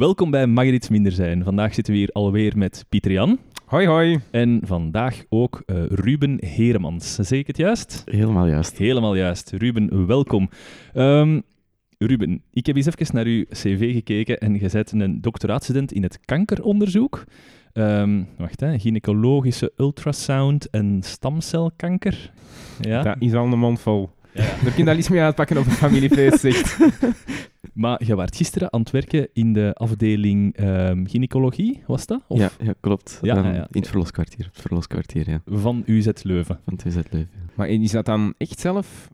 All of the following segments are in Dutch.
Welkom bij Mag er iets minder zijn. Vandaag zitten we hier alweer met Pieter Jan. Hoi, hoi. En vandaag ook uh, Ruben Heremans. Zeg ik het juist? Helemaal juist. Helemaal juist. Ruben, welkom. Um, Ruben, ik heb eens even naar uw cv gekeken en je bent een doctoraatstudent in het kankeronderzoek. Um, wacht, hè, gynaecologische ultrasound en stamcelkanker. Ja. Dat is al een mond vol. Ja. Daar kun je daar iets mee uitpakken op een familiefeest zegt. maar je was gisteren aan het werken in de afdeling um, gynaecologie, was dat? Of? Ja, ja, klopt. Ja, um, ja, In het verloskwartier. Het verloskwartier, ja. Van UZ Leuven. Van UZ Leuven. Maar is dat dan echt zelf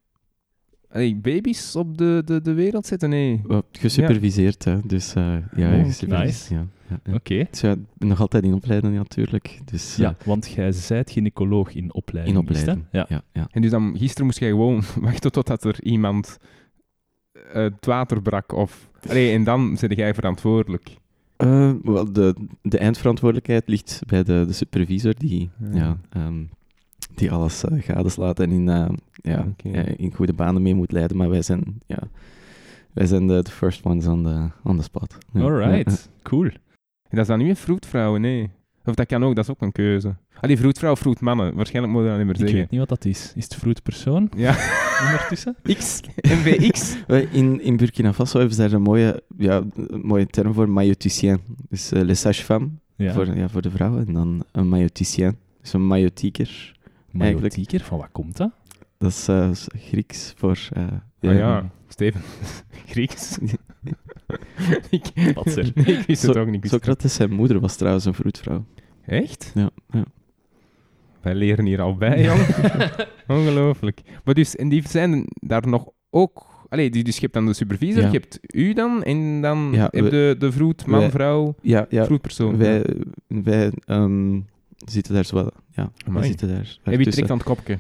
Baby's op de, de, de wereld zetten? Nee. gesuperviseerd, hè. Dus uh, ja, oh, gesuperviseerd. Ja. Oké. Okay. Dus ja, nog altijd in opleiding natuurlijk. Dus, ja, uh, want jij zijt gynaecoloog in opleiding. In opleiding, ja. Ja, ja. En dus dan, gisteren moest jij gewoon wachten totdat er iemand uh, het water brak? Of... Allee, en dan zit jij verantwoordelijk? Uh, wel, de, de eindverantwoordelijkheid ligt bij de, de supervisor die ja. Um, die alles uh, gadeslaat en in, uh, ja, okay. in goede banen mee moet leiden. Maar wij zijn, ja, wij zijn de, first ones on the, on the spot. Ja. Alright, cool. En dat is dan nu een vroedvrouwen, nee? Of dat kan ook, dat is ook een keuze. Ah, die vroedvrouw, vroedmannen. Waarschijnlijk moet je dat niet meer zeggen. Ik weet niet wat dat is. Is het vroedpersoon? Ja. Ondertussen? X. MVX. in, in Burkina Faso hebben ze daar een mooie, ja, een mooie term voor, mailloticien. Dus uh, les sages-femmes ja. Voor, ja, voor de vrouwen. En dan een mailloticien. Dus een maillotieker. Maillotieker, van wat komt dat? Dat is uh, Grieks voor... Uh, ja, ah, ja. Steven. Grieks? ik, er? Nee, ik wist het ook niet. Socrates, zijn moeder, was trouwens een vroedvrouw. Echt? Ja. ja. Wij leren hier al bij, jong. Ongelooflijk. Maar dus, en die zijn daar nog ook... Allee, dus je hebt dan de supervisor, ja. je hebt u dan, en dan ja, heb je de, de vroed, man, wij, vrouw, ja, ja, vroedpersoon. Wij, wij um, zitten daar zo ja, we zitten daar. Heb je trekt aan het kopje?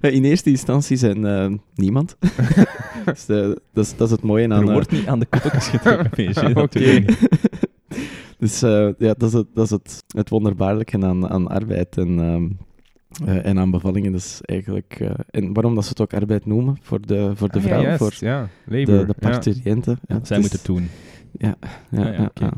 In eerste instantie zijn uh, niemand. dus de, dat, is, dat is het mooie aan... Er wordt uh, niet aan de kopjes getrokken, Oké. dus uh, ja, dat is, het, dat is het, het wonderbaarlijke aan, aan arbeid en, um, en aan bevallingen. Dus eigenlijk, en waarom dat ze het ook arbeid noemen voor de, voor de ah, vrouw, ja, voor ja. de, de parturiënten. Ja. Zij moeten het doen. Ja, ja, ja. Okay.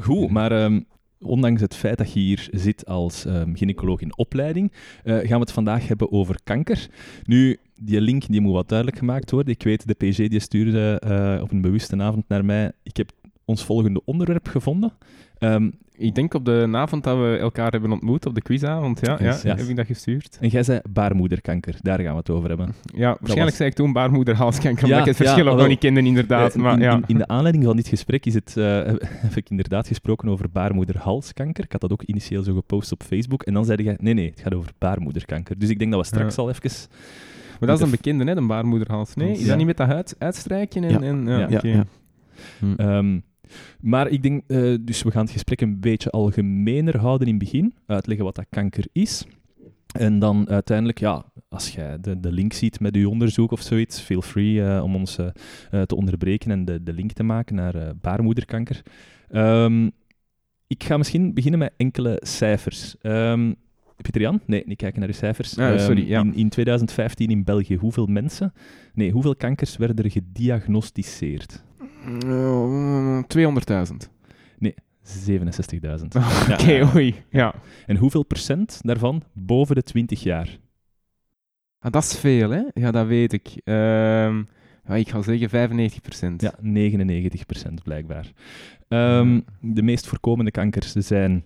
goed, maar um, ondanks het feit dat je hier zit als um, gynaecoloog in opleiding, uh, gaan we het vandaag hebben over kanker. Nu, die link die moet wat duidelijk gemaakt worden. Ik weet, de PG die stuurde uh, op een bewuste avond naar mij, ik heb ons volgende onderwerp gevonden. Um, ik denk op de avond dat we elkaar hebben ontmoet, op de quizavond, ja, ja, ja, heb ik dat gestuurd. En jij zei baarmoederkanker, daar gaan we het over hebben. Ja, waarschijnlijk was... zei ik toen baarmoederhalskanker, omdat ik het verschil ook nog niet kende, inderdaad. Maar, in, ja. in, in, de aanleiding van dit gesprek is het, uh, heb ik inderdaad gesproken over baarmoederhalskanker. Ik had dat ook initieel zo gepost op Facebook. En dan zei jij, nee, nee, het gaat over baarmoederkanker. Dus ik denk dat we straks al even... Maar dat is een bekende, hè, een baarmoederhals. Nee, is dat niet met dat uit, uitstrijken? En, en, ja, ja, okay. hm. um, maar ik denk, uh, dus we gaan het gesprek een beetje algemener houden in het begin, uitleggen wat dat kanker is. En dan uiteindelijk, ja, als jij de, de link ziet met uw onderzoek of zoiets, feel free uh, om ons uh, te onderbreken en de, de link te maken naar baarmoederkanker. Um, ik ga misschien beginnen met enkele cijfers. Um, Pieter Jan? Nee, niet kijken naar uw cijfers. Sorry, ja. in, in 2015 in België, hoeveel mensen, nee, hoeveel kankers werden er gediagnosticeerd? Uh, 200.000. Nee, 67.000. Oh, Oké, okay, oei. Ja. En hoeveel procent daarvan boven de 20 jaar? Ah, dat is veel, hè? Ja, dat weet ik. Ja, ik ga zeggen 95 procent. Ja, 99 procent blijkbaar. Um, de meest voorkomende kankers zijn...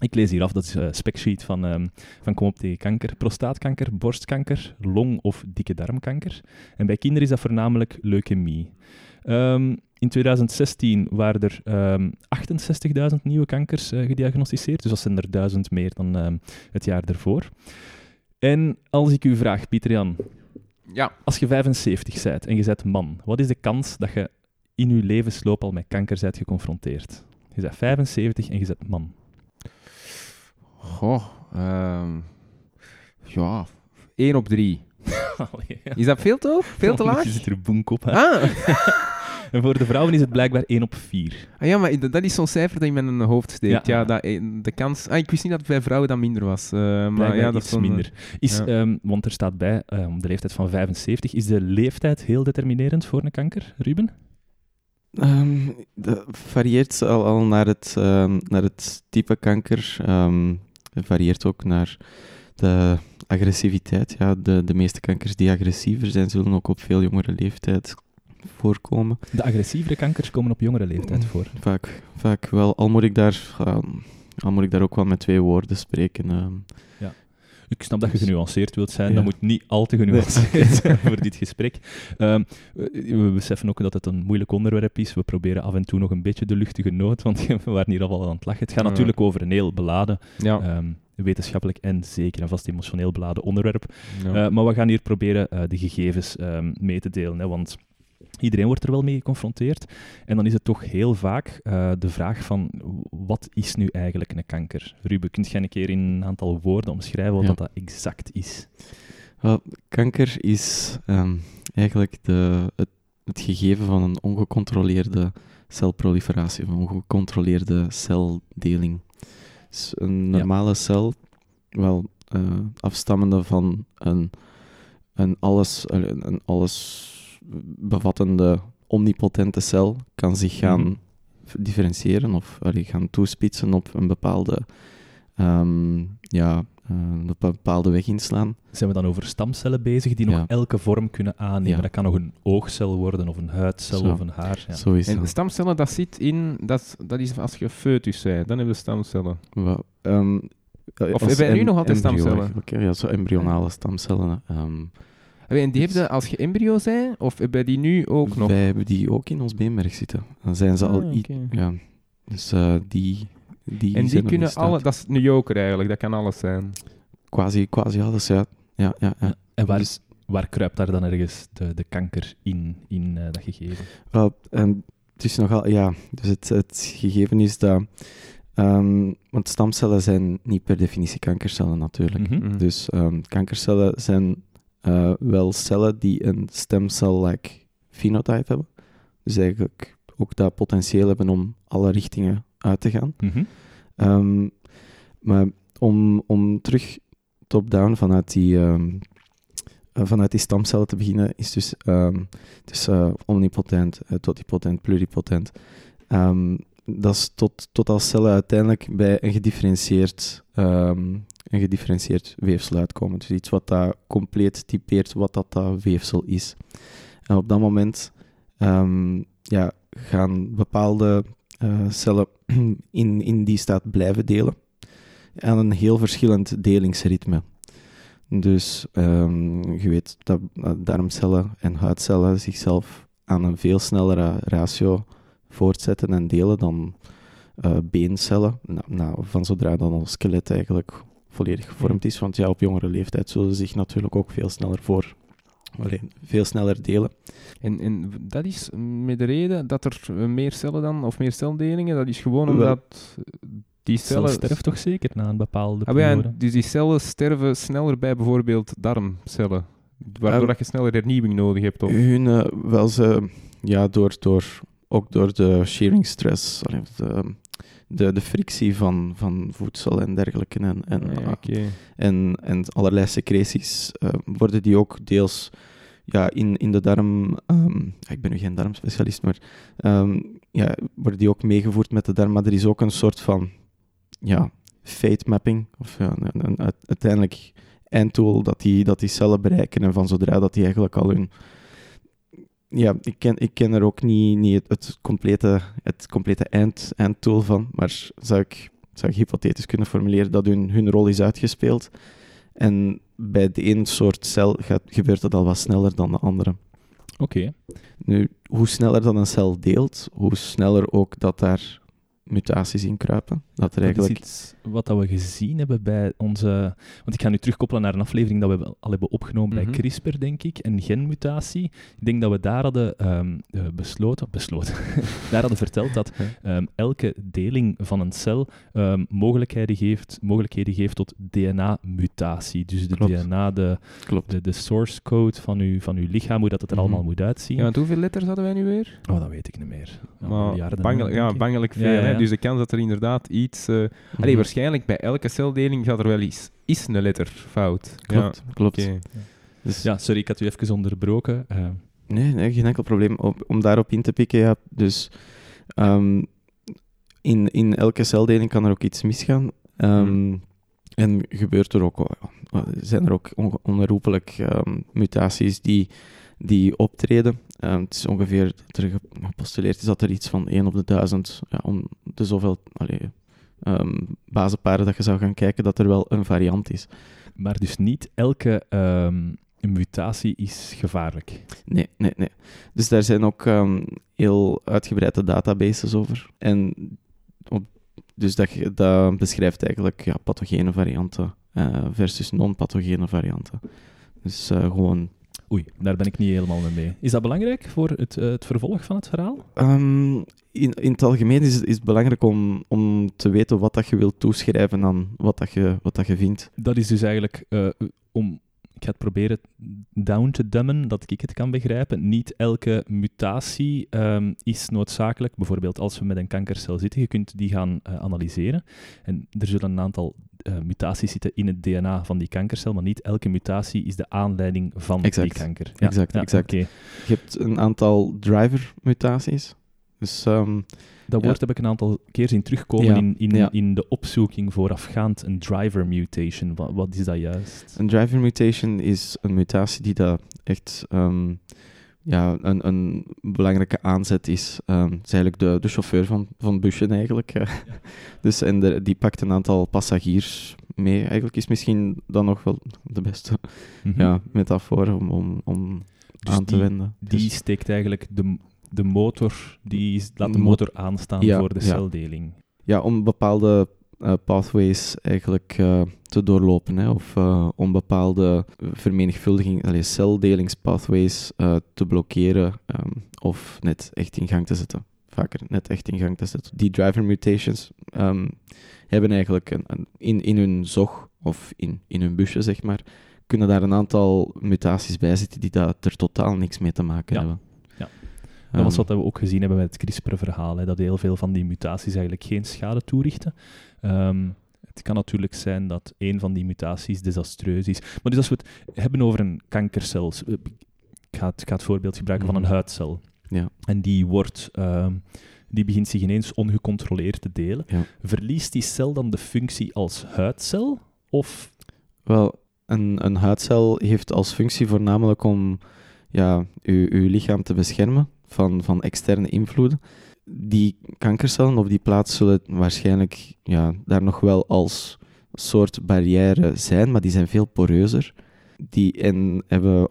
Ik lees hier af, dat is een specsheet van, um, van Kom op tegen kanker. Prostaatkanker, borstkanker, long- of dikke darmkanker. En bij kinderen is dat voornamelijk leukemie. Um, in 2016 waren er um, 68.000 nieuwe kankers uh, gediagnosticeerd, dus dat zijn er duizend meer dan um, het jaar ervoor. En als ik u vraag, Pieter Jan, ja. als je 75 bent en je bent man, wat is de kans dat je in je levensloop al met kanker bent geconfronteerd? Je bent 75 en je bent man. Goh, um, ja, 1 op 3. Allee, ja. Is dat veel toch? Veel te laag? Je zit er boenk op. Hè? Ah. En voor de vrouwen is het blijkbaar 1 op 4. Ah ja, maar dat is zo'n cijfer dat in mijn hoofd steekt. Ja, ja dat, eh, de kans... Ah, ik wist niet dat het bij vrouwen dan minder was. Uh, maar ja, dat is minder. Is, ja. um, want er staat bij, um, de leeftijd van 75. Is de leeftijd heel determinerend voor een kanker, Ruben? Um, dat varieert al, al naar, het, um, naar het type kanker. Um, varieert ook naar de agressiviteit. Ja, de, de meeste kankers die agressiever zijn, zullen ook op veel jongere leeftijd voorkomen. De agressievere kankers komen op jongere leeftijd mm, voor? Vaak, vaak wel. Al moet ik daar, al moet ik daar ook wel met twee woorden spreken. ja. Ik snap dat je dus- genuanceerd wilt zijn. Dat moet niet al te genuanceerd zijn voor dit gesprek. Um, we beseffen ook dat het een moeilijk onderwerp is. We proberen af en toe nog een beetje de luchtige noot, want we waren hier al aan het lachen. Het gaat natuurlijk over een heel beladen, um, wetenschappelijk en zeker en vast emotioneel beladen onderwerp. Uh, maar we gaan hier proberen uh, de gegevens um, mee te delen. Hè, want Iedereen wordt er wel mee geconfronteerd. En dan is het toch heel vaak uh, de vraag van, wat is nu eigenlijk een kanker? Ruben, kunt jij een keer in een aantal woorden omschrijven wat dat, dat exact is? Well, kanker is um, eigenlijk de, het, het, gegeven van een ongecontroleerde celproliferatie, van een ongecontroleerde celdeling. Dus een normale ja. cel, wel uh, afstammende van een, een alles, een alles bevattende omnipotente cel kan zich gaan mm differentiëren of allee, gaan toespitsen op een bepaalde, um, ja, uh, een bepaalde weg inslaan. Zijn we dan over stamcellen bezig die nog elke vorm kunnen aannemen? Ja. Dat kan nog een oogcel worden of een huidcel Zo. of een haar. Ja. Zo is en stamcellen, dat zit in, dat, dat is als je foetus bent, dan hebben we stamcellen. Well, um, of hebben wij nu nog altijd stamcellen? Ja, zo embryonale stamcellen. Um, en die hebben als je embryo zijn, of hebben die nu ook nog? Wij hebben die ook in ons beenmerg zitten. Dan zijn ze al... Ah, ja, dus uh, die, die En die kunnen alle... Dat is een joker eigenlijk, dat kan alles zijn. Quasi, quasi alles, ja. ja, ja, ja. En waar, is, waar kruipt daar dan ergens de, de kanker in, in uh, dat gegeven? Wel, um, het is nogal... Ja, dus het, het gegeven is dat... Um, want stamcellen zijn niet per definitie kankercellen natuurlijk. Mm -hmm. Dus um, kankercellen zijn uh, wel cellen die een stemcel-like phenotype hebben. Dus eigenlijk ook dat potentieel hebben om alle richtingen uit te gaan. Mm -hmm. um, maar om, om terug top-down vanuit die, um, vanuit die stamcellen te beginnen, is dus, um, dus uh, omnipotent, uh, totipotent, pluripotent. dat is tot, tot als cellen uiteindelijk bij een gedifferentieerd een gedifferentieerd weefsel uitkomen. Dus iets wat dat compleet typeert wat dat, dat weefsel is. En op dat moment um, ja, gaan bepaalde uh, cellen in, in die staat blijven delen aan een heel verschillend delingsritme. Dus um, je weet dat darmcellen en huidcellen zichzelf aan een veel snellere ratio voortzetten en delen dan uh, beencellen. Nou, nou, van zodra dan ons skelet eigenlijk volledig gevormd is. Want ja, op jongere leeftijd zullen ze zich natuurlijk ook veel sneller voor alleen, veel sneller delen. En, en dat is met de reden dat er meer cellen dan, of meer celdelingen, dat is gewoon omdat die cellen... sterven toch zeker na een bepaalde ah, ja, dus die cellen sterven sneller bij bijvoorbeeld darmcellen, waardoor uh, dat je sneller hernieuwing nodig hebt? Of? Hun, uh, wel ze, ja, door, door, ook door de shearing stress, de, de, de frictie van, van voedsel en dergelijke en, en, okay. en, en allerlei secreties uh, worden die ook deels ja, in, in de darm, um, ik ben nu geen darmspecialist, maar um, ja, worden die ook meegevoerd met de darm, maar er is ook een soort van ja, fate mapping, of ja, een, een, uiteindelijk eindtool dat die, dat die cellen bereiken en van zodra dat die eigenlijk al hun ja, ik ken, ik ken er ook niet, niet het, het complete, het complete eind, eindtool van, maar zou ik, zou ik hypothetisch kunnen formuleren dat hun, hun rol is uitgespeeld. En bij de ene soort cel gaat, gebeurt dat al wat sneller dan de andere. Oké. Nu, hoe sneller dan een cel deelt, hoe sneller ook dat daar mutaties in kruipen. Dat, er eigenlijk... is iets wat dat we gezien hebben bij onze... Want ik ga nu terugkoppelen naar een aflevering dat we al hebben opgenomen bij mhm. CRISPR, denk ik, en genmutatie. Ik denk dat we daar hadden um, besloten... Besloten. daar hadden verteld dat um, elke deling van een cel um, mogelijkheden, geeft, mogelijkheden geeft tot DNA-mutatie. Dus de DNA, de, de, de, source code van uw, van uw lichaam, hoe dat het er mm allemaal moet uitzien. Ja, want hoeveel letters hadden wij nu weer? Oh, dat weet ik niet meer. Maar, bangelijk, ja, bangelijk veel. Ja, ja. Dus de kans dat er inderdaad iets... Uh, allee, waarschijnlijk bij elke celdeling gaat er wel iets... Is een letter fout. Klopt, klopt. Dus ja, sorry, ik had u even onderbroken. Uh, Nee, nee, geen enkel probleem. om daarop in te pikken, ja. Dus ehm, in, in elke celdeling kan er ook iets misgaan. Um, En gebeurt er ook, zijn er ook onherroepelijk um, mutaties die, die optreden. het is ongeveer, er gepostuleerd is dat er iets van 1 op de 1000, ja, om de zoveel allee, bazenparen dat je zou gaan kijken, dat er wel een variant is. Maar dus niet elke een mutatie is gevaarlijk. Nee, nee, nee. Dus daar zijn ook heel uitgebreide databases over. En op, dus dat, dat beschrijft eigenlijk ja, pathogene varianten uh, versus non-pathogene varianten. Dus uh, gewoon... Oei, daar ben ik niet helemaal mee. Is dat belangrijk voor het, uh, het vervolg van het verhaal? Um, in, in het algemeen is, is het belangrijk om, om te weten wat dat je wilt toeschrijven aan wat, dat je, wat dat je vindt. Dat is dus eigenlijk om ik ga het proberen down te dummen, dat ik het kan begrijpen. Niet elke mutatie um, is noodzakelijk. Bijvoorbeeld als we met een kankercel zitten, je kunt die gaan uh, analyseren. En er zullen een aantal uh, mutaties zitten in het DNA van die kankercel, maar niet elke mutatie is de aanleiding van exact. die kanker. Ja, exact, ja, exact. Okay. Je hebt een aantal driver-mutaties. Dus um, dat woord heb ik een aantal keer zien terugkomen in, in, in de opzoeking voorafgaand. Een driver mutation, wat, wat, is dat juist? Een driver mutation is een mutatie die dat echt ehm, ja, een, een belangrijke aanzet is. Um, het is eigenlijk de, de chauffeur van, van busje eigenlijk. dus, en de, die pakt een aantal passagiers mee. Eigenlijk is misschien dan nog wel de beste mm ja, metafoor om, om, om dus aan te wenden. Die dus steekt eigenlijk de de motor, die laat de motor aanstaan voor de celdeling. Ja, om bepaalde uh, pathways eigenlijk uh, te doorlopen, hè, of uh, om bepaalde vermenigvuldiging, allez, celdelingspathways te blokkeren, um, of net echt in gang te zetten. Vaker net echt in gang te zetten. Die driver mutations um, hebben eigenlijk een, een, in, in hun zog, of in, in hun busje, zeg maar, kunnen daar een aantal mutaties bij zitten die daar er totaal niks mee te maken hebben. Dat was wat we ook gezien hebben met het CRISPR-verhaal, dat heel veel van die mutaties eigenlijk geen schade toerichten. Um, het kan natuurlijk zijn dat een van die mutaties desastreus is. Maar dus als we het hebben over een kankercel, ik ga het, het voorbeeld gebruiken van een mhm. huidcel. Ja. En die wordt... Um, die begint zich ineens ongecontroleerd te delen. Verliest die cel dan de functie als huidcel? Of... Wel, een, een huidcel heeft als functie voornamelijk om ja, uw, uw lichaam te beschermen van, van externe invloeden. Die kankercellen op die plaats zullen waarschijnlijk ja, daar nog wel als soort barrière zijn, maar die zijn veel poreuzer. Die en hebben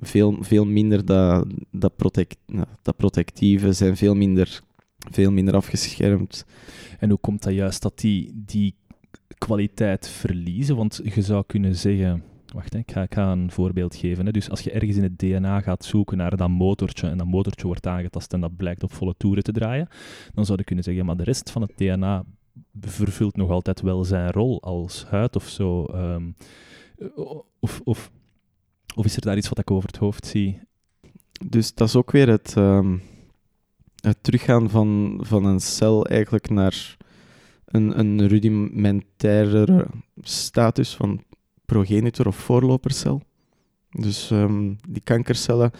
veel, veel minder dat, dat, protect, dat protectieve, zijn veel minder, veel minder afgeschermd. En hoe komt dat juist dat die, die kwaliteit verliezen? Want je zou kunnen zeggen, Wacht, ik, ga, een voorbeeld geven. Hè. Dus als je ergens in het DNA gaat zoeken naar dat motortje en dat motortje wordt aangetast en dat blijkt op volle toeren te draaien, dan zou je kunnen zeggen, maar de rest van het DNA vervult nog altijd wel zijn rol als huid of zo. Ehm, of, of, of is er daar iets wat ik over het hoofd zie? Dus dat is ook weer het, um, het teruggaan van, van een cel eigenlijk naar een, een rudimentaire status van progenitor of voorlopercel. Dus um, die kankercellen,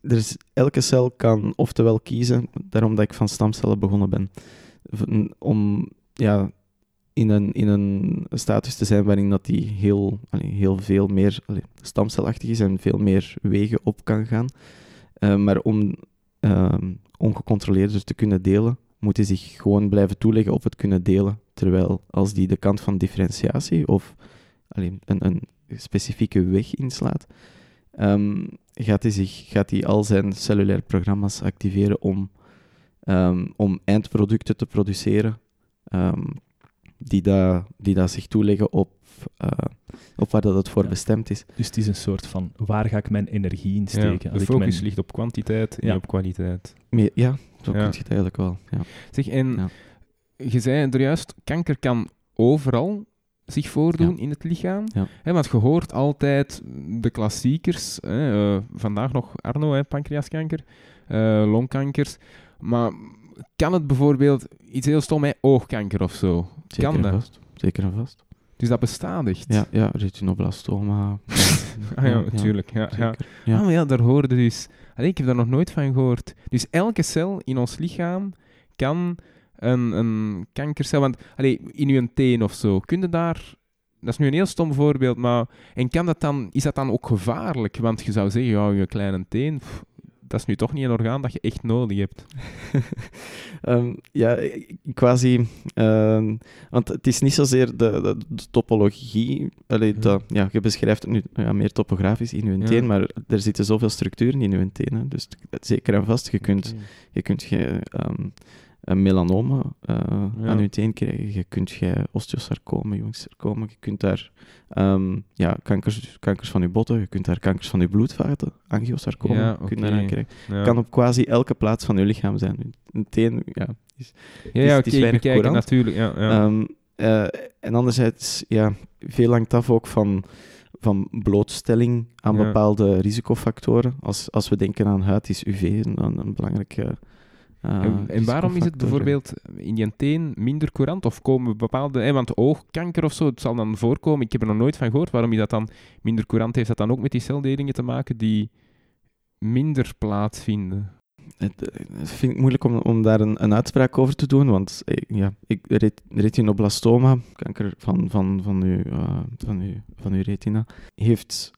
is, elke cel kan oftewel kiezen, daarom dat ik van stamcellen begonnen ben, om ja, in, een, in een status te zijn waarin dat die heel, heel veel meer stamcelachtig is en veel meer wegen op kan gaan. Uh, maar om um, ongecontroleerd te kunnen delen, moet hij zich gewoon blijven toeleggen op het kunnen delen. Terwijl als die de kant van differentiatie of alleen een, een specifieke weg inslaat, um, gaat hij, zich, gaat hij al zijn cellulaire programma's activeren om, um, om eindproducten te produceren um, die, da, die da zich toeleggen op, uh, op waar dat het voor bestemd is. Dus het is een soort van, waar ga ik mijn energie in steken? Ja, de focus ligt op kwantiteit en op kwaliteit. ja, zo ja. kun je het eigenlijk wel. Ja. Zeg, en je zei er juist, kanker kan overal zich voordoen in het lichaam. Ja. want je hoort altijd de klassiekers. Hè, uh, vandaag nog Arno, hè, pancreaskanker, uh, longkankers. Maar kan het bijvoorbeeld iets heel stom, hè, oogkanker of zo? Zeker kan dat? Vast. Zeker en vast. Dus dat bestaat echt? Ja, ja retinoblastoma. Ah ja, natuurlijk. Ja, ja, ja. Ah, maar ja, daar hoorde dus... Allee, ik heb daar nog nooit van gehoord. Dus elke cel in ons lichaam kan een, een kankercel... Want allee, in uw teen of zo, kun je daar... Dat is nu een heel stom voorbeeld, maar... En kan dat dan, is dat dan ook gevaarlijk? Want je zou zeggen, ja, je kleine teen dat is nu toch niet een orgaan dat je echt nodig hebt. um, ja, quasi. Uh, want het is niet zozeer de, de, topologie. Allee, ja. ja, je beschrijft het nu ja, meer topografisch in je teen, maar er zitten zoveel structuren in je teen. Dus zeker en vast, je kunt je, kunt je um, een melanoma uh, aan je teen krijgen. Je kunt je osteosarcoma, jongssarcoma, je kunt daar um, ja, kankers, kankers van je botten, je kunt daar kankers van je bloedvaten, angiosarcoma, ja, okay. daar krijgen. Ja. kan op quasi elke plaats van je lichaam zijn. Een teen, ja, is, ja, ja, is, is bekijken, natuurlijk. Ja, ja. Um, uh, en anderzijds, ja, veel hangt af ook van van blootstelling aan bepaalde risicofactoren. Als, als we denken aan huid, is UV een, een belangrijke Ah, en, waarom is het bijvoorbeeld in je teen minder courant? Of komen bepaalde... Eh, want oogkanker of zo, het zal dan voorkomen. Ik heb er nog nooit van gehoord. Waarom is dat dan minder courant? Heeft dat dan ook met die celdelingen te maken die minder plaatsvinden? Het, eh, het vind ik moeilijk om, om daar een, een uitspraak over te doen, want eh, ja, ik, retinoblastoma, kanker van, van, van, uw, uh, van, uw, van uw retina, heeft,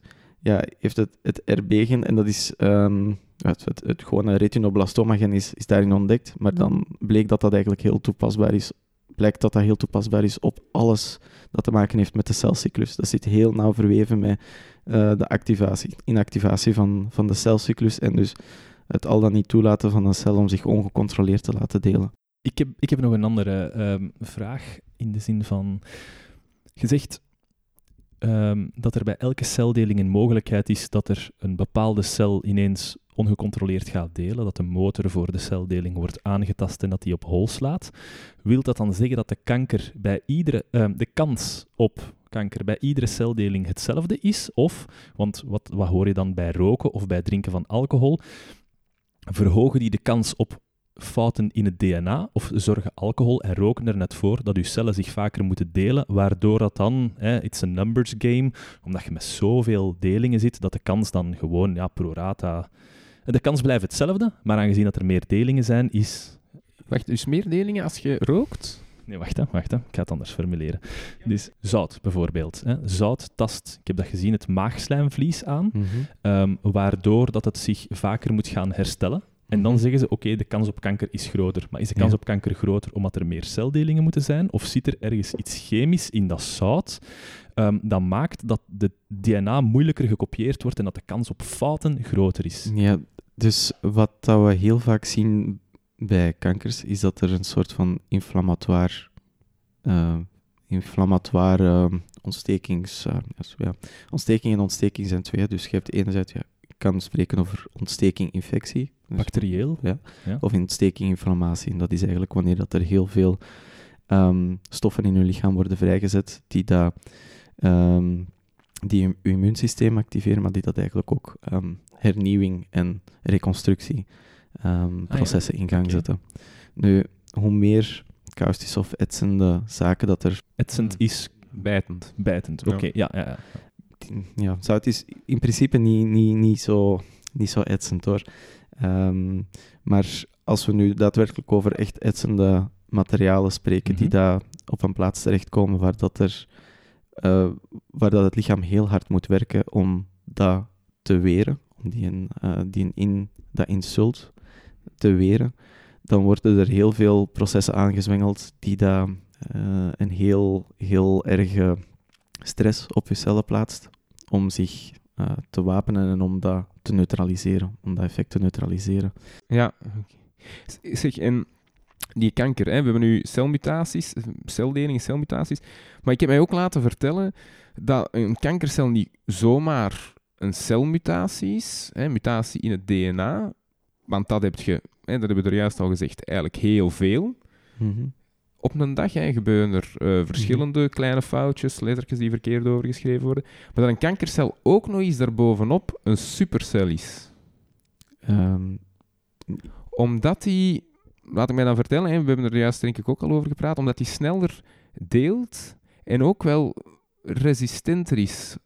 ja, heeft het, het RB-gen en dat is... Um, het, het, het gewone retinoblastoma-gen is, is daarin ontdekt, maar dan bleek dat dat eigenlijk heel toepasbaar is. Blijkt dat dat heel toepasbaar is op alles dat te maken heeft met de celcyclus. Dat zit heel nauw verweven met uh, de activatie, inactivatie van, van de celcyclus en dus het al dan niet toelaten van een cel om zich ongecontroleerd te laten delen. Ik heb, ik heb nog een andere uh, vraag in de zin van, je zegt um, dat er bij elke celdeling een mogelijkheid is dat er een bepaalde cel ineens ongecontroleerd gaat delen, dat de motor voor de celdeling wordt aangetast en dat die op hol slaat, wil dat dan zeggen dat de kanker bij iedere, uh, de kans op kanker bij iedere celdeling hetzelfde is? Of, want wat, wat hoor je dan bij roken of bij drinken van alcohol? Verhogen die de kans op fouten in het DNA of zorgen alcohol en roken er net voor dat uw cellen zich vaker moeten delen, waardoor dat dan, hè, it's a numbers game, omdat je met zoveel delingen zit, dat de kans dan gewoon ja, pro rata de kans blijft hetzelfde, maar aangezien dat er meer delingen zijn, is... Wacht, dus meer delingen als je rookt? Nee, wacht, hè, wacht. Hè. Ik ga het anders formuleren. Dus zout, bijvoorbeeld. Hè. Zout tast, ik heb dat gezien, het maagslijmvlies aan, mm -hmm. waardoor dat het zich vaker moet gaan herstellen. En dan zeggen ze, oké, de kans op kanker is groter. Maar is de kans op kanker groter omdat er meer celdelingen moeten zijn? Of zit er ergens iets chemisch in dat zout um, dat maakt dat de DNA moeilijker gekopieerd wordt en dat de kans op fouten groter is? Ja, dus wat dat we heel vaak zien bij kankers, is dat er een soort van inflammatoire, uh, inflammatoire uh, ontstekings... Uh, ja, ontsteking en ontsteking zijn twee. Dus je hebt enerzijds, ja, kan spreken over ontsteking, infectie. Dus, Bacterieel? Ja, ja. Of ontsteking, inflammatie. En dat is eigenlijk wanneer dat er heel veel um, stoffen in je lichaam worden vrijgezet die dat... Um, die je immuunsysteem activeren, maar die dat eigenlijk ook um, hernieuwing en reconstructieprocessen um, in gang zetten. Nu, hoe meer kaustische of etsende zaken dat er... Etsend is bijtend. Bijtend, oké. Ja. Ja, ja, ja. zout is in principe niet, niet, niet, zo, niet zo etsend hoor. Um, maar als we nu daadwerkelijk over echt etsende materialen spreken, die mhm. daar op een plaats terechtkomen waar dat er uh, waar dat het lichaam heel hard moet werken om dat te weren, om die, in, uh, die in, dat insult te weren, dan worden er heel veel processen aangezwengeld die dat, uh, een heel, heel erge stress op je cellen plaatst om zich uh, te wapenen en om dat te neutraliseren, om dat effect te neutraliseren. Ja, zeg, en die kanker. Hè. We hebben nu celmutaties, celdelingen, celmutaties. Maar ik heb mij ook laten vertellen dat een kankercel niet zomaar een celmutatie is, hè, mutatie in het DNA, want dat heb je, hè, dat hebben we er juist al gezegd, eigenlijk heel veel. Mhm. Op een dag hè, gebeuren er uh, verschillende mhm. kleine foutjes, lettertjes die verkeerd overgeschreven worden, maar dat een kankercel ook nog eens daarbovenop een supercel is. Um. Omdat die laat ik mij dan vertellen, hè, we hebben er juist denk ik ook al over gepraat, omdat hij sneller deelt en ook wel resistenter is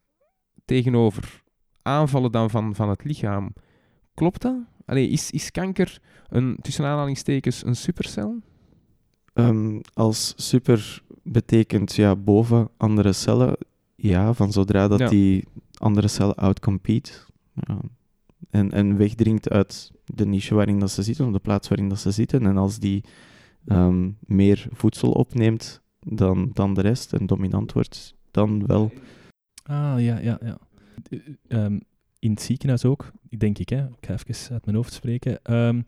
tegenover aanvallen dan van, van het lichaam. Klopt dat? Allee, is, is kanker een, tussen aanhalingstekens een supercel? Um, als super betekent ja, boven andere cellen, ja, van zodra dat die andere cellen outcompete ja, en, en wegdringt uit de niche waarin dat ze zitten, of de plaats waarin dat ze zitten, en als die um, meer voedsel opneemt dan, dan de rest en dominant wordt, dan wel. Ah, ja, ja, ja. Um, in het ziekenhuis ook, denk ik, hè, ik ga even uit mijn hoofd spreken. Um,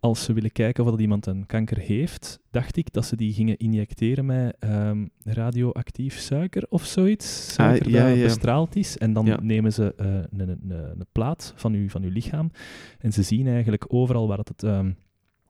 als ze willen kijken of dat iemand een kanker heeft, dacht ik dat ze die gingen injecteren met um, radioactief suiker of zoiets. Ah, suiker ah, ja, dat ja. bestraald is. En dan nemen ze uh, een, een, een, plaat van uw, van uw lichaam. En ze zien eigenlijk overal waar het um,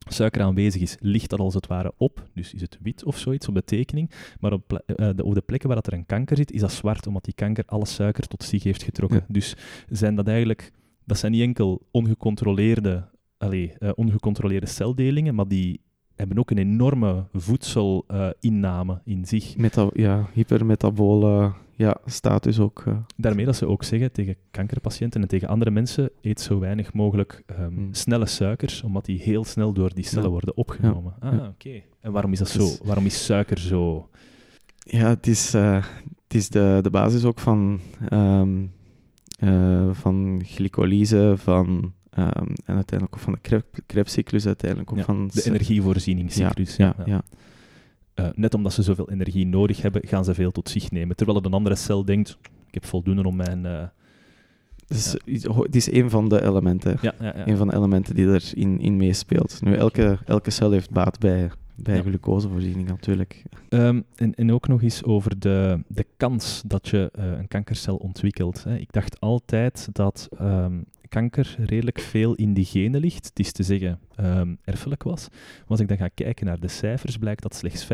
suiker aanwezig is, ligt dat als het ware op. Dus is het wit of zoiets op de tekening. Maar op, uh, de, op de plekken waar dat er een kanker zit, is dat zwart, omdat die kanker alle suiker tot zich heeft getrokken. Dus zijn dat eigenlijk... Dat zijn niet enkel ongecontroleerde allee, uh, ongecontroleerde celdelingen, maar die hebben ook een enorme voedselinname in zich. Meta ja, hypermetabole ja, status ook. Uh. Daarmee dat ze ook zeggen tegen kankerpatiënten en tegen andere mensen, eet zo weinig mogelijk um, snelle suikers, omdat die heel snel door die cellen worden opgenomen. Ja. Ah, oké. En waarom is dat dus, zo? Waarom is suiker zo... Ja, het is, het is de, de basis ook van, um, van glycolyse, van Um, en uiteindelijk ook van de krebscyclus, uiteindelijk ook ja, van... De energievoorzieningscyclus. Ja, ja, ja. Uh, net omdat ze zoveel energie nodig hebben, gaan ze veel tot zich nemen. Terwijl een andere cel denkt, ik heb voldoende om mijn... Uh, dus het is een van de elementen. Een van de elementen die erin in meespeelt. Nu, elke, elke cel heeft baat bij, bij glucosevoorziening natuurlijk. Um, en, en ook nog eens over de, de kans dat je uh, een kankercel ontwikkelt. Hè. Ik dacht altijd dat um, kanker redelijk veel in die genen ligt. Het is te zeggen um, erfelijk was. Maar als ik dan ga kijken naar de cijfers, blijkt dat slechts 5%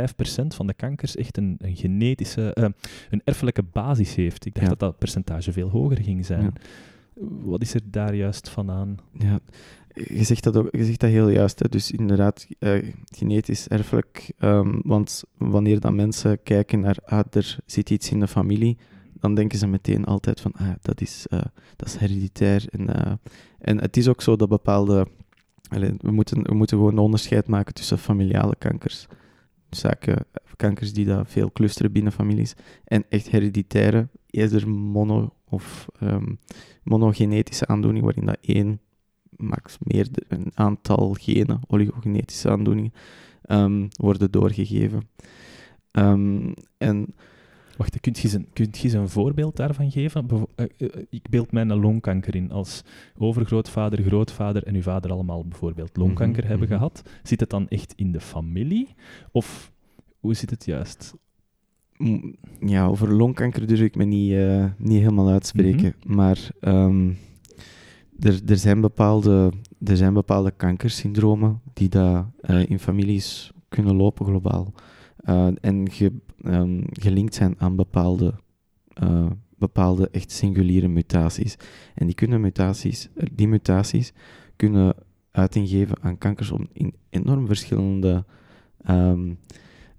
van de kankers echt een, een genetische, uh, een erfelijke basis heeft. Ik dacht dat dat percentage veel hoger ging zijn. Wat is er daar juist van aan? Ja, je zegt dat, ook, je zegt dat heel juist. Hè. Dus inderdaad, uh, genetisch erfelijk. Um, want wanneer dan mensen kijken naar, ah, er zit iets in de familie, dan denken ze meteen altijd van, ah, dat, is, uh, dat is hereditair. En, uh, en het is ook zo dat bepaalde... We, moeten, we moeten gewoon een onderscheid maken tussen familiale kankers. Zaken, kankers die daar veel clusteren binnen families. En echt hereditaire, eerder mono- of um, monogenetische aandoening, waarin dat één, max meer een aantal genen, oligogenetische aandoeningen, um, worden doorgegeven. Um, en Wacht, kunt je, een, kunt je een voorbeeld daarvan geven? Eh, eh, ik beeld mij een longkanker in. Als overgrootvader, grootvader en uw vader allemaal bijvoorbeeld longkanker mhm, hebben mhm. gehad. Zit het dan echt in de familie? Of hoe zit het juist? Ja, over longkanker durf ik me niet, uh, niet helemaal uitspreken. Mhm. Maar um, er, er, zijn bepaalde, er zijn bepaalde kankersyndromen die daar in families kunnen lopen globaal. Uh, en ge, um, gelinkt zijn aan bepaalde, uh, bepaalde echt singuliere mutaties. En die, kunnen mutaties, die mutaties kunnen uiting geven aan kankers in enorm verschillende um,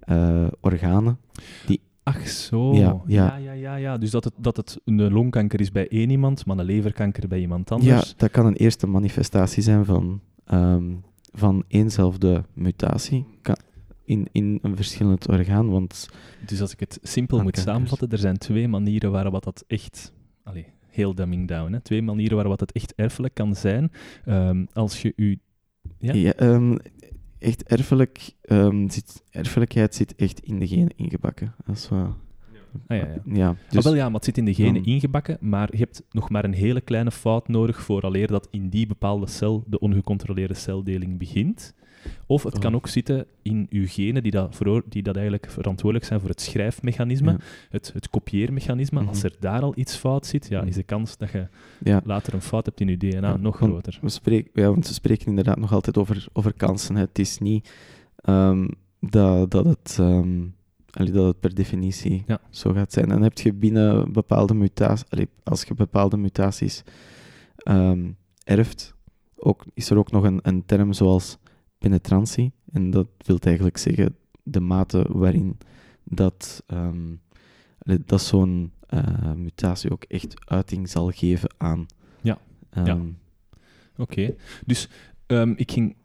uh, organen. Die Ach zo, ja, ja, ja, ja. ja, Dus dat het, dat het een longkanker is bij één iemand, maar een leverkanker bij iemand anders. Ja, dat kan een eerste manifestatie zijn van, um, van éénzelfde mutatie. Kan, in, in een verschillend orgaan. Want dus als ik het simpel moet samenvatten, er zijn twee manieren waarop dat echt... Allez, heel dumbing down. Hè? Twee manieren waarop het echt erfelijk kan zijn. Um, als je u... Ja? ja um, echt erfelijk, um, zit, erfelijkheid zit echt in de genen ingebakken. Dat is wat... Ah, ja, ja. ja, dus, ah, wel, ja, maar het zit in de genen ingebakken, maar je hebt nog maar een hele kleine fout nodig vooraleer dat in die bepaalde cel de ongecontroleerde celdeling begint. Of het kan oh. ook zitten in uw genen die dat, voor, die dat eigenlijk verantwoordelijk zijn voor het schrijfmechanisme, het, het kopieermechanisme. Als mhm. er daar al iets fout zit, ja, is de kans dat je later een fout hebt in je DNA nog groter. We spreken, ja, want we spreken inderdaad nog altijd over, over kansen. Het is niet um, dat, dat, het, um, dat het per definitie zo gaat zijn. En dan heb je binnen bepaalde mutaties, als je bepaalde mutaties um, erft, ook, is er ook nog een, een term zoals penetrantie. En dat wil eigenlijk zeggen de mate waarin dat, um, dat zo'n uh, mutatie ook echt uiting zal geven aan ja. Ehm, Oké, dus um, ik ging...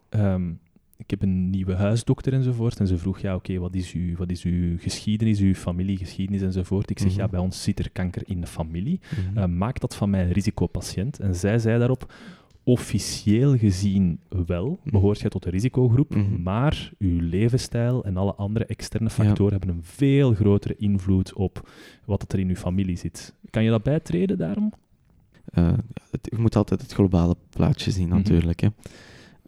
Ik heb een nieuwe huisdokter enzovoort. En ze vroeg, ja, oké, wat, is uw, wat is uw geschiedenis, uw familiegeschiedenis enzovoort. Ik zeg, mhm. ja, bij ons zit er kanker in de familie. Mm -hmm. uh, maak dat van mij een risicopatiënt. En zij zei daarop, officieel gezien wel, mhm. behoort je tot de risicogroep, mhm. maar uw levensstijl en alle andere externe factoren hebben een veel grotere invloed op wat er in uw familie zit. Kan je dat bijtreden daarom? Uh, het, je moet altijd het globale plaatje zien, mhm. natuurlijk. hè.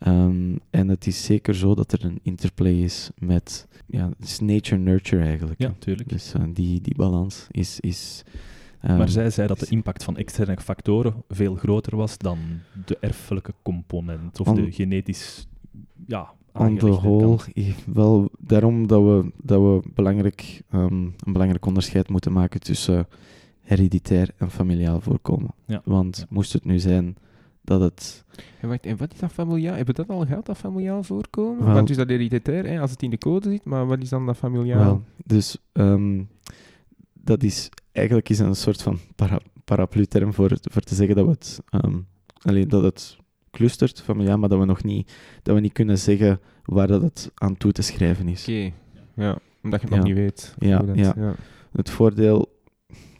Um, en het is zeker zo dat er een interplay is met ja, nature-nurture eigenlijk. Ja, natuurlijk. Dus uh, die, die balans is, is maar ehm, zij zei dat de impact van externe factoren veel groter was dan de erfelijke component of de genetisch ja, On the whole, wel daarom dat we, dat we belangrijk, um, een belangrijk onderscheid moeten maken tussen hereditair en familiaal voorkomen. Ja. Want moest het nu zijn dat het... En, wacht, en wat is dat familiaal? Hebben we dat al gehad, dat familiaal voorkomen? Wel, Want is dat hereditair, hè, als het in de code zit, maar wat is dan dat familiaal? Wel, dus um, dat is eigenlijk is een soort van para, paraplu-term voor, voor te zeggen dat, we het, um, alleen dat het clustert, van, ja, maar dat we nog niet, dat we niet kunnen zeggen waar dat het aan toe te schrijven is. Oké, ja, omdat je het nog niet weet. Ja, ja. ja. Het voordeel,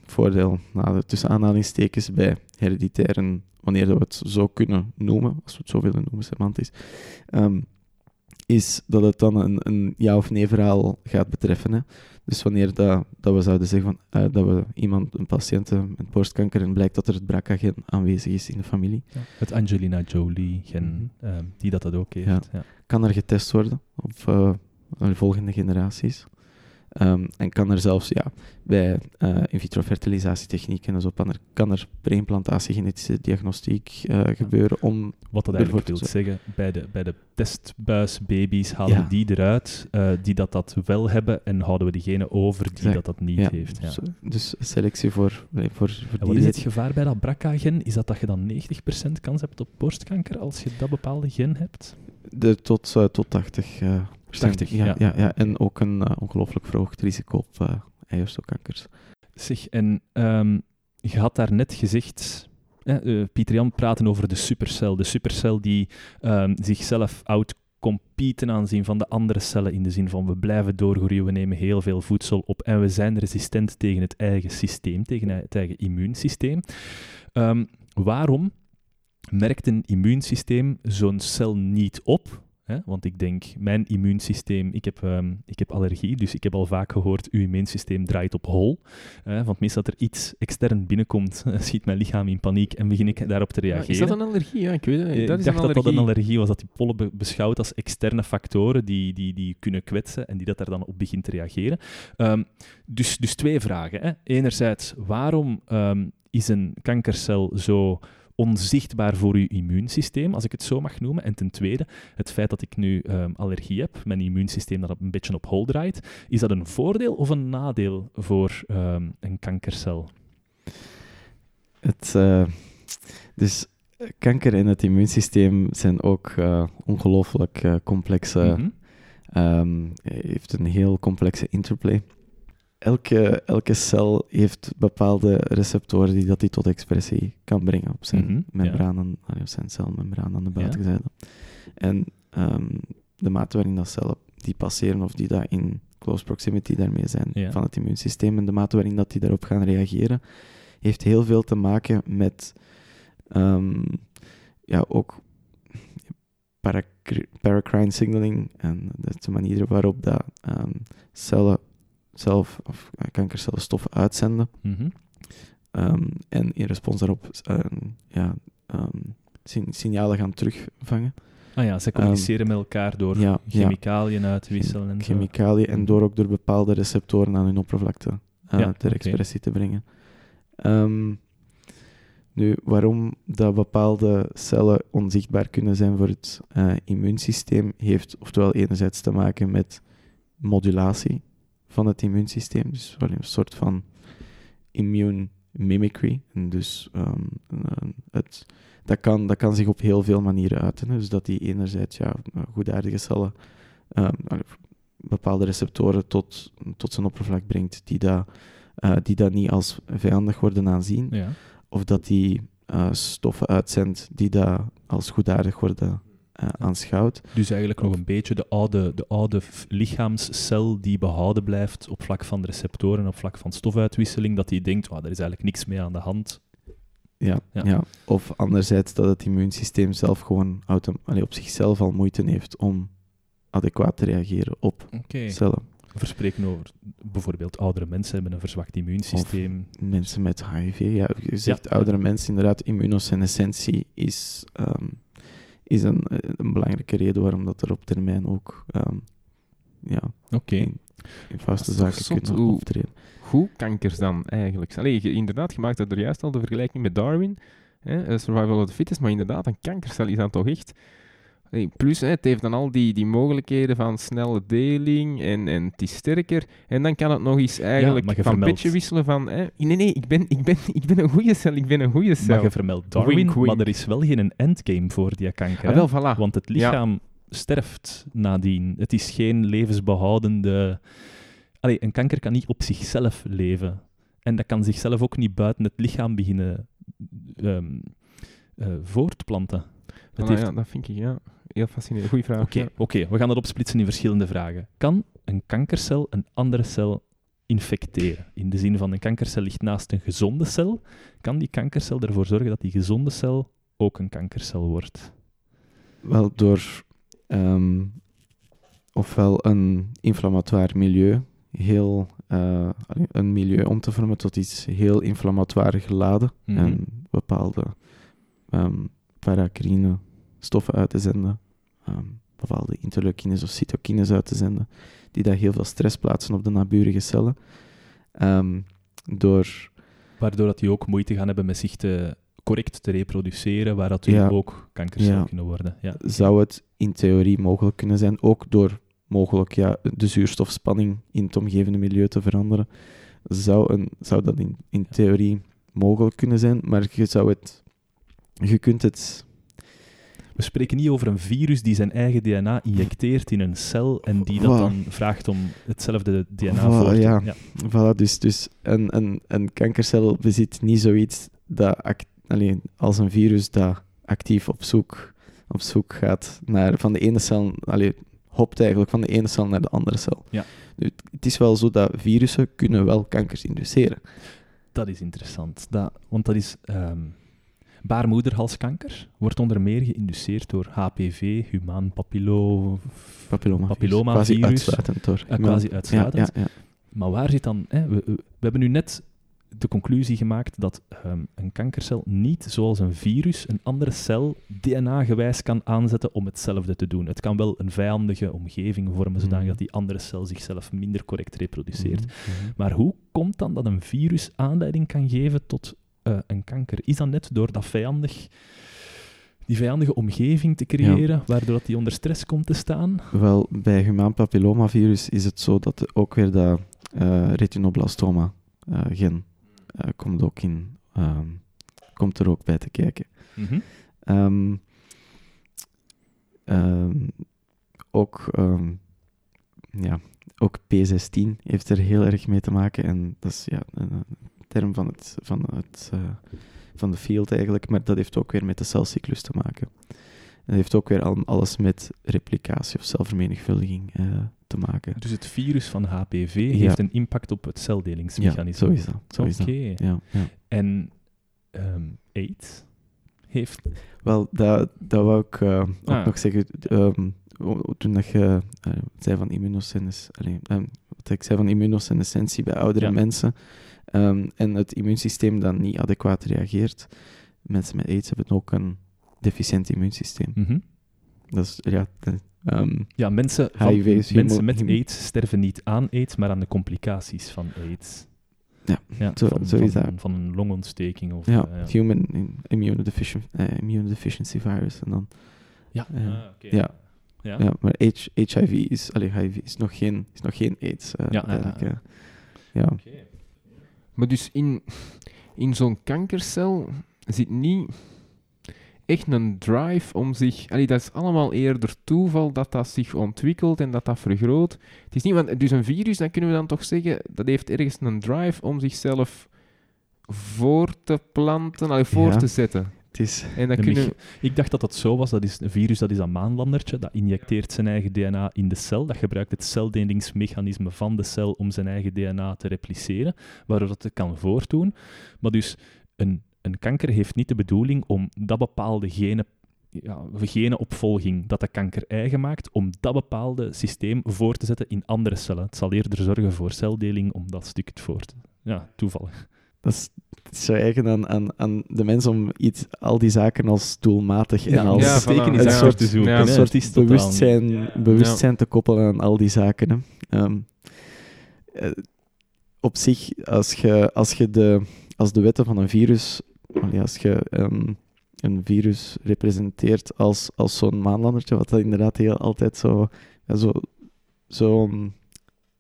voordeel nou, tussen aanhalingstekens bij hereditairen, wanneer we het zo kunnen noemen, als we het zo willen noemen, semantisch, um, is dat het dan een, een ja of nee verhaal gaat betreffen. Hè. Dus wanneer dat, dat we zouden zeggen van, uh, dat we iemand, een patiënt met borstkanker, en blijkt dat er het BRCA-gen aanwezig is in de familie. Ja. Het Angelina Jolie-gen, mm -hmm. die dat, dat ook heeft. Ja. Kan er getest worden op uh, volgende generaties. Um, en kan er zelfs ja, bij uh, in vitro fertilisatietechnieken en zo kan er, kan er preimplantatie genetische diagnostiek uh, gebeuren om... Wat dat eigenlijk wil zeggen, bij de, bij de testbuisbaby's halen ja. die eruit uh, die dat, dat wel hebben en houden we diegene over die exact. dat dat niet ja. heeft. Ja. Dus selectie voor, voor, voor en Wat is het gevaar bij dat BRCA-gen? Is dat dat je dan 90% kans hebt op borstkanker als je dat bepaalde gen hebt? De, tot, tot 80 80, ja, ja. ja, En ook een uh, ongelooflijk verhoogd risico op uh, eierstokkankers. Zeg, en um, je had daar net gezegd, uh, Pieter Jan praten over de supercel. De supercel die um, zichzelf outcompeten ten aanzien van de andere cellen, in de zin van we blijven doorgroeien, we nemen heel veel voedsel op en we zijn resistent tegen het eigen systeem, tegen het eigen immuunsysteem. Um, waarom merkt een immuunsysteem zo'n cel niet op Hè? Want ik denk, mijn immuunsysteem, ik heb, um, ik heb allergie, dus ik heb al vaak gehoord, uw immuunsysteem draait op hol. Hè? Want meestal dat er iets extern binnenkomt, schiet mijn lichaam in paniek en begin ik daarop te reageren. is dat een allergie? Ja, ik weet het. Eh, dat ik dacht dat dat een allergie was, dat die pollen be beschouwt als externe factoren die, die, die kunnen kwetsen en die dat daar dan op begint te reageren. Um, dus, dus twee vragen. Hè? Enerzijds, waarom um, is een kankercel zo onzichtbaar voor uw immuunsysteem, als ik het zo mag noemen. En ten tweede, het feit dat ik nu um, allergie heb, mijn immuunsysteem dat een beetje op hol draait, is dat een voordeel of een nadeel voor um, een kankercel? Het, uh, dus kanker en het immuunsysteem zijn ook uh, ongelooflijk uh, complexe, mm -hmm. um, heeft een heel complexe interplay elke, elke cel heeft bepaalde receptoren die dat die tot expressie kan brengen op zijn mm membranen, ja. op zijn celmembraan aan de buitenzijde. Ja. En um, de mate waarin dat cellen die passeren of die daar in close proximity daarmee zijn ja. van het immuunsysteem en de mate waarin dat die daarop gaan reageren, heeft heel veel te maken met um, ja, ook paracrine signaling en de manier waarop dat um, cellen zelf of uh, kankercellen stoffen uitzenden. Mm -hmm. um, en in respons daarop uh, ja, um, signalen gaan terugvangen. Ah ja, ze communiceren um, met elkaar door ja, chemicaliën ja. uit te wisselen. En chemicaliën en door ook door bepaalde receptoren aan hun oppervlakte uh, ja, ter expressie okay. te brengen. nu, waarom dat bepaalde cellen onzichtbaar kunnen zijn voor het uh, immuunsysteem, heeft oftewel enerzijds te maken met modulatie van het immuunsysteem. Dus een soort van immune mimicry. En dus um, het, dat, kan, dat kan zich op heel veel manieren uiten. Dus dat die enerzijds ja, goedaardige cellen um, bepaalde receptoren tot, tot zijn oppervlak brengt die dat, uh, die dat niet als vijandig worden aanzien. Ja. Of dat die stoffen uitzendt die daar als goedaardig worden uh, aanschouwd. Dus eigenlijk nog een beetje de oude, de oude lichaamscel die behouden blijft op vlak van de receptoren, op vlak van stofuitwisseling, dat die denkt, oh, er is eigenlijk niks mee aan de hand. Ja, ja. of anderzijds dat het immuunsysteem zelf gewoon allee, op zichzelf al moeite heeft om adequaat te reageren op cellen. We spreken over bijvoorbeeld oudere mensen hebben een verzwakt immuunsysteem. Of mensen met HIV. Ja, je zegt oudere mensen, inderdaad, immunosenescentie is um, is een, een belangrijke reden waarom dat er op termijn ook um, ja, okay. in, vaste zaken kunnen hoe, optreden. Hoe kankers dan eigenlijk? Allee, je, inderdaad, je maakt er juist al de vergelijking met Darwin, hè, eh, survival of the fittest, maar inderdaad, een kankercel is dan toch echt Plus, het heeft dan al die, die mogelijkheden van snelle deling en, en het is sterker. En dan kan het nog eens eigenlijk van vermeld... petje wisselen van... Hè, nee, nee, ik ben, ik, ben, ik ben een goede cel, ik ben een goede cel. Maar je vermeldt Darwin, maar er is wel geen endgame voor die kanker. Ah, wel, voilà. Want het lichaam sterft nadien. Het is geen levensbehoudende... Allee, een kanker kan niet op zichzelf leven. En dat kan zichzelf ook niet buiten het lichaam beginnen um, uh, voortplanten. Heeft... ja, dat vind ik, ja. Heel fascinerend. Goeie vraag. Oké, oké, we gaan dat opsplitsen in verschillende vragen. Kan een kankercel een andere cel infecteren? In de zin van een kankercel ligt naast een gezonde cel. Kan die kankercel ervoor zorgen dat die gezonde cel ook een kankercel wordt? Wel, door ehm, ofwel een inflammatoire milieu, heel, uh, een milieu om te vormen tot iets heel inflammatoire geladen mhm. en bepaalde um, paracrine stoffen uit te zenden, um, bepaalde interleukines of cytokines uit te zenden, die daar heel veel stress plaatsen op de naburige cellen. Um, door... Waardoor dat die ook moeite gaan hebben met zich te, correct te reproduceren, waar dat ja, ook kankers kunnen worden. Ja. Zou het in theorie mogelijk kunnen zijn, ook door mogelijk ja, de zuurstofspanning in het omgevende milieu te veranderen, zou, een, zou dat in, in theorie mogelijk kunnen zijn, maar je zou het je kunt het we spreken niet over een virus die zijn eigen DNA injecteert in een cel en die dat dan vraagt om hetzelfde DNA voor te... Ja, ja. Voilà, dus, dus een, een, een kankercel bezit niet zoiets dat alleen, als een virus dat actief op zoek, op zoek gaat naar van de ene cel, alleen, hopt eigenlijk van de ene cel naar de andere cel. Ja. Het is wel zo dat virussen kunnen wel kankers induceren. Dat is interessant, dat, want dat is... Ehm, Baarmoederhalskanker wordt onder meer geïnduceerd door HPV, humaan papillo... papilloma, papillomavirus. Quasi uitsluitend door. Uh, quasi uitsluitend. Ja, ja, maar waar zit dan... Hè, we, we, hebben nu net de conclusie gemaakt dat um, een kankercel niet, zoals een virus, een andere cel DNA-gewijs kan aanzetten om hetzelfde te doen. Het kan wel een vijandige omgeving vormen, zodat mm. die andere cel zichzelf minder correct reproduceert. Mm-hmm. Maar hoe komt dan dat een virus aanleiding kan geven tot uh, een kanker. Is dat net door dat vijandig, die vijandige omgeving te creëren, waardoor dat die onder stress komt te staan? Wel, bij humaan papillomavirus is het zo dat ook weer dat uh, retinoblastoma uh, gen komt, ook in, ehm, komt er ook bij te kijken. Mm um, ook, ja, ook P16 heeft er heel erg mee te maken. En dat is ja, term van, het, van, het, uh, van de field eigenlijk, maar dat heeft ook weer met de celcyclus te maken. En dat heeft ook weer al, alles met replicatie of celvermenigvuldiging uh, te maken. Dus het virus van HPV heeft een impact op het celdelingsmechanisme? Ja, zo is dat. Oké. Ja, ja. En um, AIDS heeft... Wel, dat, dat wou ik uh, ook ah. nog zeggen. Um, toen dat je uh, zei van immunosenescentie, um, wat ik zei van immunosenescentie bij oudere mensen, Um, en het immuunsysteem dan niet adequaat reageert. Mensen met AIDS hebben ook een deficiënt immuunsysteem. Mm Dat is, ja... um, ja, mensen, van, mensen met AIDS sterven niet aan AIDS, maar aan de complicaties van AIDS. Ja, ja zo, van, zo is dat. Van een longontsteking of... Ja, uh, human immunodeficiency, deficiency virus. En dan, ja, uh, ah, ja. Ja. ja. maar H, HIV is, allee, HIV is nog geen, is nog geen AIDS. Uh, ja, ja. ja. Okay. Maar dus in, in zo'n kankercel zit niet echt een drive om zich... Allee, dat is allemaal eerder toeval dat dat zich ontwikkelt en dat dat vergroot. Het is niet... Want, dus een virus, dan kunnen we dan toch zeggen, dat heeft ergens een drive om zichzelf voor te planten, al voor te zetten. Is, en dan kunnen... Ik dacht dat dat zo was. Dat is een virus, dat is een maanlandertje. Dat injecteert zijn eigen DNA in de cel. Dat gebruikt het celdelingsmechanisme van de cel om zijn eigen DNA te repliceren, waardoor dat het kan voortdoen. Maar dus een, een kanker heeft niet de bedoeling om dat bepaalde gene ja, genenopvolging dat de kanker eigen maakt, om dat bepaalde systeem voor te zetten in andere cellen. Het zal eerder zorgen voor celdeling om dat stuk het voor te... Ja, toevallig. Dat is, zo eigen aan, aan, aan de mens om iets, al die zaken als doelmatig en als ja, steken een soort, te zoeken. een soort bewustzijn, bewustzijn te koppelen aan al die zaken. Hè. uh, op zich, als je, als je de, als de wetten van een virus, als je um, een virus representeert als, als zo'n maanlandertje, wat dat inderdaad heel altijd zo, ja, zo, zo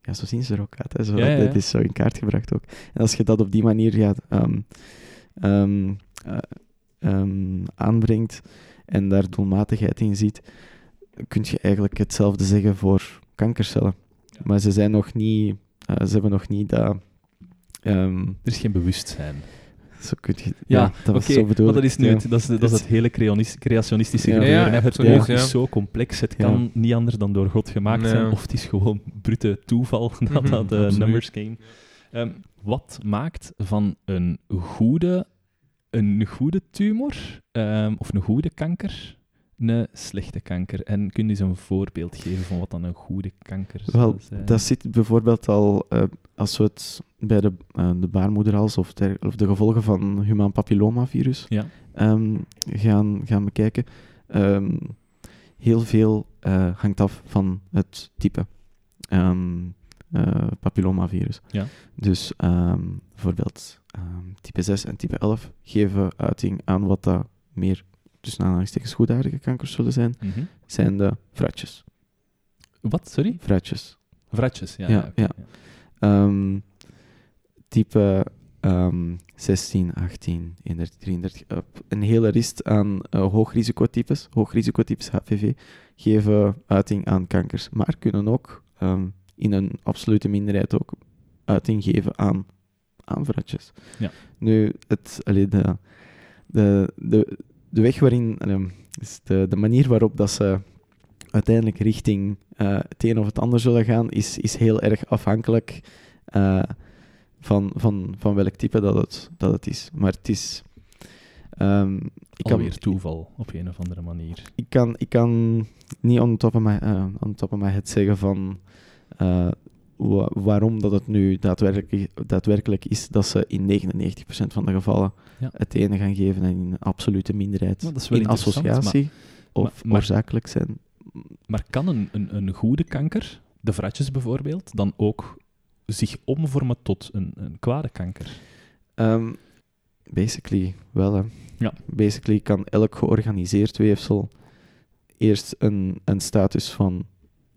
ja, zo zien ze er ook uit. Hè. Zo, ja, is zo in kaart gebracht ook. En als je dat op die manier gaat um, um, um, aanbrengt en daar doelmatigheid in ziet, kun je eigenlijk hetzelfde zeggen voor kankercellen. Maar ze zijn nog niet, uh, ze hebben nog niet dat... er is geen bewustzijn. Zo kun je, ja, ja dat was zo bedoeld. dat is, nu het, dat, is, dat is het hele creationistische ja. gebeuren. Ja, het oog is zo complex, het kan niet anders dan door God gemaakt zijn, of het is gewoon brute toeval dat dat de uh, numbers game. Um, wat maakt van een goede, een goede tumor, um, of een goede kanker, een slechte kanker? En kun je eens een voorbeeld geven van wat dan een goede kanker is? Wel, dat zit bijvoorbeeld al, uh, als we het bij de, uh, de baarmoederhals of, of, de gevolgen van humaan papillomavirus ja. um, gaan, gaan bekijken. Um, heel veel uh, hangt af van het type um, papillomavirus. Ja. Dus bijvoorbeeld type 6 en type 11 geven uiting aan wat dat meer tussen aanhalingstekens goedaardige kankers zullen zijn, mm -hmm. zijn de fruitjes. Wat, sorry? Fruitjes. Fruitjes, ja. ja, ja, ja. Um, type um, 16, 18, 31, 33. Uh, een hele rist aan uh, hoogrisicotypes, hoogrisicotypes HPV, geven uiting aan kankers, maar kunnen ook um, in een absolute minderheid ook uiting geven aan, aan fruitjes. Ja. Nu, het, allee, de, de, de, de weg waarin, is de, de manier waarop dat ze uiteindelijk richting uh, het een of het ander zullen gaan, is, is heel erg afhankelijk uh, van, van, van welk type dat het, dat het is. Maar het is... Um, ik Alweer kan, toeval, op een of andere manier. Ik kan, ik kan niet on top of my, uh, on top of my head zeggen van waarom dat het nu daadwerkelijk, daadwerkelijk is dat ze in 99% van de gevallen ja. het ene gaan geven en in een absolute minderheid in associatie of maar, oorzakelijk zijn. Maar kan een, een, een goede kanker, de vratjes bijvoorbeeld, dan ook zich omvormen tot een, een kwade kanker? Um, basically wel. Hè. Ja. Basically kan elk georganiseerd weefsel eerst een, een status van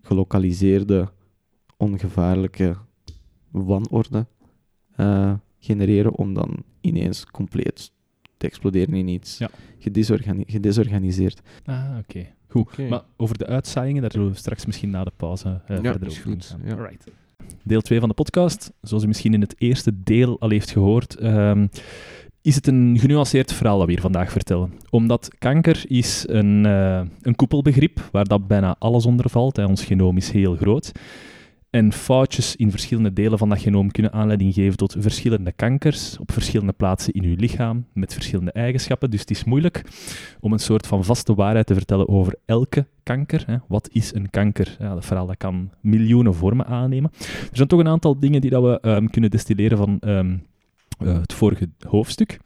gelokaliseerde ongevaarlijke wanorde uh, genereren om dan ineens compleet te exploderen in iets ja. gedesorganiseerd. Ah, oké. Goed. Maar over de uitzaaiingen, daar zullen we straks misschien na de pauze uh, ja, verder over goed. Ja. Alright. Deel 2 van de podcast. Zoals u misschien in het eerste deel al heeft gehoord, um, is het een genuanceerd verhaal dat we hier vandaag vertellen. Omdat kanker is een, uh, een koepelbegrip waar dat bijna alles onder valt. Hè. Ons genoom is heel groot. En foutjes in verschillende delen van dat genoom kunnen aanleiding geven tot verschillende kankers op verschillende plaatsen in uw lichaam met verschillende eigenschappen. Dus het is moeilijk om een soort van vaste waarheid te vertellen over elke kanker. Hè. Wat is een kanker? Ja, dat verhaal dat kan miljoenen vormen aannemen. Er zijn toch een aantal dingen die dat we um, kunnen destilleren van um, uh, het vorige hoofdstuk.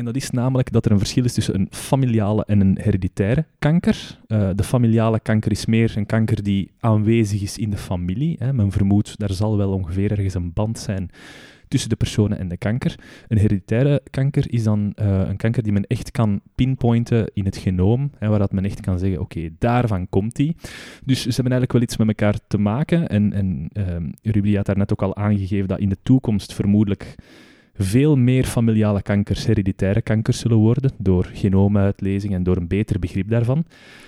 En dat is namelijk dat er een verschil is tussen een familiale en een hereditaire kanker. Uh, de familiale kanker is meer een kanker die aanwezig is in de familie. Hè. Men vermoedt, daar zal wel ongeveer ergens een band zijn tussen de personen en de kanker. Een hereditaire kanker is dan uh, een kanker die men echt kan pinpointen in het genoom, hè, waar dat men echt kan zeggen, oké, daarvan komt die. Dus ze hebben eigenlijk wel iets met elkaar te maken. En, en uh, Ruby had daarnet ook al aangegeven dat in de toekomst vermoedelijk veel meer familiale kankers hereditaire kankers zullen worden door genoomuitlezing en door een beter begrip daarvan.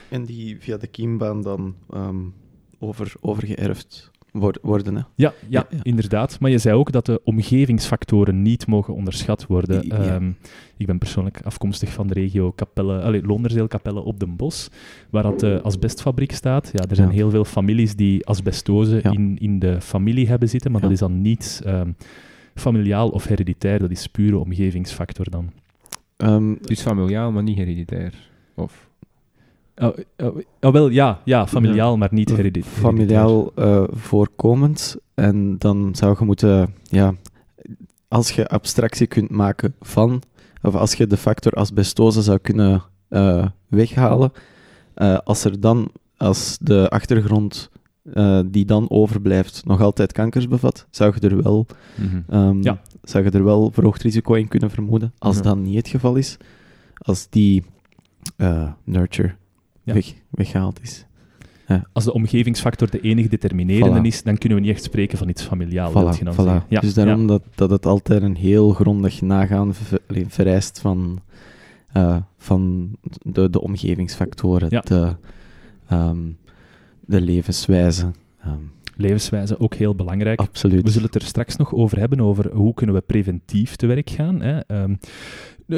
En die via de kiembaan dan um, over, overgeërfd worden. Hè? Ja, ja, inderdaad. Maar je zei ook dat de omgevingsfactoren niet mogen onderschat worden. Ehm, ik ben persoonlijk afkomstig van de regio Capelle, allez, Londerzeel op den Bos, waar dat de asbestfabriek staat. Ja, er zijn heel veel families die asbestose in, in de familie hebben zitten, maar dat is dan niet um, familiaal of hereditair, dat is pure omgevingsfactor dan. Um, is familiaal, maar niet hereditair. Of... Oh, oh, oh, wel, ja, ja familiaal, maar niet hereditair. Familiaal uh, voorkomend. En dan zou je moeten, ja, als je abstractie kunt maken van, of als je de factor asbestose zou kunnen uh, weghalen, uh, als er dan, als de achtergrond die dan overblijft nog altijd kankers bevat, zou je er wel, mm -hmm. ja. zou je er wel verhoogd risico in kunnen vermoeden. Als ja. dat niet het geval is, als die nurture weg, weggehaald is. Ja. Als de omgevingsfactor de enige determinerende is, dan kunnen we niet echt spreken van iets familiaal. Voilà, voilà. Ja. Dus daarom dat, dat het altijd een heel grondig nagaan vereist van, uh, van de, de omgevingsfactoren, de, um, de levenswijze. Um, levenswijze ook heel belangrijk. Absoluut. We zullen het er straks nog over hebben, over hoe kunnen we preventief te werk gaan. Hè. Um,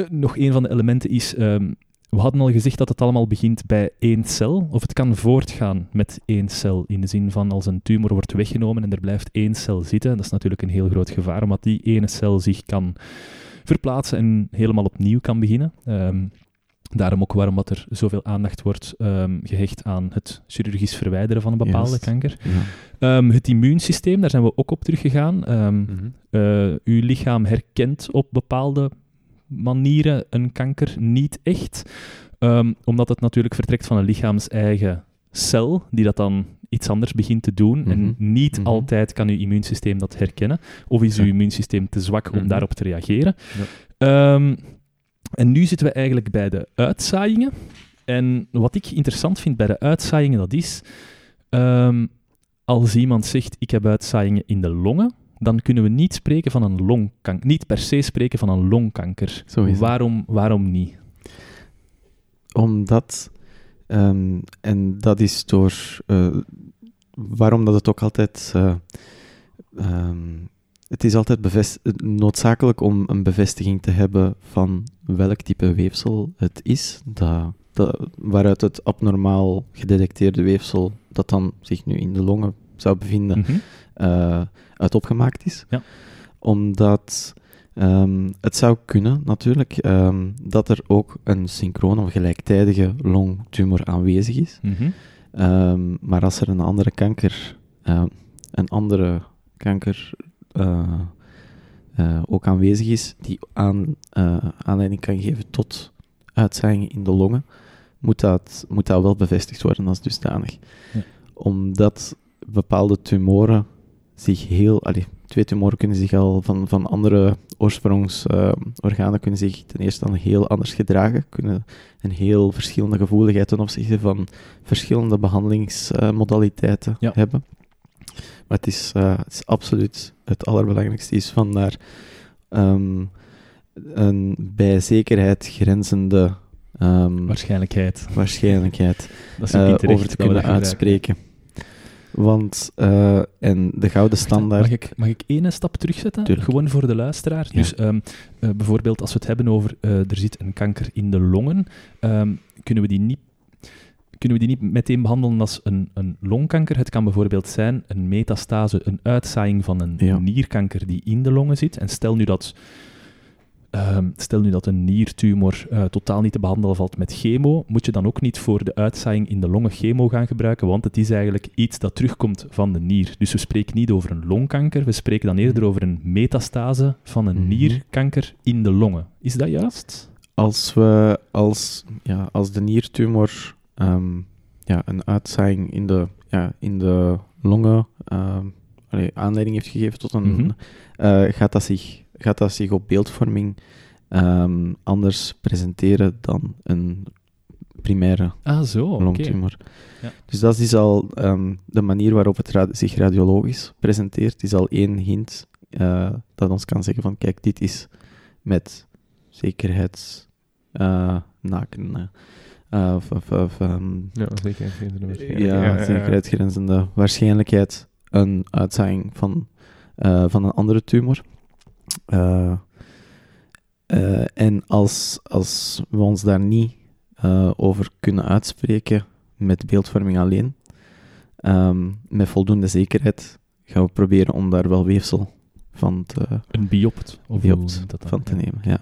nog een van de elementen is, um, we hadden al gezegd dat het allemaal begint bij één cel, of het kan voortgaan met één cel, in de zin van als een tumor wordt weggenomen en er blijft één cel zitten. Dat is natuurlijk een heel groot gevaar, omdat die ene cel zich kan verplaatsen en helemaal opnieuw kan beginnen. Um, daarom ook waarom dat er zoveel aandacht wordt um, gehecht aan het chirurgisch verwijderen van een bepaalde kanker. Ja. Um, het immuunsysteem, daar zijn we ook op teruggegaan. Mm -hmm. uh, uw lichaam herkent op bepaalde manieren een kanker niet echt. Um, omdat het natuurlijk vertrekt van een lichaams-eigen cel, die dat dan iets anders begint te doen. En mhm. niet mhm. altijd kan uw immuunsysteem dat herkennen. Of is uw immuunsysteem te zwak om daarop te reageren. Ja. Um, en nu zitten we eigenlijk bij de uitzaaiingen. En wat ik interessant vind bij de uitzaaiingen, dat is... Um, als iemand zegt, ik heb uitzaaiingen in de longen, dan kunnen we niet spreken van een longkanker. Niet per se spreken van een longkanker. Waarom, waarom niet? Omdat, um, en dat is door, uh, waarom dat het ook altijd, uh, um, het is altijd noodzakelijk om een bevestiging te hebben van welk type weefsel het is, dat, dat, waaruit het abnormaal gedetecteerde weefsel dat dan zich nu in de longen zou bevinden, mm uit opgemaakt is. Ja. Omdat um, het zou kunnen, natuurlijk, um, dat er ook een synchrone of gelijktijdige longtumor aanwezig is. Mm -hmm. um, maar als er een andere kanker, uh, een andere kanker uh, uh, ook aanwezig is, die aan, aanleiding kan geven tot uitzaaiingen in de longen, moet dat, moet dat wel bevestigd worden als dusdanig. Ja. Omdat bepaalde tumoren zich heel... Allee, twee tumoren kunnen zich al van, van andere oorsprongsorganen uh, kunnen zich ten eerste dan heel anders gedragen, kunnen een heel verschillende gevoeligheid ten opzichte van verschillende behandelingsmodaliteiten uh, hebben. Maar het is, uh, het is absoluut het allerbelangrijkste is van daar um, een bij zekerheid grenzende um, waarschijnlijkheid, waarschijnlijkheid uh, over te kunnen uitspreken. Want, uh, en de gouden standaard... Mag ik, mag ik één stap terugzetten? Tuurlijk. Gewoon voor de luisteraar. Dus um, uh, bijvoorbeeld als we het hebben over uh, er zit een kanker in de longen, um, kunnen we die niet kunnen we die niet meteen behandelen als een, een longkanker. Het kan bijvoorbeeld zijn een metastase, een uitzaaiing van een ja. nierkanker die in de longen zit. En stel nu dat Ehm, stel nu dat een niertumor uh, totaal niet te behandelen valt met chemo, moet je dan ook niet voor de uitzaaiing in de longen chemo gaan gebruiken, want het is eigenlijk iets dat terugkomt van de nier. Dus we spreken niet over een longkanker, we spreken dan eerder over een metastase van een mhm. nierkanker in de longen. Is dat juist? Als, we, als, ja, als de niertumor um, ja, een uitzaaiing in de, ja, in de longen um, aanleiding heeft gegeven tot een, mm uh, gaat dat zich gaat dat zich op beeldvorming um, anders presenteren dan een primaire ah, zo, longtumor. Ja. Dus dat is al de manier waarop het ra zich radiologisch presenteert, is al één hint uh, dat ons kan zeggen van kijk, dit is met zekerheids uh, naken. Uh, of, of, of, um, ja, zekerheidsgrenzende waarschijnlijkheid. Ja, zekerheidsgrenzende waarschijnlijkheid een uitzaaiing van, van een andere tumor. en als, als we ons daar niet over kunnen uitspreken met beeldvorming alleen, ehm, met voldoende zekerheid, gaan we proberen om daar wel weefsel van te... Een biopt, of biopt dat van te nemen, ja.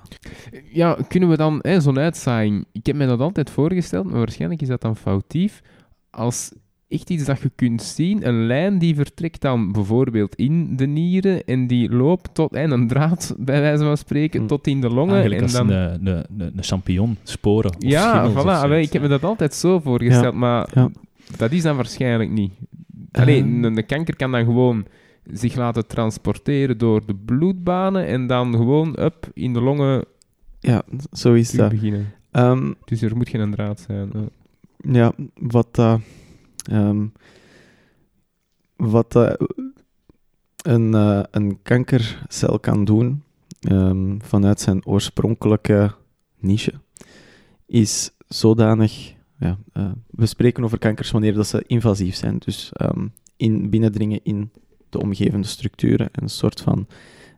Ja, kunnen we dan zo'n uitzaaiing... Ik heb me dat altijd voorgesteld, maar waarschijnlijk is dat dan foutief. Als echt iets dat je kunt zien, een lijn die vertrekt dan bijvoorbeeld in de nieren en die loopt tot, en een draad, bij wijze van spreken, mm. tot in de longen. Eigenlijk en dan... een, een, een, een champignon, sporen. Ja, voilà. ik heb me dat altijd zo voorgesteld, maar dat is dan waarschijnlijk niet. Alleen, uh, een kanker kan dan gewoon zich laten transporteren door de bloedbanen en dan gewoon up in de longen. Ja, zo is dat. Beginnen. Um, dus er moet geen draad zijn. Ja, wat, uh, um, wat uh, een, uh, een kankercel kan doen um, vanuit zijn oorspronkelijke niche is zodanig. Ja, we spreken over kankers wanneer dat ze invasief zijn, dus in binnendringen in de omgevende structuren. Een soort van...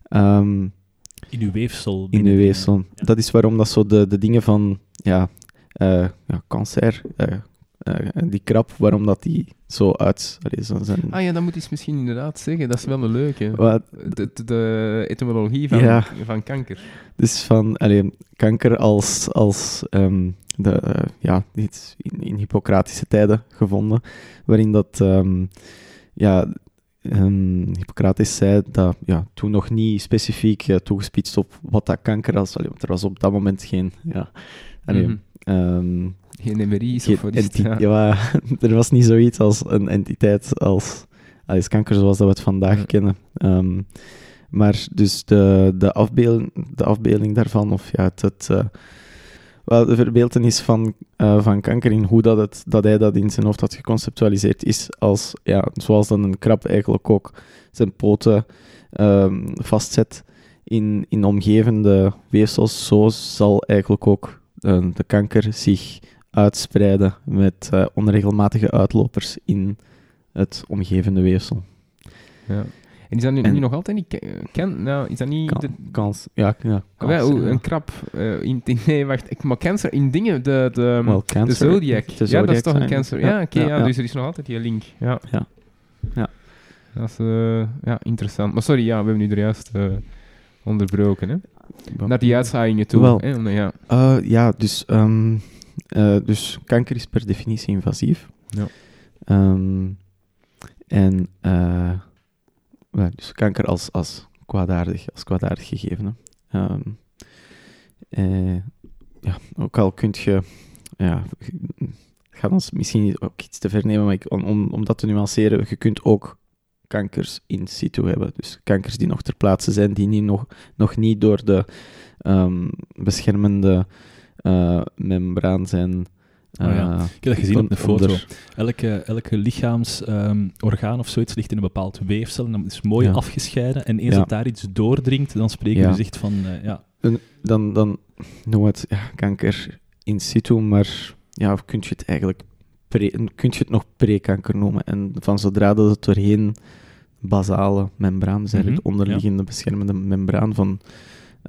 Um, in uw weefsel. In uw weefsel. Dat is waarom dat zo de, de dingen van ja, uh, ja, cancer, uh, uh, die krab, waarom dat die zo uit... zo zijn... Ah ja, dat moet je misschien inderdaad zeggen. Dat is wel een leuke. Wat? De, de, de etymologie van, ja. van kanker. Dus van allee, kanker als, als um, de, ja, iets in, in Hippocratische tijden gevonden, waarin dat... Um, ja, Um, Hippocrates zei dat ja, toen nog niet specifiek uh, toegespitst op wat dat kanker was, allee, want er was op dat moment geen. Ja, allee, mm -hmm. geen MRI's of wat ja. ja. er was niet zoiets als een entiteit als, als kanker zoals dat we het vandaag kennen. Um, maar dus de, de, afbeelding, de afbeelding daarvan, of ja, het, het uh, wel, de verbeeldenis van, uh, van kanker in hoe dat, het, dat hij dat in zijn hoofd had geconceptualiseerd is als, ja, zoals dan een krab eigenlijk ook zijn poten um, vastzet in, in omgevende weefsels, zo zal eigenlijk ook uh, de kanker zich uitspreiden met uh, onregelmatige uitlopers in het omgevende weefsel. Ja. En is dat nu, nu nog altijd niet... Ken, nou, is dat niet... Kan, de, kans, ja. ja kans, ja, een krap uh, in... Nee, wacht. Ik, maar cancer in dingen, de, de, well, cancer, de zodiac. De ja, dat is toch een cancer. Ja, oké, okay, ja, dus er is nog altijd die link. Ja. Ja. ja. Dat is uh, ja, interessant. Maar sorry, ja, we hebben nu er juist uh, onderbroken, hè. Naar die uitzaaiingen toe. Wel, hè? Ja. ja, dus, um, dus kanker is per definitie invasief. Ja. Um, en dus kanker als, als, kwaadaardig, als kwaadaardig gegeven. Um, eh, ja, ook al kun je, ja, gaat ons misschien ook iets te vernemen, maar ik, om, om, dat te nuanceren, je kunt ook kankers in situ hebben. Dus kankers die nog ter plaatse zijn, die niet, nog, nog niet door de um, beschermende uh, membraan zijn Oh, ja. Ah, ik heb dat gezien op de foto. Elke, elke lichaamsorgaan um, of zoiets ligt in een bepaald weefsel en dat is mooi afgescheiden. En eens dat daar iets doordringt, dan spreken we dus echt van... Uh, ja. dan, dan noem het kanker in situ, maar ja, kun je het eigenlijk pre, kun je het nog pre-kanker noemen. En van zodra dat het doorheen basale membraan, dus eigenlijk mm -hmm. onderliggende beschermende membraan van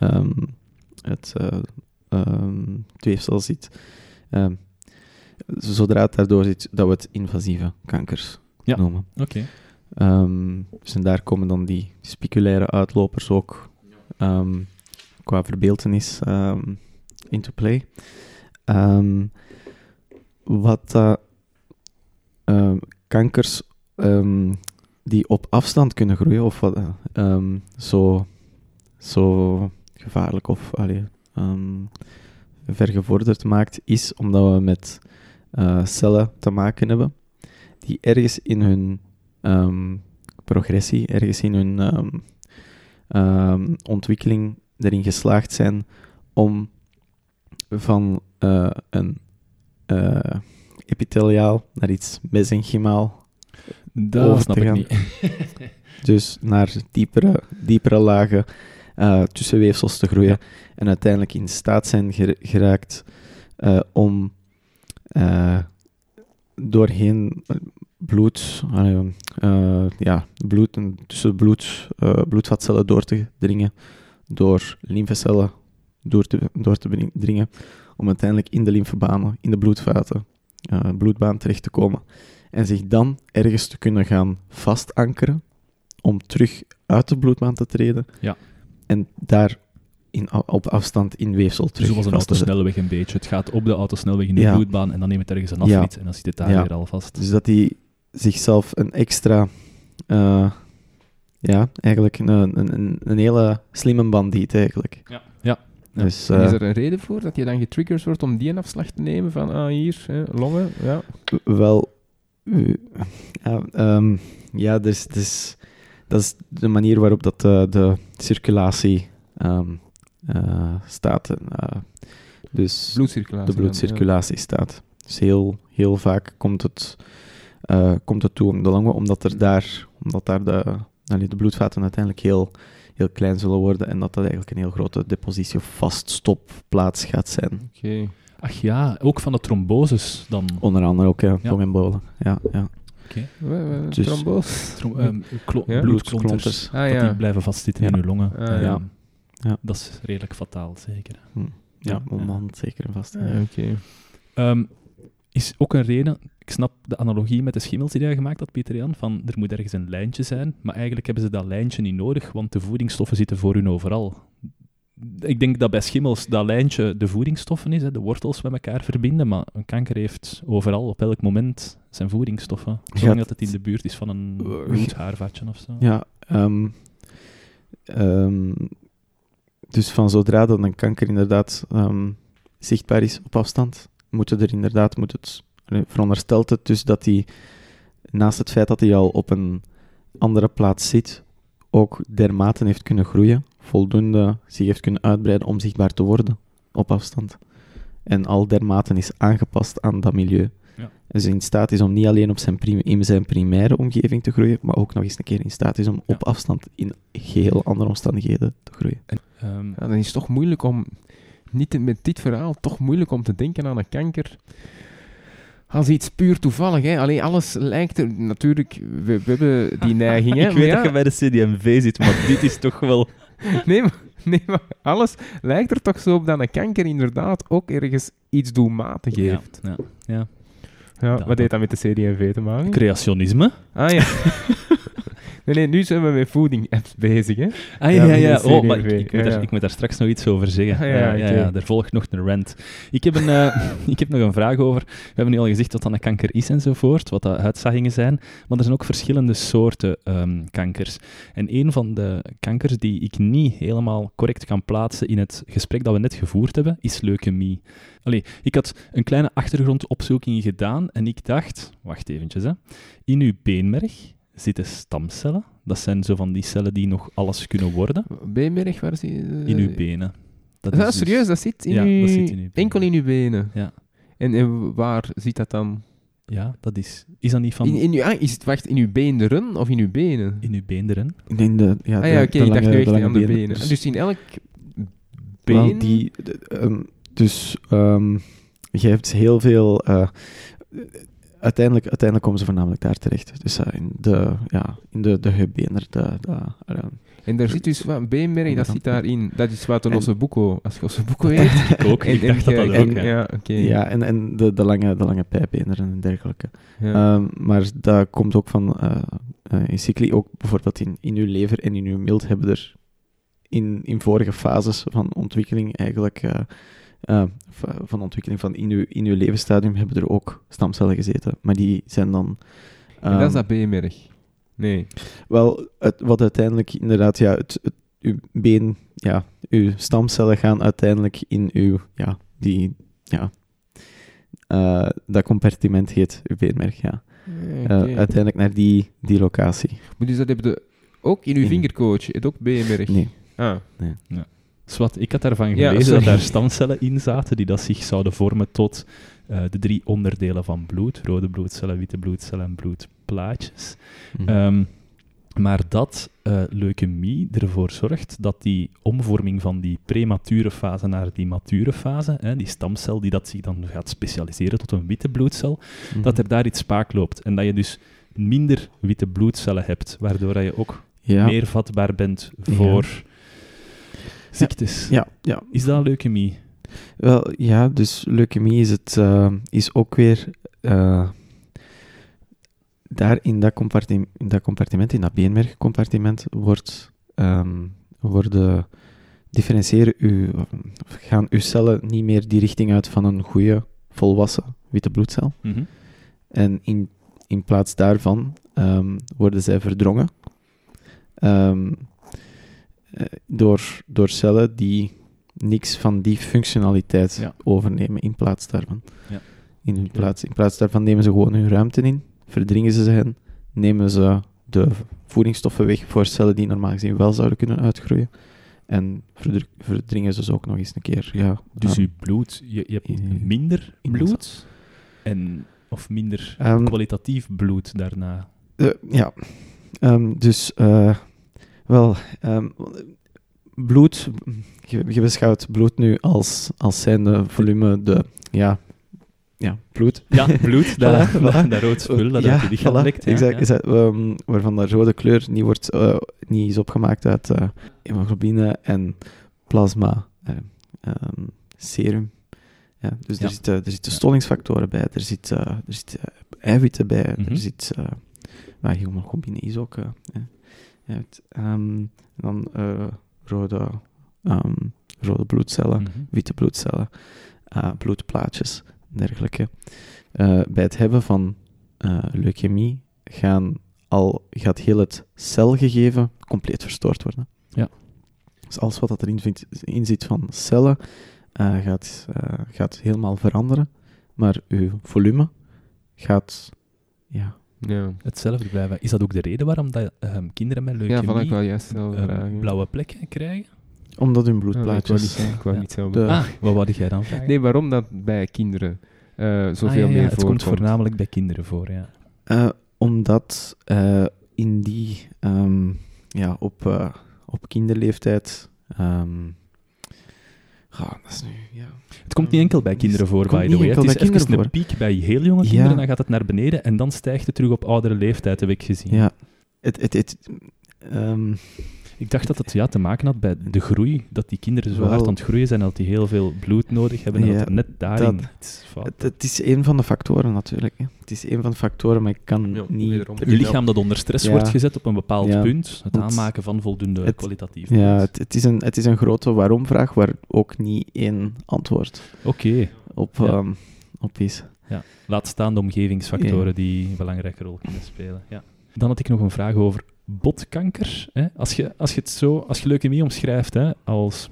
um, het, uh, um, weefsel zit, um, zodra het daardoor zit, dat we het invasieve kankers ja. noemen. Oké. Ehm, dus en daar komen dan die spiculaire uitlopers ook um, qua verbeeldenis um, into play. wat uh, kankers die op afstand kunnen groeien, of wat zo, zo gevaarlijk of allee, vergevorderd maakt, is omdat we met uh, cellen te maken hebben, die ergens in hun um, progressie, ergens in hun um, um, ontwikkeling erin geslaagd zijn om van uh, een uh, epitheliaal naar iets mesenchymaal dat snap ik niet. dus naar diepere, diepere lagen uh, tussenweefsels te groeien en uiteindelijk in staat zijn geraakt om uh, doorheen bloed, ja, bloed en tussen bloed, bloedvatcellen door te dringen, door lymfecellen door te, door te dringen, om uiteindelijk in de lymfebanen, in de bloedvaten, bloedbaan terecht te komen. En zich dan ergens te kunnen gaan vastankeren om terug uit de bloedbaan te treden. Ja. En daar in, op afstand in weefsel terug. Zoals een autosnelweg een beetje. Het gaat op de autosnelweg in de bloedbaan en dan neemt het ergens een afrit en dan zit het daar weer al vast. Dus dat hij zichzelf een extra, uh, ja, eigenlijk een, een, een, hele slimme bandiet eigenlijk. Ja. ja. Dus, uh, is er een reden voor dat je dan getriggerd wordt om die een afslag te nemen van ah, hier, hè, longen? Ja. Wel, ja, um, ja dus, dus, dat is de manier waarop dat, uh, de circulatie um, uh, staat. Uh, dus bloedcirculatie de bloedcirculatie staat. Dus heel, heel vaak komt het, uh, komt het toe om de longen, omdat, er daar, omdat daar de, allee, de bloedvaten uiteindelijk heel, heel klein zullen worden en dat dat eigenlijk een heel grote depositie of vaststopplaats gaat zijn. Oké. Okay. Ach ja, ook van de tromboses dan? Onder andere ook, ja. Longembolen. Ja, ja. Oké. Okay. Dus, trombose? Trom um, ja? Bloedklonters. Ah, ja. Dat die blijven vastzitten in uw longen. Ah, ja. Ja. Dat is redelijk fataal, zeker. Hm. Ja, ja, zeker en vast. Oké. Ehm, is ook een reden, ik snap de analogie met de schimmels die jij gemaakt had, Pieter Jan, van er moet ergens een lijntje zijn, maar eigenlijk hebben ze dat lijntje niet nodig, want de voedingsstoffen zitten voor hun overal. Ik denk dat bij schimmels dat lijntje de voedingsstoffen is, hè, de wortels met elkaar verbinden, maar een kanker heeft overal, op elk moment, zijn voedingsstoffen. Zolang dat het in de buurt is van een bloedhaarvatje of zo. Ja, um, dus van zodra dat een kanker inderdaad ehm, zichtbaar is op afstand, moet er inderdaad, moet het, veronderstelt het dus dat hij, naast het feit dat hij al op een andere plaats zit, ook dermate heeft kunnen groeien, voldoende zich heeft kunnen uitbreiden om zichtbaar te worden op afstand. En al dermate is aangepast aan dat milieu. Ze in staat is om niet alleen op zijn in zijn primaire omgeving te groeien, maar ook nog eens een keer in staat is om op afstand in geheel andere omstandigheden te groeien. En, um, ja, dan is het toch moeilijk om, niet met dit verhaal, toch moeilijk om te denken aan een kanker als iets puur toevallig. Hè. Alleen alles lijkt er natuurlijk. We, hebben die neiging. Hè, Ik weet dat je bij de CDMV zit, maar dit is toch wel. Nee maar, nee, maar alles lijkt er toch zo op dat een kanker inderdaad ook ergens iets doelmatig heeft. Ja, ja. Ja. wat heeft dat met de CD&V te maken? Creationisme. Ah ja. Nee, nee, nu zijn we met voeding apps bezig, hè? Ah ja, ja, ja. Oh, maar ik, ik, moet daar, ik, moet daar, straks nog iets over zeggen. Ah, ja, ja, ja, er volgt nog een rant. Ik heb, een, uh, ik heb nog een vraag over. We hebben nu al gezegd wat dan een kanker is enzovoort, wat de uitzaggingen zijn. Maar er zijn ook verschillende soorten um, kankers. En een van de kankers die ik niet helemaal correct kan plaatsen in het gesprek dat we net gevoerd hebben, is leukemie. Allee, ik had een kleine achtergrondopzoeking gedaan en ik dacht, wacht eventjes, hè. in uw beenmerg zitten stamcellen. Dat zijn zo van die cellen die nog alles kunnen worden. Beenmerg, waar zie je? In uw benen. Dat is, dat dus- serieus? Dat zit in ja, uw... dat zit in uw Enkel in uw benen? Ja. En, en waar zit dat dan? Ja, dat is... Is dat niet van... In, in uw, ah, is het, wacht, in uw beenderen of in uw benen? In uw beenderen. In de, ja, ah ja, oké, okay, ik dacht nu echt aan de benen. Dus, dus in elk been... die, um, dus um, je hebt heel veel... Uh, uiteindelijk, uiteindelijk komen ze voornamelijk daar terecht. Dus uh, in de, ja, in de, de heubener. De, de, uh, en daar zit dus wat een beenmerk, dat zit daarin. Dat is wat een ossebuco, als je ossebuco heet. ik ook, ik dacht dat dat ook. ja, okay. ja, en, en de, de, lange, de lange pijpbener en dergelijke. Ja. Um, maar dat komt ook van, uh, in cycli, ook bijvoorbeeld in, in uw lever en in uw mild hebben er in, in vorige fases van ontwikkeling eigenlijk uh, van ontwikkeling van in uw, in uw levensstadium hebben er ook stamcellen gezeten. Maar die zijn dan... Um, en dat is ehm, dat B-merg? Nee. Wel, het, wat uiteindelijk inderdaad, ja, het, het, uw been, ja, uw stamcellen gaan uiteindelijk in uw, ja, die, ja, uh, dat compartiment heet uw beenmerg, ja. Okay. Uh, uiteindelijk naar die, die locatie. Maar dus dat heb je ook in uw vingercoach, het ook beenmerg? Nee. Ah. Nee. Ja. Ik had daarvan gelezen dat daar stamcellen in zaten die dat zich zouden vormen tot uh, de drie onderdelen van bloed. Rode bloedcellen, witte bloedcellen en bloedplaatjes. Mm. Um, maar dat uh, leukemie ervoor zorgt dat die omvorming van die premature fase naar die mature fase, hè, die stamcel die dat zich dan gaat specialiseren tot een witte bloedcel, mhm. dat er daar iets spaak loopt. En dat je dus minder witte bloedcellen hebt, waardoor je ook meer vatbaar bent voor ziektes. Ja, ja. Is dat leukemie? Wel, ja, dus leukemie is, het, uh, is ook weer... Uh, daar in dat, compartiment, in dat compartiment, in dat beenmergcompartiment, wordt, um, worden differentiëren uw, gaan uw cellen niet meer die richting uit van een goede, volwassen witte bloedcel. Mhm. En in, in plaats daarvan um, worden zij verdrongen um, door, door cellen die niks van die functionaliteit overnemen in plaats daarvan. Ja. In, plaats, in plaats daarvan nemen ze gewoon hun ruimte in verdringen ze hen, nemen ze de voedingsstoffen weg voor cellen die normaal gezien wel zouden kunnen uitgroeien. En verdringen ze ze ook nog eens een keer. Ja, dus je bloed, je, je hebt minder bloed en, of minder um, kwalitatief bloed daarna? Uh, ja, um, dus uh, wel, um, bloed, je, je, beschouwt bloed nu als, als zijnde volume de ja, ja, bloed. Ja, bloed, dat, voilà, dat, dat rood spul dat ja, uit je lichaam voilà, lekt. exact, ja. um, waarvan de rode kleur niet, wordt, uh, niet is opgemaakt uit uh, hemoglobine en plasma, uh, um, serum. Ja, dus Er, zitten, er zitten stollingsfactoren bij, er zitten er zit, eiwitten bij, mm -hmm. er zit... Uh, hemoglobine is ook... um, dan rode, rode bloedcellen, mm -hmm. witte bloedcellen, bloedplaatjes dergelijke. Uh, bij het hebben van leukemie gaan al, gaat heel het celgegeven compleet verstoord worden. Ja. Dus alles wat erin vindt, in zit van cellen gaat, gaat helemaal veranderen, maar uw volume gaat ja, ja. hetzelfde blijven. Is dat ook de reden waarom dat, um, kinderen met leukemie ja, ik wel juist uh, blauwe plekken krijgen? Omdat hun bloedplaatjes... Ja, ik wou niet, zo Ah, wat wou jij dan vragen? Nee, waarom dat bij kinderen uh, zoveel ah, ja, meer Het komt voornamelijk bij kinderen voor, ja. Uh, omdat uh, in die... Um, ja, op, op kinderleeftijd... Um, Dat is nu, ja. Het komt niet enkel bij kinderen voor, by the way. Het is even een piek bij heel jonge kinderen, dan gaat het naar beneden en dan stijgt het terug op oudere leeftijd, heb ik gezien. Ja, het, het, het, um, ik dacht dat het ja, te maken had bij de groei, dat die kinderen zo hard aan het groeien zijn, dat die heel veel bloed nodig hebben en dat net daarin iets fout het, is een van de factoren natuurlijk. Hè. Het is een van de factoren, maar ik kan niet... Je lichaam dat onder stress wordt gezet op een bepaald punt, het aanmaken van voldoende het, kwalitatief Ja, het, is een, het is een grote waarom-vraag waar ook niet één antwoord okay. op, um, op is. Ja. Laat staan de omgevingsfactoren die een belangrijke rol kunnen spelen. Ja. Dan had ik nog een vraag over botkanker. Hè? Als, je, als je het zo, als je leukemie omschrijft hè, als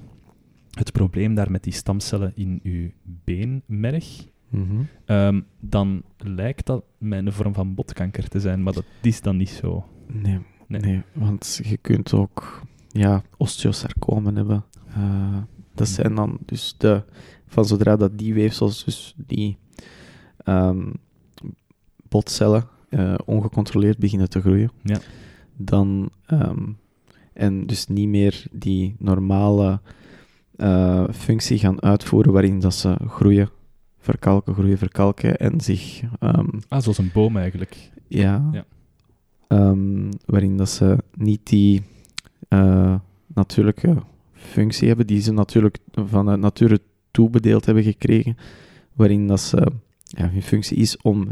het probleem daar met die stamcellen in je beenmerg, mhm. ehm, dan lijkt dat mijn vorm van botkanker te zijn, maar dat is dan niet zo. Nee, nee. want je kunt ook ja, osteosarcomen hebben. Uh, dat zijn dan dus de, van zodra dat die weefsels, dus die um, botcellen, uh, ongecontroleerd beginnen te groeien. Ja dan, ehm, en dus niet meer die normale uh, functie gaan uitvoeren waarin dat ze groeien, verkalken, groeien, verkalken en zich... Um, ah, zoals een boom eigenlijk. Ja. ja. Um, waarin dat ze niet die uh, natuurlijke functie hebben die ze natuurlijk vanuit nature toebedeeld hebben gekregen, waarin dat ze ja, hun functie is om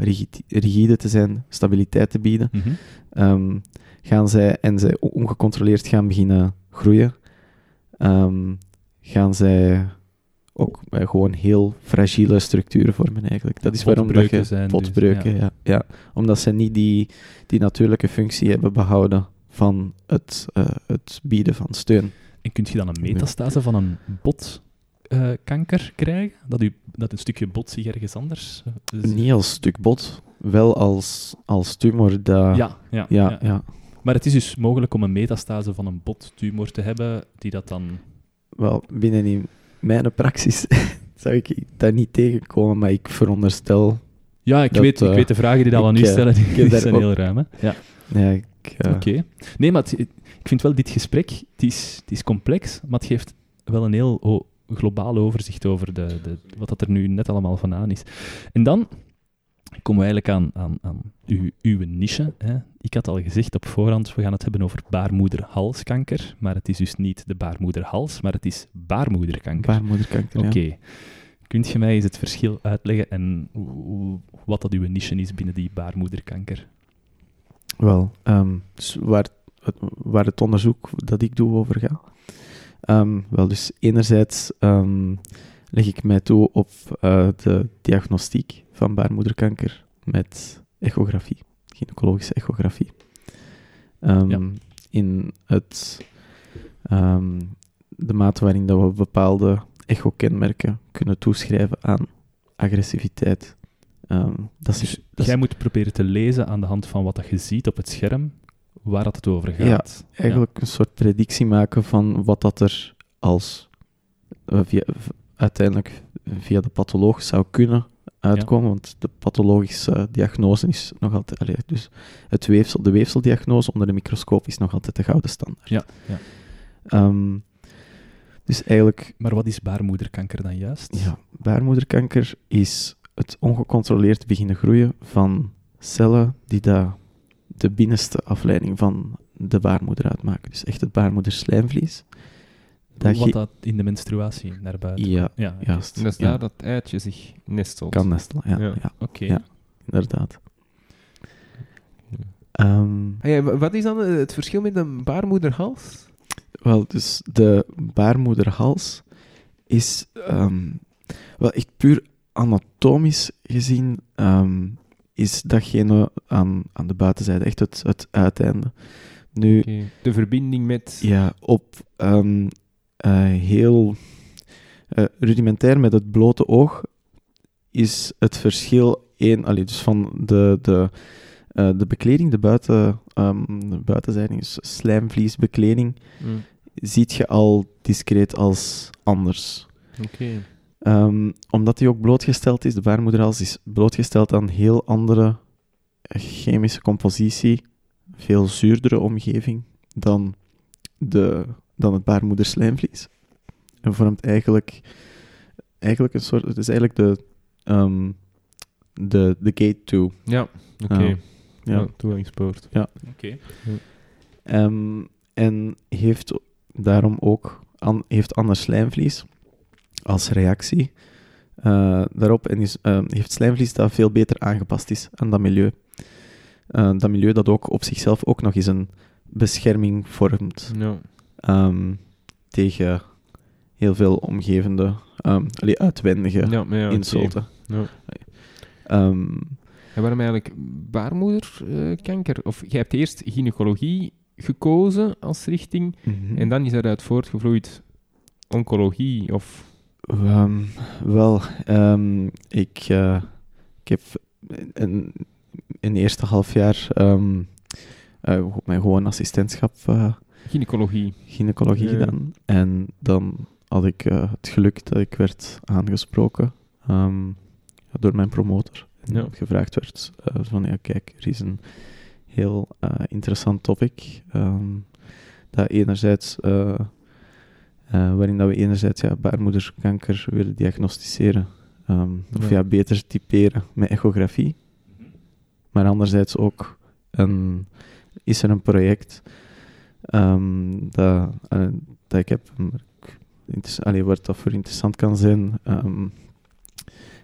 rigide te zijn, stabiliteit te bieden. Mm gaan zij, en zij ongecontroleerd gaan beginnen groeien, um, gaan zij ook uh, gewoon heel fragiele structuren vormen eigenlijk. Dat is waarom dat je zijn, potbreuken, dus, ja. ja. Omdat ze niet die, die natuurlijke functie hebben behouden van het, uh, het bieden van steun. En kunt je dan een metastase van een botkanker uh, krijgen? Dat, u, dat een stukje bot zich ergens anders... Dus... Niet als stuk bot, wel als, als tumor. Dat, ja, ja, ja, ja. Maar het is dus mogelijk om een metastase van een bottumor te hebben, die dat dan... Wel, binnen in mijn praxis zou ik daar niet tegenkomen, maar ik veronderstel... Ja, ik, weet, ik eh, weet de vragen die dat aan u stellen, die, zijn heel ruim. Hè? Ja. Ja, Oké. Nee, maar ik vind wel dit gesprek, het is, het is complex, maar het geeft wel een heel globaal overzicht over de, de, wat dat er nu net allemaal van aan is. En dan komen we eigenlijk aan, aan, aan uw, uw niche. Hè. Ik had al gezegd op voorhand, we gaan het hebben over baarmoederhalskanker, maar het is dus niet de baarmoederhals, maar het is baarmoederkanker. Baarmoederkanker, Oké. Kunt je mij eens het verschil uitleggen en wat dat uw niche is binnen die baarmoederkanker? Wel, um, dus waar, het, waar het onderzoek dat ik doe over gaat. Ehm, wel, dus enerzijds um, leg ik mij toe op uh, de diagnostiek van baarmoederkanker met echografie, gynaecologische echografie. Um, In het, de mate waarin dat we bepaalde echo-kenmerken kunnen toeschrijven aan agressiviteit. dat is, dus jij moet proberen te lezen aan de hand van wat dat je ziet op het scherm, waar dat het over gaat. Ja, eigenlijk een soort predictie maken van wat dat er als uh, via, uiteindelijk via de patholoog zou kunnen uitkomen, want de pathologische diagnose is nog altijd, allee, dus het weefsel, de weefseldiagnose onder de microscoop is nog altijd de gouden standaard. Ja, ja. Um, dus eigenlijk... Maar wat is baarmoederkanker dan juist? Ja, baarmoederkanker is het ongecontroleerd beginnen groeien van cellen die daar de binnenste afleiding van de baarmoeder uitmaken. Dus echt het baarmoederslijmvlies. Dat wat dat in de menstruatie naar buiten Ja, ja juist. En dat is daar dat eitje zich nestelt. Kan nestelen, ja. ja. Oké. Ja, inderdaad. Um, wat is dan het verschil met een baarmoederhals? Wel, dus de baarmoederhals is um, wel echt puur anatomisch gezien um, is datgene aan, aan de buitenzijde, echt het, het uiteinde. Nu, De verbinding met... Ja, op um, heel uh, rudimentair met het blote oog is het verschil één, allee, dus van de, de, uh, de bekleding, de, buiten, um, de buitenzijde, dus slijmvliesbekleding, mm. ziet je al discreet als anders. Okay. Um, omdat die ook blootgesteld is, de baarmoederhals is blootgesteld aan heel andere chemische compositie, veel zuurdere omgeving dan, de, dan het baarmoederslijmvlies. En vormt eigenlijk, eigenlijk een soort, het is eigenlijk de, um, de, de gate to. Ja, oké. Okay. Uh, ja. toegangspoort. Ja. Oké. Okay. Um, en heeft daarom ook an, heeft ander slijmvlies als reactie uh, daarop en is, uh, heeft slijmvlies dat veel beter aangepast is aan dat milieu. Uh, dat milieu dat ook op zichzelf ook nog eens een bescherming vormt ja. Um, tegen heel veel omgevende, um, allee, uitwendige ja, ja, insulten. Ja. Um, en waarom eigenlijk baarmoederkanker? of je hebt eerst gynaecologie gekozen als richting mm -hmm. en dan is eruit voortgevloeid oncologie of Um, wel, um, ik, uh, ik heb in, in eerste half jaar um, uh, mijn gewoon assistentschap. Gynaecologie. Gynaecologie ja. gedaan. En dan had ik het geluk dat ik werd aangesproken door mijn promotor. En gevraagd werd van ja, kijk, er is een heel interessant topic. dat enerzijds waarin dat we enerzijds ja, baarmoederkanker willen diagnosticeren. Um, of ja. beter typeren met echografie. Maar anderzijds ook een, is er een project um, dat, uh, dat ik heb, allee, wat dat voor interessant kan zijn, um,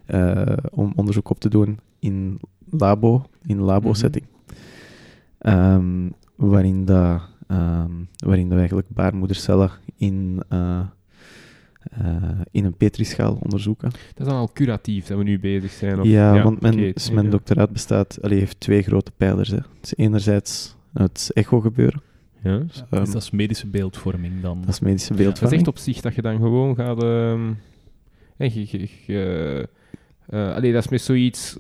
uh, om onderzoek op te doen in labo, in labo-setting. Mm -hmm. waarin dat waarin we eigenlijk baarmoedercellen in, uh, uh, in een petrischaal onderzoeken. Dat is dan al curatief dat we nu bezig zijn? Of? Ja, ja, want mijn, okay, dus mijn doctoraat bestaat, allee, heeft twee grote pijlers. Hè. Dus enerzijds het echo gebeuren. Ja. Dus, um, dus dat is medische beeldvorming dan? Dat is medische beeldvorming. dat is echt op zich dat je dan gewoon gaat... Um, je, je, uh, allee, dat is met zoiets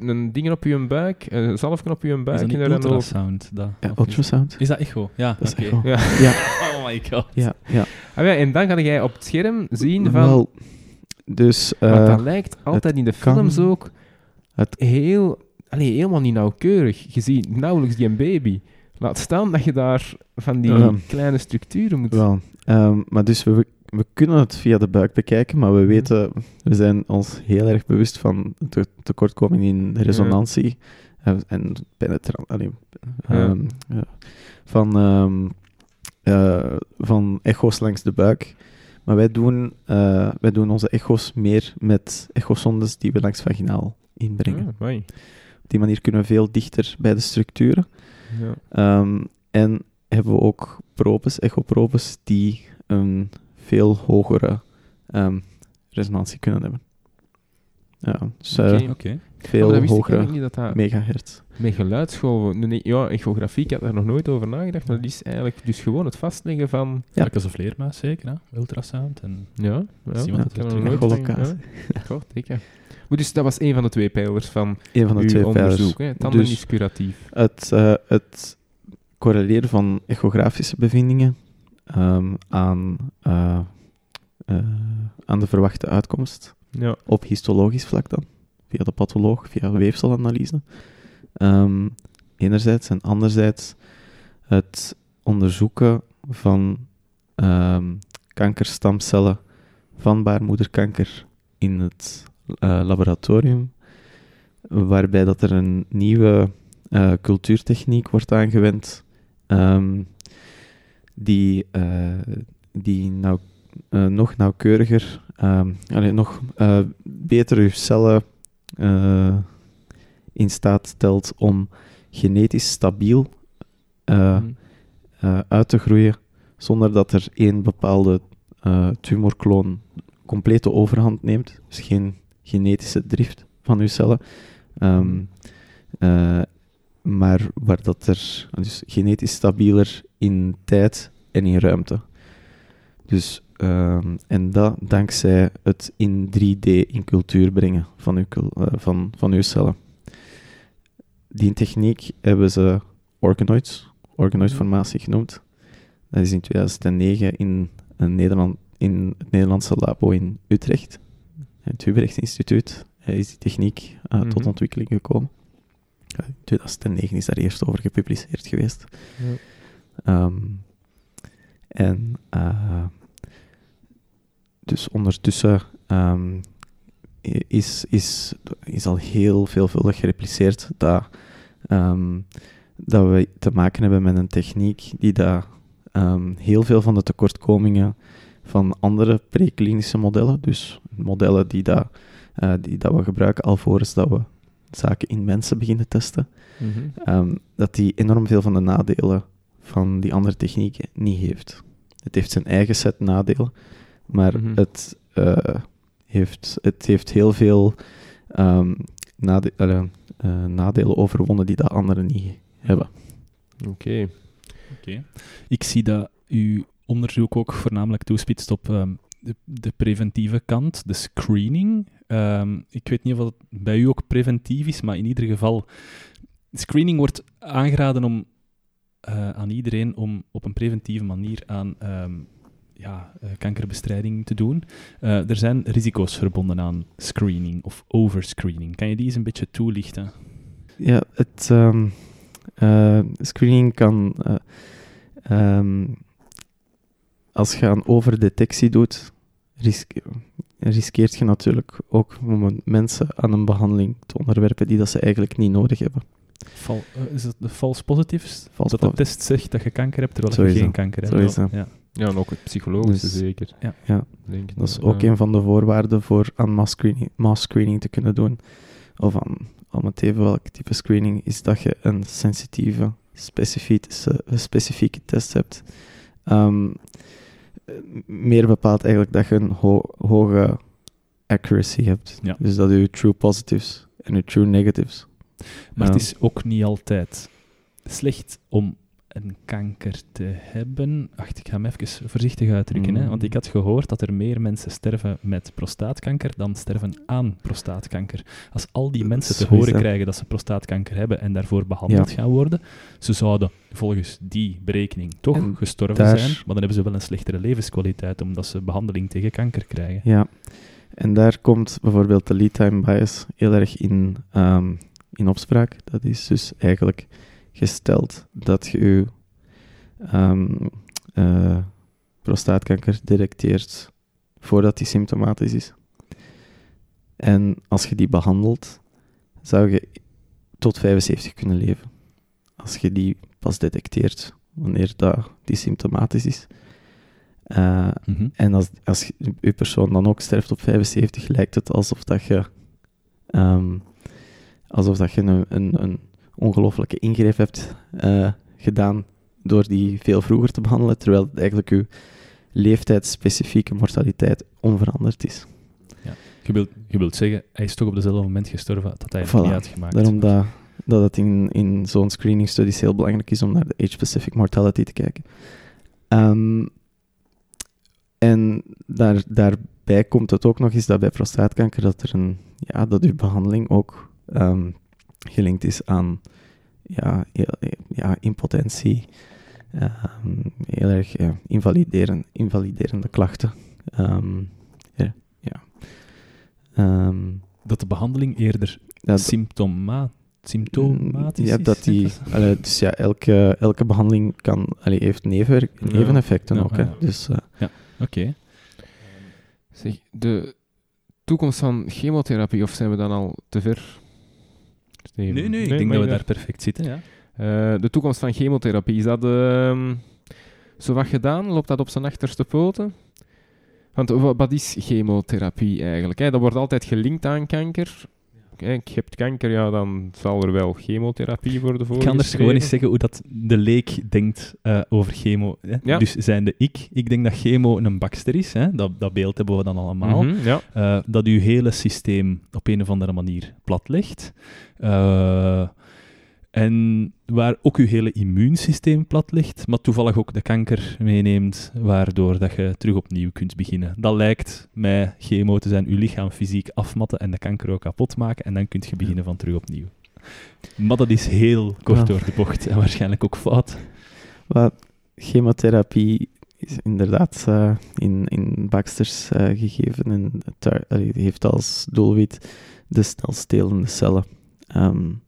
een ding op je buik, een zalfje op je buik. Is dat en ultrasound? Dat, ja, ultrasound. Is dat echo? Ja, dat okay. is echo. Ja. ja. oh my god. Ja, ja. Ah, ja. En dan ga jij op het scherm zien van... Wel, dus... Uh, Want dat lijkt altijd in de films kan, ook het heel... Allee, helemaal niet nauwkeurig. Je ziet nauwelijks die een baby. Laat staan dat je daar van die kleine structuren moet... Wel, ehm, maar dus we, we kunnen het via de buik bekijken, maar we mhm. weten, we zijn ons heel erg bewust van de tekortkoming in resonantie ja. en penetratie. Ja. van, uh, van echo's langs de buik. Maar wij doen, uh, wij doen onze echo's meer met echosondes die we langs vaginaal inbrengen. Ah, Op die manier kunnen we veel dichter bij de structuren. Ja. Um, en hebben we ook probes, echoprobes, die een veel hogere um, resonantie kunnen hebben. Ja, dus uh, okay, veel oh, hogere dat dat megahertz. Met geluidsgolven, nee, ja, echografie, ik had daar nog nooit over nagedacht, maar dat is eigenlijk dus gewoon het vastleggen van... Ja, als een vleermuis zeker, hè? ultrasound en... Ja, ja, ja dat kan er nooit ja. Zeker. Maar dus dat was een van de twee pijlers van een van de twee onderzoek. Hè? Tanden dus is curatief. Het, uh, het correleren van echografische bevindingen um, aan, uh, uh, aan de verwachte uitkomst ja. op histologisch vlak dan, via de patholoog, via weefselanalyse. Um, enerzijds en anderzijds het onderzoeken van um, kankerstamcellen van baarmoederkanker in het laboratorium, waarbij dat er een nieuwe uh, cultuurtechniek wordt aangewend um, die, uh, die nou, nog nauwkeuriger, um, allee, nog beter uw cellen in staat stelt om genetisch stabiel mm. uit te groeien, zonder dat er één bepaalde tumorkloon complete overhand neemt. Dus geen genetische drift van uw cellen. Um, uh, maar waar dat er dus genetisch stabieler in tijd en in ruimte. Dus, um, en dat dankzij het in 3D in cultuur brengen van uw, uh, van, van uw cellen. Die techniek hebben ze organoids, organoidformatie genoemd. Dat is in 2009 in, een Nederland, in het Nederlandse labo in Utrecht het Hubrecht Instituut is die techniek uh, tot mhm. ontwikkeling gekomen. in 2009 is daar eerst over gepubliceerd geweest. Ja. Um, en uh, dus ondertussen um, is, is, is al heel veelvuldig gerepliceerd dat, um, dat we te maken hebben met een techniek die dat, heel veel van de tekortkomingen van andere preklinische modellen, dus modellen die, dat, uh, die dat we gebruiken alvorens dat we zaken in mensen beginnen testen, mm -hmm. dat die enorm veel van de nadelen van die andere technieken niet heeft. Het heeft zijn eigen set nadelen, maar mm -hmm. het, uh, heeft, het heeft heel veel um, nade uh, nadelen overwonnen die dat anderen niet hebben. Oké. Okay. Okay. Ik zie dat u onderzoek ook voornamelijk toespitst op um, de, preventieve kant, de screening. Um, ik weet niet of dat bij u ook preventief is, maar in ieder geval, screening wordt aangeraden om, uh, aan iedereen om op een preventieve manier aan um, ja, uh, kankerbestrijding te doen. Uh, er zijn risico's verbonden aan screening of overscreening. Kan je die eens een beetje toelichten? Ja, het screening kan als je aan overdetectie doet, riskeert je natuurlijk ook om mensen aan een behandeling te onderwerpen die dat ze eigenlijk niet nodig hebben. Val, uh, is het de false positives? dat de test zegt dat je kanker hebt, terwijl je geen kanker hebt. Ja. ja, en ook het psychologische dus, zeker. Ja, ja. Denk dat is ook een van de voorwaarden voor aan mass screening, mass screening te kunnen doen. Of aan, om het even welk type screening, is dat je een sensitieve, specifieke, specifieke test hebt. Um, meer bepaalt eigenlijk dat je een hoge accuracy hebt. Dus dat je true positives en je true negatives. Maar het is ook niet altijd slecht om een kanker te hebben. Wacht, ik ga hem even voorzichtig uitdrukken. Hè? Want ik had gehoord dat er meer mensen sterven met prostaatkanker dan sterven aan prostaatkanker. Als al die mensen te horen krijgen dat ze prostaatkanker hebben en daarvoor behandeld gaan worden, ze zouden volgens die berekening toch gestorven zijn, maar dan hebben ze wel een slechtere levenskwaliteit omdat ze behandeling tegen kanker krijgen. Ja, en daar komt bijvoorbeeld de lead time bias heel erg in, um, in opspraak. Dat is dus eigenlijk gesteld dat je je um, prostaatkanker detecteert voordat die symptomatisch is. En als je die behandelt, zou je tot 75 kunnen leven. Als je die pas detecteert wanneer dat die symptomatisch is. Uh, En als, als je persoon dan ook sterft op 75, lijkt het alsof dat je, um, alsof dat je een, een, een ongelofelijke ingreep hebt uh, gedaan door die veel vroeger te behandelen, terwijl eigenlijk je leeftijdsspecifieke mortaliteit onveranderd is. Ja. Je, wilt, je wilt zeggen, hij is toch op dezelfde moment gestorven dat hij voilà. niet uitgemaakt Daarom dat, dat het in, in zo'n screening studies heel belangrijk is om naar de age-specific mortality te kijken. Um, en daar, daarbij komt het ook nog eens dat bij prostaatkanker dat er een, ja, dat uw behandeling ook um, gelinkt is aan ja, ja, impotentie, um, heel erg ja, invalideren, invaliderende klachten. Um, ja, ja. dat de behandeling eerder dat, symptomatisch symptomatisch ja, dat die, allee, dus ja, elke, elke behandeling kan, allee, heeft neven, neveneffecten ook. Hè. Dus, uh, ja. Oké. Zeg, de toekomst van chemotherapie, of zijn we dan al te ver? Nee, nee, nee, ik denk dat we daar perfect zitten, ja. Uh, de toekomst van chemotherapie, is dat uh, zo wat gedaan? Loopt dat op zijn achterste poten? Want wat is chemotherapie eigenlijk? Hè? Dat wordt altijd gelinkt aan kanker ik heb kanker, ja, dan zal er wel chemotherapie worden voor. Ik kan anders gewoon eens zeggen hoe dat de leek denkt uh, over chemo. Hè? Ja. Dus zijnde ik, ik denk dat chemo een bakster is, hè? Dat, dat beeld hebben we dan allemaal. Mm -hmm, ja. uh, dat uw hele systeem op een of andere manier plat ligt. Uh, en waar ook je hele immuunsysteem plat ligt, maar toevallig ook de kanker meeneemt, waardoor dat je terug opnieuw kunt beginnen. Dat lijkt mij chemo te zijn, je lichaam fysiek afmatten en de kanker ook kapot maken, en dan kun je beginnen van terug opnieuw. Maar dat is heel kort door de bocht en waarschijnlijk ook fout. Wat chemotherapie is inderdaad uh, in, in Baxter's uh, gegeven en het heeft als doelwit de snelstelende cellen. Um,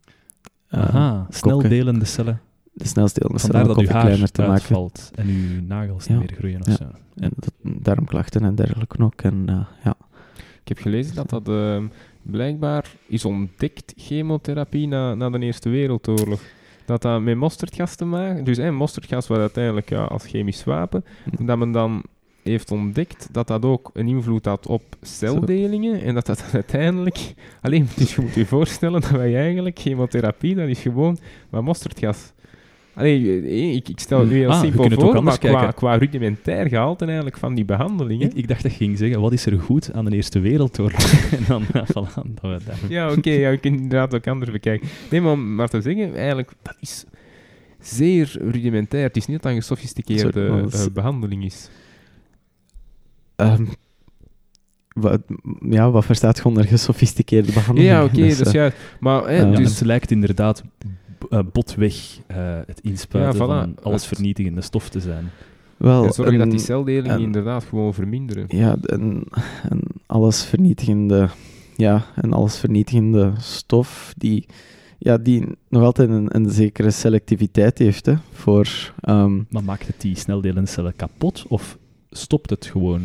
Aha, sneldelende cellen. De sneldelende cellen dat uw haar kleiner te maken. valt en uw nagels niet meer groeien of zo. En dat, darmklachten en dergelijke ook. En, uh, ja. Ik heb gelezen dat dat uh, blijkbaar is ontdekt, chemotherapie, na, na de Eerste Wereldoorlog. Dat dat met mosterdgas te maken... Dus een mosterdgas was uiteindelijk ja, als chemisch wapen. Hm. Dat men dan heeft ontdekt dat dat ook een invloed had op celdelingen en dat dat uiteindelijk... Alleen, dus je moet je voorstellen dat wij eigenlijk chemotherapie, dat is gewoon wat mosterdgas. Allee, eh, ik, ik stel het nu heel ah, simpel voor, maar qua, qua, rudimentair gehalte eigenlijk van die behandelingen... Ik, ik, dacht dat je ging zeggen, wat is er goed aan de Eerste Wereldoorlog? en dan ja, voilà, dat we. Ja, oké, okay, ja, we kunnen inderdaad ook anders bekijken. Nee, maar, maar te zeggen, eigenlijk, dat is zeer rudimentair. Het is niet dat een gesofisticeerde uh, behandeling is. Um, wat, ja, wat verstaat gewoon een gesofisticeerde behandeling? Ja, oké, dus, ja. Maar, uh, dus het lijkt inderdaad uh, botweg uh, het inspuiten ja, van alles vernietigende stof te zijn. Wel, zorgen dat die celdelingen inderdaad gewoon verminderen. Ja, een, een alles vernietigende, ja, een alles vernietigende stof die, ja, die nog altijd een, een zekere selectiviteit heeft hè, voor... Um, maar maakt het die sneldeelencellen kapot of stopt het gewoon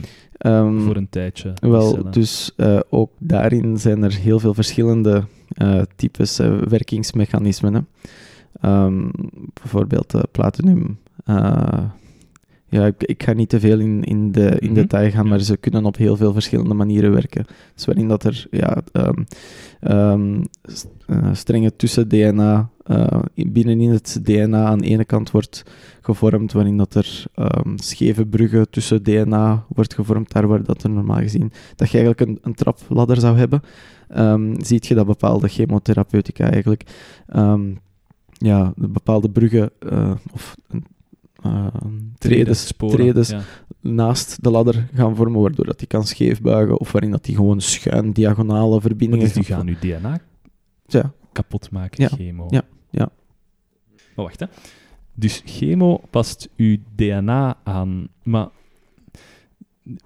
um, voor een tijdje? Wel, dus uh, ook daarin zijn er heel veel verschillende uh, types uh, werkingsmechanismen. Hè. Um, bijvoorbeeld platinum. Ja, ik, ik, ga niet te veel in, in, de, in mm -hmm. detail gaan, maar ze kunnen op heel veel verschillende manieren werken. Dus waarin dat er ja, um, strenge tussen-DNA uh, binnenin het DNA aan de ene kant wordt gevormd, waarin dat er um, scheve bruggen tussen DNA wordt gevormd, daar waar dat er normaal gezien, dat je eigenlijk een, een trapladder zou hebben, ziet je dat bepaalde chemotherapeutica eigenlijk ja, bepaalde bruggen uh, of uh, tredes, tredes ja. naast de ladder gaan vormen, waardoor dat die kan scheefbuigen of waarin dat die gewoon schuin diagonale verbindingen... Dus die gaan nu DNA ja. kapot maken, ja. chemo? Ja. ja. Maar wacht, hè. Dus chemo past uw DNA aan, maar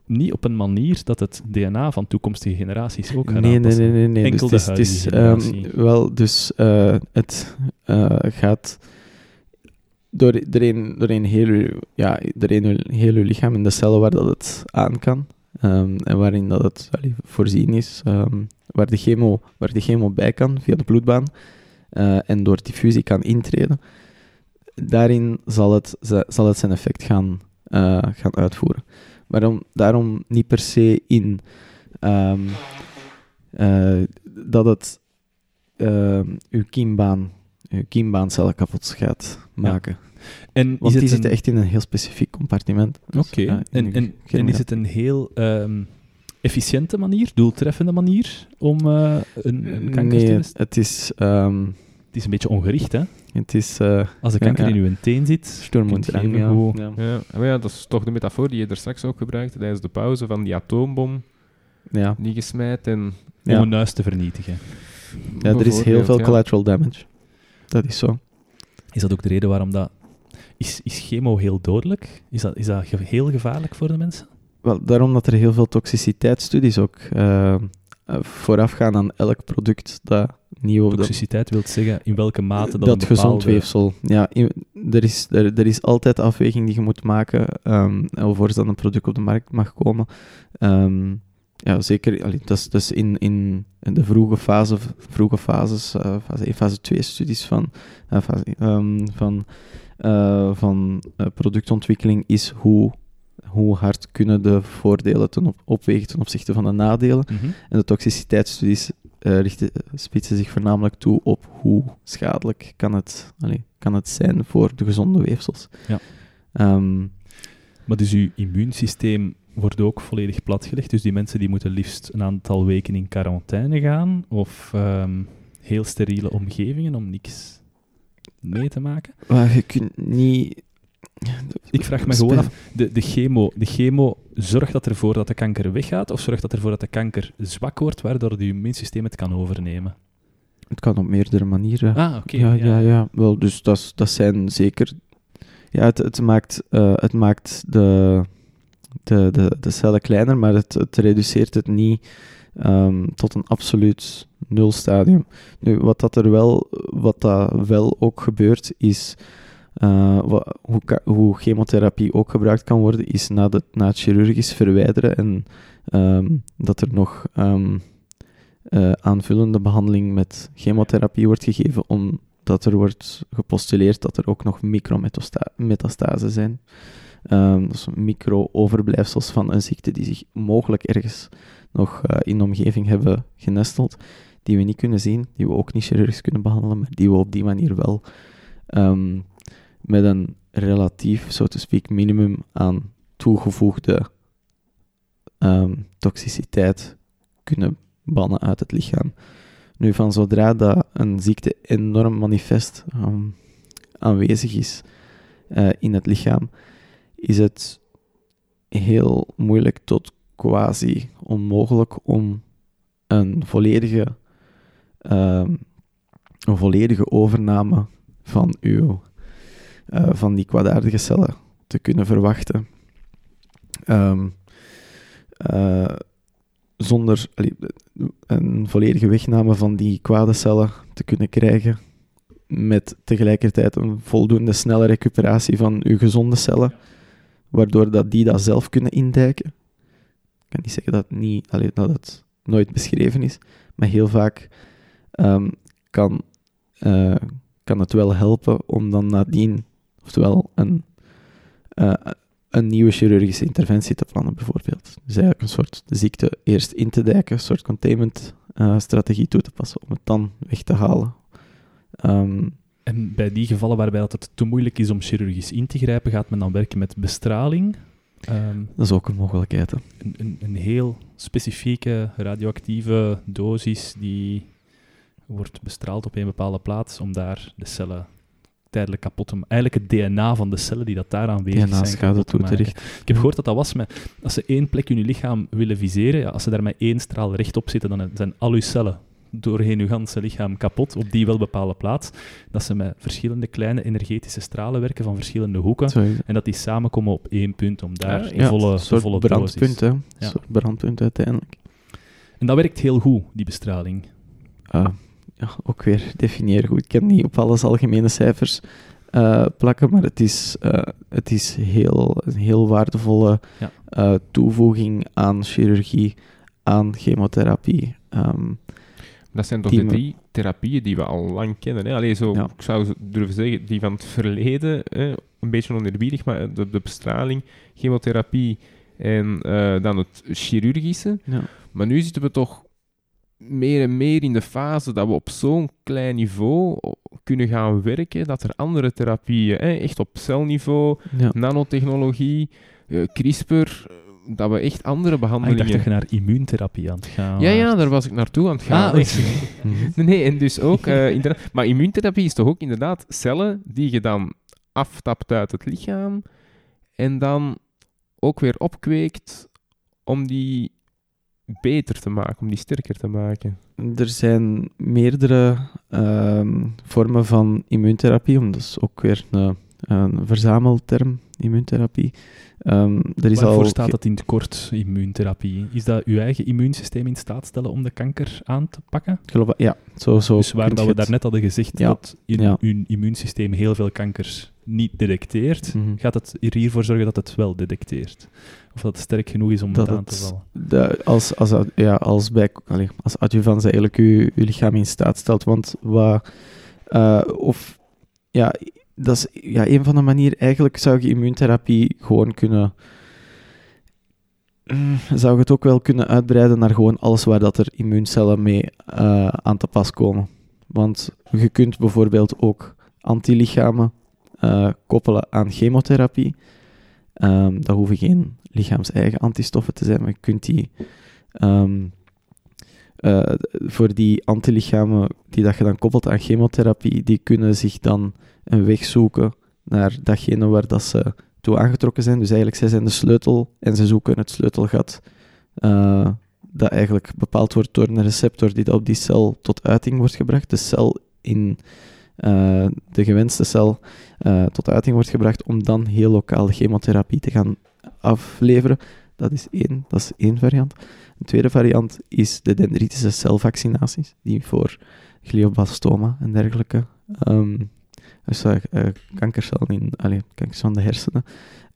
niet op een manier dat het DNA van toekomstige generaties ook gaat nee, Nee, nee, nee. nee. Enkel dus de het is, um, Wel, dus uh, het uh, gaat door, doorheen, doorheen, heel uw, ja, doorheen heel uw lichaam in de cellen waar dat het aan kan. Um, en waarin dat het voorzien is, um, waar, de chemo, waar de chemo bij kan via de bloedbaan uh, en door diffusie kan intreden. Daarin zal het, zal het zijn effect gaan, uh, gaan uitvoeren. Waarom, daarom niet per se in um, uh, dat het uw kiembaan je kiembaancellen kapot gaat maken. En Want die zitten echt in een heel specifiek compartiment. Dus, Oké, en, en, en, is het een heel um, efficiënte manier, doeltreffende manier om uh, een, een, kanker nee, te bestrijden? het is... Um, het is een beetje ongericht, hè? Het is... Uh, Als de kanker in uw teen zit... Storm moet ja. Ja. Ja. Maar ja, dat is toch de metafoor die je er straks ook gebruikte tijdens de pauze van die atoombom ja. die gesmijt en... Om een huis te vernietigen. Ja, er is heel veel collateral damage. Dat is zo. Is dat ook de reden waarom dat... Is, is chemo heel dodelijk? Is dat, is dat heel gevaarlijk voor de mensen? Wel, daarom dat er heel veel toxiciteitsstudies ook uh, voorafgaan aan elk product dat nieuw... Toxiciteit wil zeggen in welke mate dat, dat gezond weefsel. Ja, er, is, er, er, is altijd afweging die je moet maken um, alvorens dan een product op de markt mag komen. Um, ja, zeker. Allee, dat is dus in, in, in de vroege, fase, vroege fases, uh, fase 1, fase 2 studies van, uh, fase, um, van, uh, van productontwikkeling is hoe, hoe hard kunnen de voordelen ten op, opwegen ten opzichte van de nadelen. Mm -hmm. En de toxiciteitsstudies richten, spitsen zich voornamelijk toe op hoe schadelijk kan het, allee, kan het zijn voor de gezonde weefsels. Ja. Um, maar dus uw immuunsysteem wordt ook volledig platgelegd. Dus die mensen die moeten liefst een aantal weken in quarantaine gaan of um, heel steriele omgevingen om niks mee te maken. Maar je kunt niet... Ik vraag me gewoon af, de, de, chemo, de chemo zorgt dat ervoor dat de kanker weggaat of zorgt dat ervoor dat de kanker zwak wordt, waardoor het immuunsysteem het kan overnemen? Het kan op meerdere manieren. Ah, oké. ja, ja, ja, Wel, dus dat, dat zijn zeker... Ja, het, het, maakt, uh, het maakt de de, de, de cellen kleiner, maar het, het reduceert het niet um, tot een absoluut nulstadium. Nu, wat dat er wel, wat dat wel ook gebeurt, is uh, wat, hoe, hoe, chemotherapie ook gebruikt kan worden, is na, de, na het chirurgisch verwijderen en um, dat er nog um, uh, aanvullende behandeling met chemotherapie wordt gegeven, omdat er wordt gepostuleerd dat er ook nog micrometastasen zijn. Dus micro-overblijfsels van een ziekte die zich mogelijk ergens nog uh, in de omgeving hebben genesteld, die we niet kunnen zien, die we ook niet chirurgisch kunnen behandelen, maar die we op die manier wel um, met een relatief, zo te speak, minimum aan toegevoegde um, toxiciteit kunnen bannen uit het lichaam. Nu, van zodra dat een ziekte enorm manifest aanwezig is uh, in het lichaam, is het heel moeilijk tot quasi onmogelijk om een volledige, um, een volledige overname van, uw, uh, van die kwaadaardige cellen te kunnen verwachten. Um, uh, zonder een volledige wegname van die kwade cellen te kunnen krijgen, met tegelijkertijd een voldoende snelle recuperatie van uw gezonde cellen waardoor dat die dat zelf kunnen indijken. Ik kan niet zeggen dat het, niet, alleen, dat het nooit beschreven is, maar heel vaak um, kan, uh, kan het wel helpen om dan nadien, oftewel een, uh, een nieuwe chirurgische interventie te plannen, bijvoorbeeld. Dus eigenlijk een soort ziekte eerst in te dijken, een soort containment uh, strategie toe te passen om het dan weg te halen. Um, en bij die gevallen waarbij het te moeilijk is om chirurgisch in te grijpen, gaat men dan werken met bestraling. Um, dat is ook een mogelijkheid. Hè? Een, een, een, heel specifieke radioactieve dosis die wordt bestraald op een bepaalde plaats om daar de cellen tijdelijk kapot te maken. Eigenlijk het DNA van de cellen die dat daar aanwezig DNA zijn kapot te maken. Ik heb gehoord dat dat was met... Als ze één plek in je lichaam willen viseren, ja, als ze daar met één straal rechtop zitten, dan zijn al uw cellen doorheen je ganse lichaam kapot, op die wel bepaalde plaats. Dat ze met verschillende kleine energetische stralen werken van verschillende hoeken. En dat die samenkomen op één punt, om daar ja, volle, soort volle brandpunt, hè. Een soort brandpunt uiteindelijk. En dat werkt heel goed, die bestraling. Uh, ja, ook weer definiëren goed. Ik ken niet op alles algemene cijfers. plakken, maar het is, het is heel, een heel waardevolle toevoeging aan chirurgie, aan chemotherapie. Um, dat zijn toch de drie therapieën die we al lang kennen. Hè? Allee, zo, Ik zou durven zeggen, die van het verleden, hè? een beetje onerbiedig, maar de, de bestraling, chemotherapie en uh, dan het chirurgische. Ja. Maar nu zitten we toch meer en meer in de fase dat we op zo'n klein niveau kunnen gaan werken, dat er andere therapieën, hè, echt op celniveau, nanotechnologie, uh, CRISPR, dat we echt andere behandelingen... Ah, ik dacht dat je naar immuuntherapie aan het gaan Ja, ja, daar was ik naartoe aan het gaan. Ah, nee, en dus ook... Uh, maar immuuntherapie is toch ook inderdaad cellen die je dan aftapt uit het lichaam en dan ook weer opkweekt om die beter te maken, om die sterker te maken? Er zijn meerdere ehm, vormen van immuuntherapie, dat is ook weer een, een verzamelterm, immuuntherapie. Um, er is Waarvoor al... staat dat in het kort, immuuntherapie? Is dat uw eigen immuunsysteem in staat stellen om de kanker aan te pakken? Geloof, ja, zo, zo. Dus waar dat we daarnet hadden gezegd dat in ja. uw immuunsysteem heel veel kankers niet detecteert, mhm. gaat het er hiervoor zorgen dat het wel detecteert? Of dat het sterk genoeg is om dat het aan te vallen? De, als, als, ja, als, bij, allez, als adjuvans eigenlijk uw, uw lichaam in staat stelt, want wat... Uh, of ja, dat is ja, een van de manieren. Eigenlijk zou je immuuntherapie gewoon kunnen. Mm, zou je het ook wel kunnen uitbreiden naar gewoon alles waar dat er immuuncellen mee uh, aan te pas komen. Want je kunt bijvoorbeeld ook antilichamen uh, koppelen aan chemotherapie. Um, dat hoeven geen lichaams-eigen antistoffen te zijn, maar je kunt die um, uh, voor die antilichamen die dat je dan koppelt aan chemotherapie, die kunnen zich dan een weg zoeken naar datgene waar dat ze toe aangetrokken zijn. Dus eigenlijk, zij zijn de sleutel en ze zoeken het sleutelgat uh, dat eigenlijk bepaald wordt door een receptor die op die cel tot uiting wordt gebracht. De cel in uh, de gewenste cel tot uiting wordt gebracht om dan heel lokaal chemotherapie te gaan afleveren. Dat is één, dat is één variant. Een tweede variant is de dendritische celvaccinaties, die voor glioblastoma en dergelijke um, dus uh, kankercellen in, allez, kankers van de hersenen,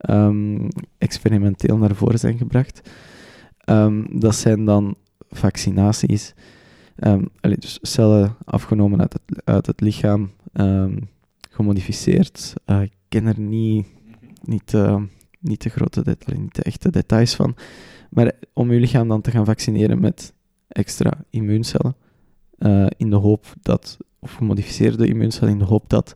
um, experimenteel naar voren zijn gebracht. Um, dat zijn dan vaccinaties, dus cellen afgenomen uit het, uit het lichaam, gemodificeerd. Uh, ik ken er niet, niet, niet, de grote details, niet de echte details van. Maar om je lichaam dan te gaan vaccineren met extra immuuncellen, uh, in de hoop dat of gemodificeerde immuuncellen in de hoop dat,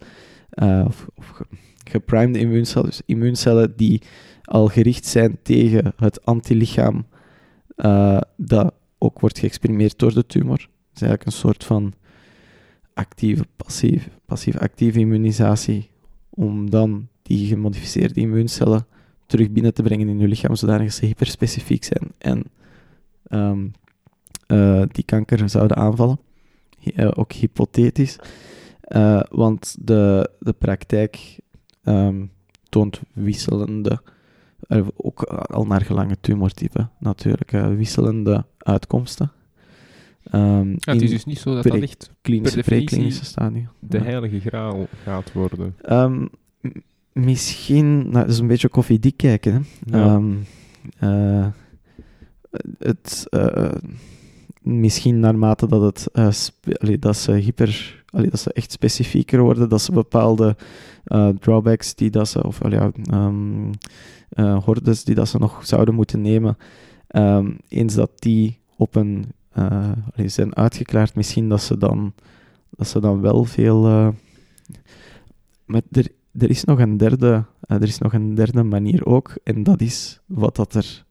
uh, of, of geprimede immuuncellen, dus immuuncellen die al gericht zijn tegen het antilichaam uh, dat ook wordt geëxprimeerd door de tumor. Dat is eigenlijk een soort van actieve, passief, passief-actieve immunisatie, om dan die gemodificeerde immuuncellen terug binnen te brengen in je lichaam, zodat ze hyperspecifiek zijn en um, uh, die kanker zouden aanvallen. Eh, ook hypothetisch. Uh, want de, de praktijk um, toont wisselende, ook al naar gelang tumortype natuurlijk, wisselende uitkomsten. Um, het is dus niet zo dat dat echt klinische, preklinische stadium de heilige graal gaat worden. Um, misschien, nou, dat is een beetje koffiedik kijken. Hè. Ja. Uh, het, uh, misschien naarmate dat, het, uh, dat ze hyper, allee, dat ze echt specifieker worden, dat ze bepaalde drawbacks die dat ze, of um, uh, hordes die dat ze nog zouden moeten nemen, um, eens dat die op een, zijn uitgeklaard, misschien dat ze dan, dat ze dan wel veel... maar er, er is nog een derde, er is nog een derde manier ook, en dat is wat dat er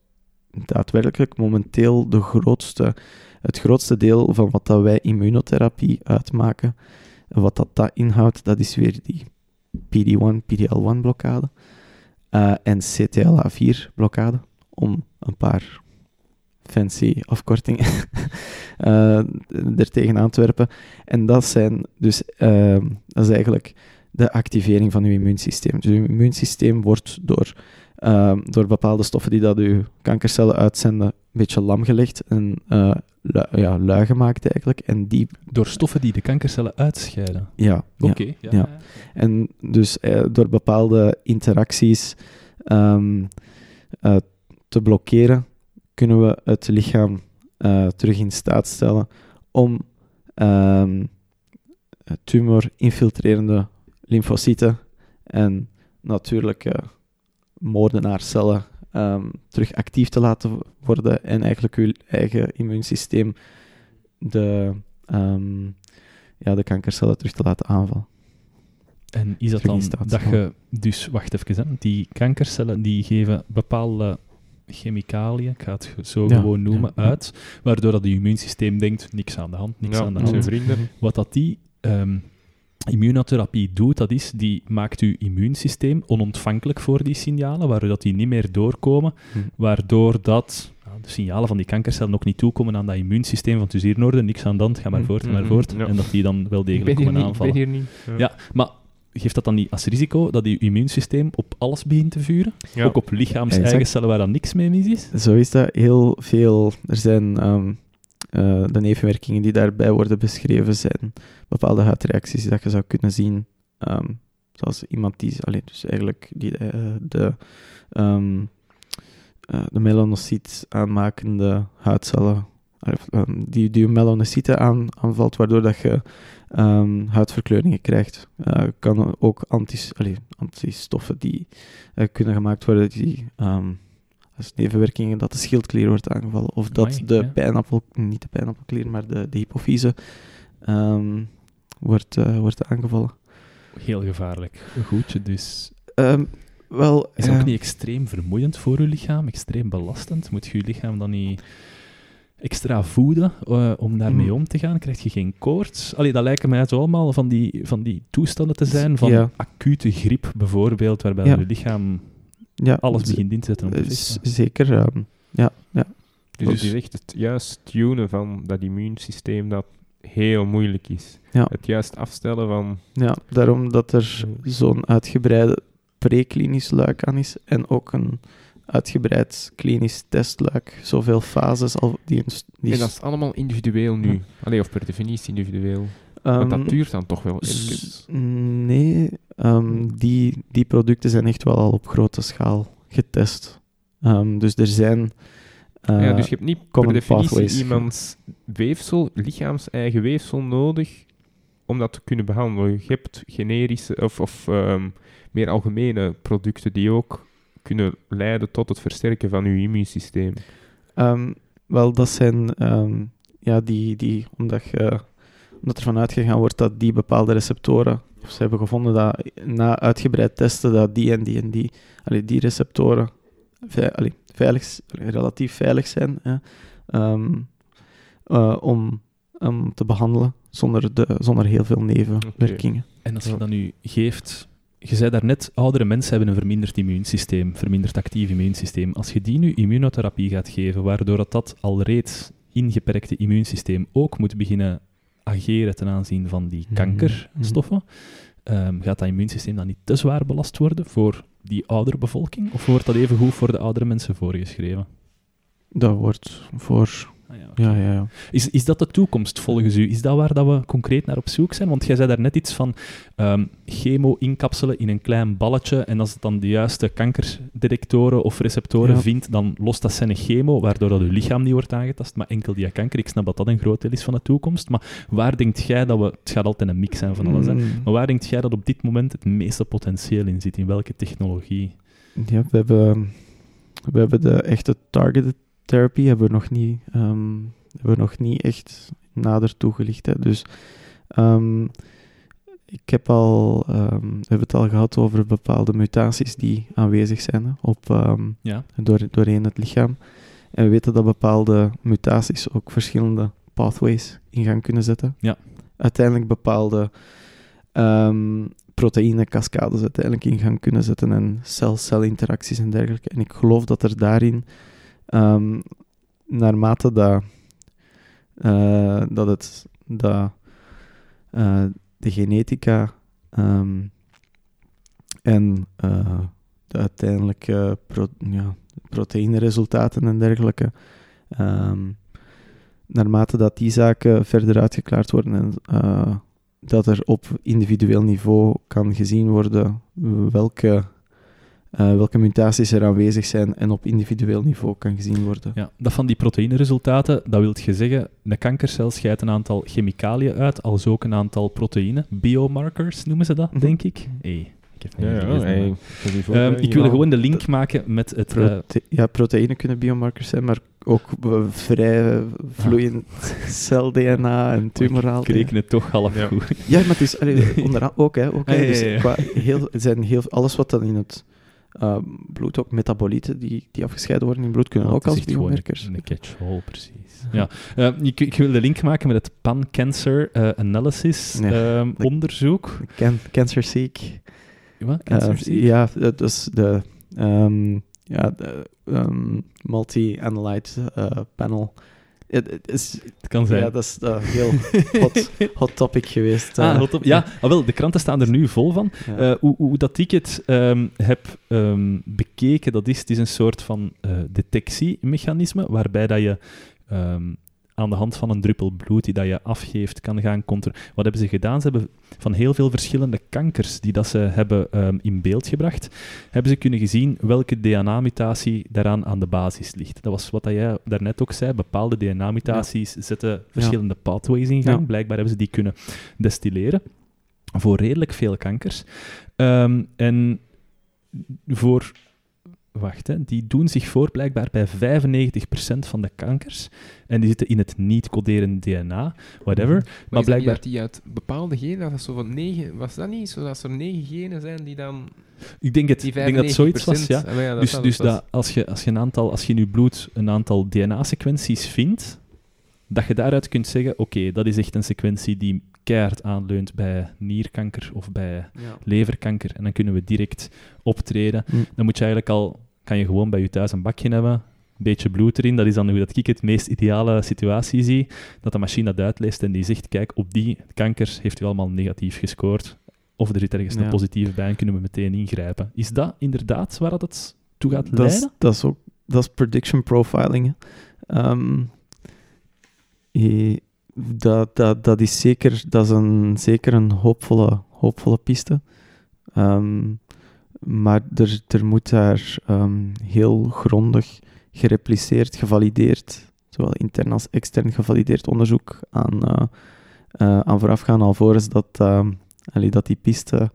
daadwerkelijk momenteel de grootste het grootste deel van wat dat wij immunotherapie uitmaken, wat dat, dat inhoudt, dat is weer die PD-1, PD-L1 blokkade uh, en CTLA4 blokkade, om een paar fancy afkortingen uh, er tegenaan te werpen. En dat zijn dus, dat is eigenlijk de activering van uw immuunsysteem. Dus uw immuunsysteem wordt door ehm, door bepaalde stoffen die dat uw kankercellen uitzenden, een beetje lam gelegd en uh, ja, lui gemaakt eigenlijk. En die... Door stoffen die de kankercellen uitscheiden? Ja. Oké. ja, ja. En dus door bepaalde interacties um, te blokkeren, kunnen we het lichaam terug in staat stellen om um, tumor-infiltrerende lymfocyten en natuurlijke moordenaarcellen um, terug actief te laten worden en eigenlijk uw eigen immuunsysteem de, um, ja, de kankercellen terug te laten aanvallen. En is dat dan dat je, dus wacht even, die kankercellen die geven bepaalde chemicaliën, ik ga het zo gewoon noemen, uit, waardoor dat je immuunsysteem denkt, niks aan de hand, niks aan de hand. Vrienden. Wat dat die um, immunotherapie doet, dat is, die maakt uw immuunsysteem onontvankelijk voor die signalen, waardoor dat die niet meer doorkomen, hm. waardoor dat de signalen van die kankercellen ook niet toekomen aan dat immuunsysteem, want het is hier in orde, niks aan de hand, ga maar hm. voort, ga maar hm. voort, en dat die dan wel degelijk komen aanvallen. Ik ben hier niet. Ja. ja, maar geeft dat dan niet als risico dat je immuunsysteem op alles begint te vuren? Ook op lichaams-eigen cellen waar dan niks mee mis is? Zo is dat heel veel. Er zijn um, uh, de nevenwerkingen die daarbij worden beschreven, zijn bepaalde huidreacties dat je zou kunnen zien. Um, zoals iemand die, alleen, dus eigenlijk die, uh, de, um, uh, de aanmakende huidcellen, die, die melanocyten aan, aanvalt, waardoor dat je um, huidverkleuringen krijgt. Uh, kan ook antis, allez, antistoffen die uh, kunnen gemaakt worden die als nevenwerkingen dat de schildklier wordt aangevallen of dat de pijnappel, niet de pijnappelklier, maar de, de hypofyse um, wordt, uh, wordt aangevallen. Heel gevaarlijk. Goed, dus... wel, is ook niet extreem vermoeiend voor uw lichaam, extreem belastend? Moet je je lichaam dan niet extra voeden uh, om daarmee mm. om te gaan? Krijg je geen koorts? Allee, dat lijken mij zo allemaal van die, van die toestanden te zijn, van acute griep bijvoorbeeld, waarbij ja. je lichaam ja, alles begint in te zetten. Om zeker, um, ja. ja. Dus het is echt het juist tunen van dat immuunsysteem dat heel moeilijk is. Ja. Het juist afstellen van... Ja, daarom dat er zo'n uitgebreide preklinisch luik aan is en ook een uitgebreid klinisch testluik, zoveel fases al die, die En dat is allemaal individueel nu. Alleen of per definitie individueel. Want dat ehm, duurt dan toch wel even. Nee, ehm, die, die producten zijn echt wel al op grote schaal getest. Um, dus er zijn. Uh, ja, dus je hebt niet per definitie iemands weefsel, lichaams-eigen weefsel nodig om dat te kunnen behandelen. Je hebt generische of, of meer algemene producten die ook kunnen leiden tot het versterken van uw immuunsysteem? Um, wel, dat zijn um, ja, die, die omdat, je, omdat er vanuit gegaan wordt dat die bepaalde receptoren, of ze hebben gevonden dat na uitgebreid testen dat die en die en die, allee, die receptoren allee, veilig, relatief veilig zijn ja, um, uh, om, um, te behandelen zonder, de, zonder heel veel nevenwerkingen. En als je dat nu geeft je zei daarnet, oudere mensen hebben een verminderd immuunsysteem, verminderd actief immuunsysteem. Als je die nu immunotherapie gaat geven, waardoor dat, dat al reeds ingeperkte immuunsysteem ook moet beginnen ageren ten aanzien van die mhm. kankerstoffen, um, gaat dat immuunsysteem dan niet te zwaar belast worden voor die oudere bevolking? Of wordt dat even goed voor de oudere mensen voorgeschreven? Dat wordt voor Ah, ja, ja, ja, Is, is dat de toekomst volgens u? Is dat waar dat we concreet naar op zoek zijn? Want jij zei daar net iets van um, chemo inkapselen in een klein balletje en als het dan de juiste kankerdetectoren of receptoren vindt, dan lost dat zijn chemo, waardoor dat uw lichaam niet wordt aangetast, maar enkel die kanker. Ik snap dat dat een groot deel is van de toekomst, maar waar denkt jij dat we... Het gaat altijd een mix zijn van alles, hè? Mm. maar waar denkt jij dat op dit moment het meeste potentieel in zit? In welke technologie? Ja, we hebben, we hebben de echte targeted therapy hebben we nog niet, um, hebben we nog niet echt nader toegelicht. Hè. Dus um, ik heb al, um, we hebben het al gehad over bepaalde mutaties die aanwezig zijn op, ja. door, doorheen het lichaam. En we weten dat bepaalde mutaties ook verschillende pathways in gang kunnen zetten. Ja. Uiteindelijk bepaalde proteïnecascades uiteindelijk in gang kunnen zetten en cel-cel interacties en dergelijke. En ik geloof dat er daarin Um, naarmate dat, uh, dat, het, dat uh, de genetica um, en uh, de uiteindelijke proteïneresultaten en dergelijke. Um, naarmate dat die zaken verder uitgeklaard worden en dat er op individueel niveau kan gezien worden welke, uh, welke mutaties er aanwezig zijn en op individueel niveau kan gezien worden. Ja, dat van die proteïneresultaten, dat wil je zeggen, de kankercel scheidt een aantal chemicaliën uit, als ook een aantal proteïnen, biomarkers noemen ze dat, mhm. denk ik. Hey. Ik, heb ja, um, ik wil gewoon de link maken met het... Prote uh, ja, proteïnen kunnen biomarkers zijn, maar ook vrij vloeiend cel-DNA en tumoraal. Ik reken het toch half ja. goed. Ja, maar het is onderaan ook, hè. Ook, hè, dus qua heel, zijn heel, alles wat dan in het uh, bloed, ook metabolieten die, die afgescheiden worden in bloed, kunnen ook als biomarkers. Een catch-all, precies. Ja. Uh, ik, ik, wil de link maken met het Pan-Cancer uh, Analysis um, onderzoek. Can Cancer-seek. Wat? Cancer ja, dat is de... Um, ja, de um, multi-analyte panel. Het, is, het kan zijn. Ja, dat is een heel hot, hot topic geweest. Ah, hot top ja, ah, wel, de kranten staan er nu vol van. Uh, hoe, hoe dat ik het um, heb um, bekeken, dat is, het is een soort van uh, detectiemechanisme, waarbij dat je um, aan de hand van een druppel bloed die dat je afgeeft kan gaan controleren. Wat hebben ze gedaan? Ze hebben van heel veel verschillende kankers die dat ze hebben um, in beeld gebracht, hebben ze kunnen zien welke DNA-mutatie daaraan aan de basis ligt. Dat was wat dat jij daarnet ook zei. Bepaalde DNA-mutaties zetten verschillende pathways in gang. Blijkbaar hebben ze die kunnen destilleren voor redelijk veel kankers. Um, en voor wacht, hè, die doen zich voor blijkbaar bij 95% van de kankers. En die zitten in het niet-coderend DNA, whatever. Maar, maar blijkbaar... Dat die uit bepaalde genen, dat zo van negen, was dat niet zo dat er negen genen zijn die dan... Ik denk, het, ik denk dat zoiets was, ja. Ah, ja dat dus dus dat als, je, als, je een aantal, als je in je bloed een aantal DNA-sequenties vindt, dat je daaruit kunt zeggen, oké, dat is echt een sequentie die keihard aanleunt bij nierkanker of bij leverkanker. En dan kunnen we direct optreden. Mm. Dan moet je eigenlijk al, kan je gewoon bij je thuis een bakje hebben, een beetje bloed erin. Dat is dan hoe dat ik het meest ideale situatie zie. Dat de machine dat uitleest en die zegt, kijk, op die kankers heeft u allemaal negatief gescoord. Of er zit ergens een positieve bij en kunnen we meteen ingrijpen. Is dat inderdaad waar dat het toe gaat leiden? Dat is, dat is ook dat is prediction profiling. Um, dat, dat, dat is zeker, dat is een, zeker een hoopvolle, hoopvolle piste. Um, maar er, er moet daar um, heel grondig gerepliceerd, gevalideerd, zowel intern als extern gevalideerd onderzoek aan, uh, aan voorafgaan, alvorens dat, uh, dat die piste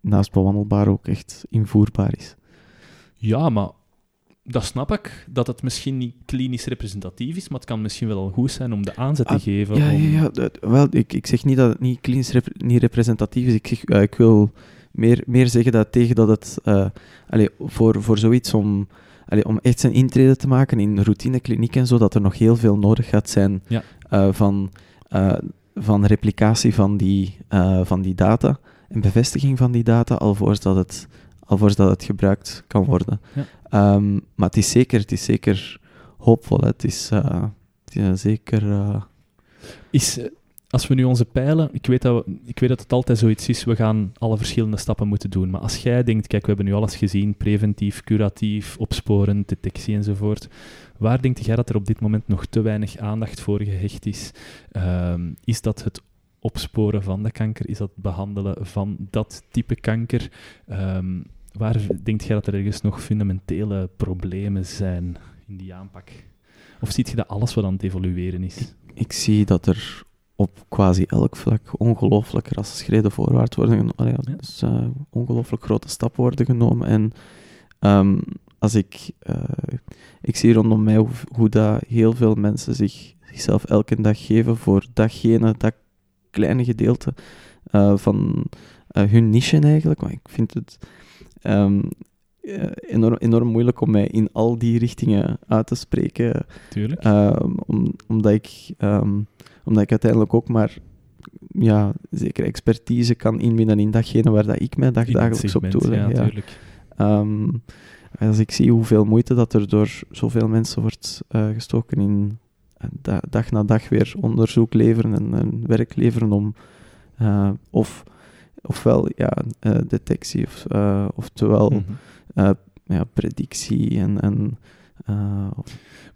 naast bewandelbaar ook echt invoerbaar is. Ja, maar dat snap ik, dat het misschien niet klinisch representatief is, maar het kan misschien wel goed zijn om de aanzet te ah, geven. Ja, ja, ja, wel, ik, ik zeg niet dat het niet klinisch niet representatief is. Ik, zeg, uh, ik wil meer, meer zeggen dat tegen dat het uh, voor, voor zoiets om, allee, om echt zijn intrede te maken in routinekliniek en zo, dat er nog heel veel nodig gaat zijn ja. uh, van, van replicatie van die, van die data en bevestiging van die data, alvorens dat het, alvorens dat het gebruikt kan worden. Ja. Um, maar het is zeker, het is zeker hoopvol. Het is, uh, zeker. Uh... Is, als we nu onze pijlen, ik weet, dat ik weet dat het altijd zoiets is, we gaan alle verschillende stappen moeten doen. Maar als jij denkt, kijk, we hebben nu alles gezien, preventief, curatief, opsporen, detectie enzovoort. Waar denk jij dat er op dit moment nog te weinig aandacht voor gehecht is? Um, is dat het opsporen van de kanker? Is dat behandelen van dat type kanker? Um, Waar denk jij dat er ergens nog fundamentele problemen zijn in die aanpak? Of ziet je dat alles wat aan het evolueren is? Ik, zie dat er op quasi elk vlak ongelooflijk rassenschreden voorwaarts worden genomen. Ja, ja. Dus uh, ongelooflijk grote stappen worden genomen. En um, als ik, uh, ik zie rondom mij hoe, hoe, dat heel veel mensen zich, zichzelf elke dag geven voor datgene, dat kleine gedeelte uh, van hun niche eigenlijk. Maar ik vind het um, enorm, enorm moeilijk om mij in al die richtingen uit te spreken. Tuurlijk. Um, om, omdat, ik, um, omdat ik uiteindelijk ook maar ja, zeker expertise kan inwinnen in datgene waar dat ik mij dag, dagelijks op doe. Ja, ja. Um, als ik zie hoeveel moeite dat er door zoveel mensen wordt uh, gestoken in uh, dag na dag weer onderzoek leveren en, en werk leveren om uh, of ofwel ja, detectie, of, oftewel mhm. ja, predictie en, en